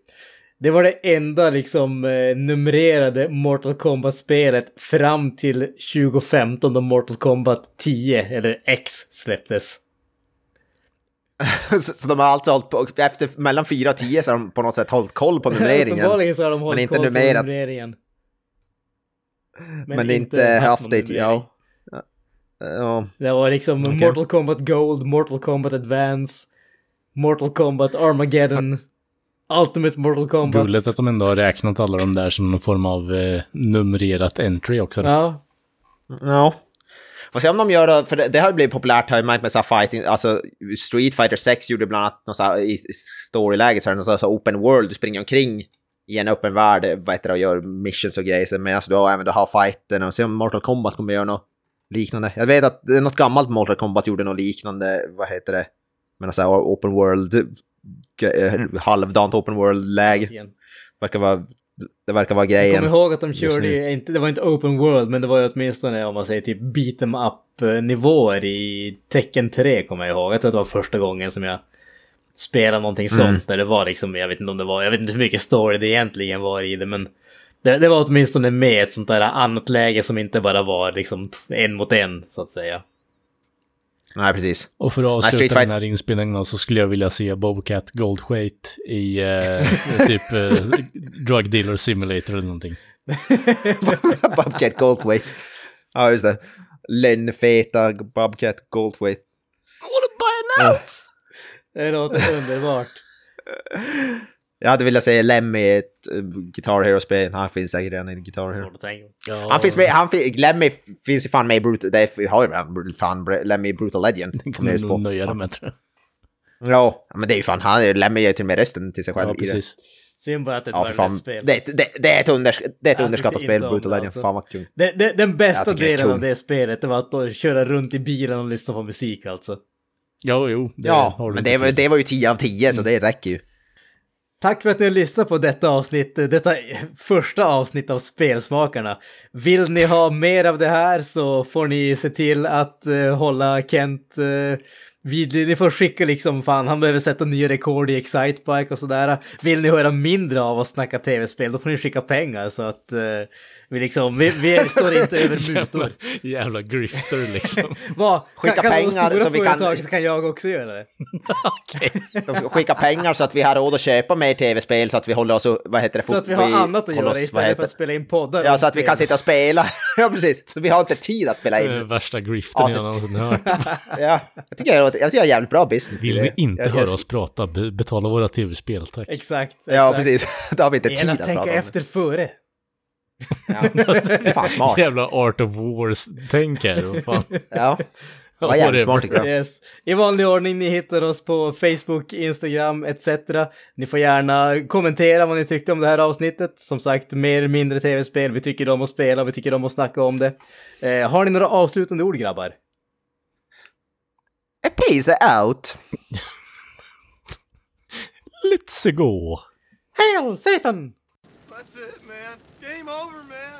Det var det enda liksom eh, numrerade Mortal Kombat-spelet fram till 2015 då Mortal Kombat 10, eller X, släpptes.
så, så de har alltså hållit på, efter mellan 4 och 10 så har de på något sätt hållit koll på numreringen.
Uppenbarligen så har de hållit
inte
koll på numreringen.
men, inte haft det,
numrering.
ja. Ja,
Det var liksom Mortal Kombat Gold, Mortal Kombat Advance, Mortal Kombat Armageddon, Ultimate Mortal Kombat.
Gulligt att de ändå har räknat alla de där som någon form av eh, numrerat entry också.
Ja,
Ja. Får se om de gör det, för det, det har ju blivit populärt har jag märkt med så här fighting, alltså Street Fighter 6 gjorde bland annat något så här, i storyläget så är det något så här, så open world, du springer omkring i en öppen värld, vad heter det, och gör missions och grejer, så medan du har även du har fighten och se om Mortal Kombat kommer göra något liknande. Jag vet att det är något gammalt Mortal Kombat gjorde något liknande, vad heter det, något så här open world, gre- halvdant open world-läge.
igen.
Verkar vara, det verkar vara
Jag
grejen.
kommer ihåg att de körde ju, inte, det var inte open world, men det var ju åtminstone om man säger typ beat em up eh, nivåer i Tekken 3 kommer jag ihåg. Jag tror att det var första gången som jag spelade någonting
Mm.
sånt. Där det var liksom, jag vet inte om det var, jag vet inte hur mycket story det egentligen var i det, men det, det var åtminstone med ett sånt där annat läge som inte bara var liksom en mot en, så att säga.
Nej, precis.
Och för att
Nej, Street
avsluta den
Fight-
här inspelningen så skulle jag vilja se Bobcat Goldthwait i eh, typ eh, Drug Dealer Simulator eller någonting.
Bobcat Goldthwait. Ja, just det. Lönnfeta Bobcat Goldthwait.
Det låter underbart.
Jag hade velat säga Lemmy i ett uh, Guitar Hero-spel. Han finns säkert redan i Guitar Hero.
Tänka.
Han finns med, han fin, Lemmy finns ju fan med i Brutal... Det har ju redan fan Lemmy i Brutal Legend. Kommer
kommer
jag
du nog nöja dig med tror jag.
Ja, men det är ju fan, han, Lemmy gör till och med rösten till sig själv
Ja,
det.
precis.
Synd bara att det inte
Ja,
var det
fan.
spel.
Det, det, det är ett, undersk det är ett underskattat spel, Brutal
det,
Legend.
alltså.
Fan vad kul.
Det, det, den bästa
det
delen av det spelet det var att då köra runt i bilen och lyssna på musik alltså.
Ja, jo. Det
Ja, men det var, det var ju 10 av 10 så det räcker ju.
Tack för att ni har lyssnat på detta avsnitt, detta första avsnitt av Spelsmakarna. Vill ni ha mer av det här så får ni se till att eh, hålla Kent eh, uh, vid, ni får skicka liksom fan, han behöver sätta nya rekord i Excitebike och sådär. Vill ni höra mindre av oss snacka tv-spel då får ni skicka pengar så att eh, vi liksom, vi, vi står inte över mutor.
Jävla, jävla grifter liksom.
Vad?
Skicka
kan,
pengar så vi kan-
så kan jag också göra det.
De skickar pengar så att vi har råd att köpa mer tv-spel så att vi håller oss, vad heter det?
Så att vi har annat att
håller
göra
oss-
istället för att spela in poddar.
Ja, så att vi kan sitta och spela. ja, precis. Så vi har inte tid att spela in.
Värsta griften jag
Alltså-
någonsin hört.
Ja, jag tycker jag, jag tycker jag har jävligt bra business.
Vill
det.
ni inte
jag,
höra
jag,
oss prata, be- betala våra tv-spel, tack.
Exakt.
Ja,
exakt.
precis. Då har vi inte
Det
tid att prata
tänka
om
efter före.
det. Ja. Fan smart.
Jävla Art of Wars-tänk här.
Ja. Vad jävligt smart tycker jag.
Yes. I vanlig ordning, ni hittar oss på Facebook, Instagram etc. Ni får gärna kommentera vad ni tyckte om det här avsnittet. Som sagt, mer eller mindre tv-spel. Vi tycker om att spela, vi tycker om att snacka om det. Eh, har ni några avslutande ord grabbar?
Peace out!
Let's go!
Hail Satan!
That's it, man. Game over, man.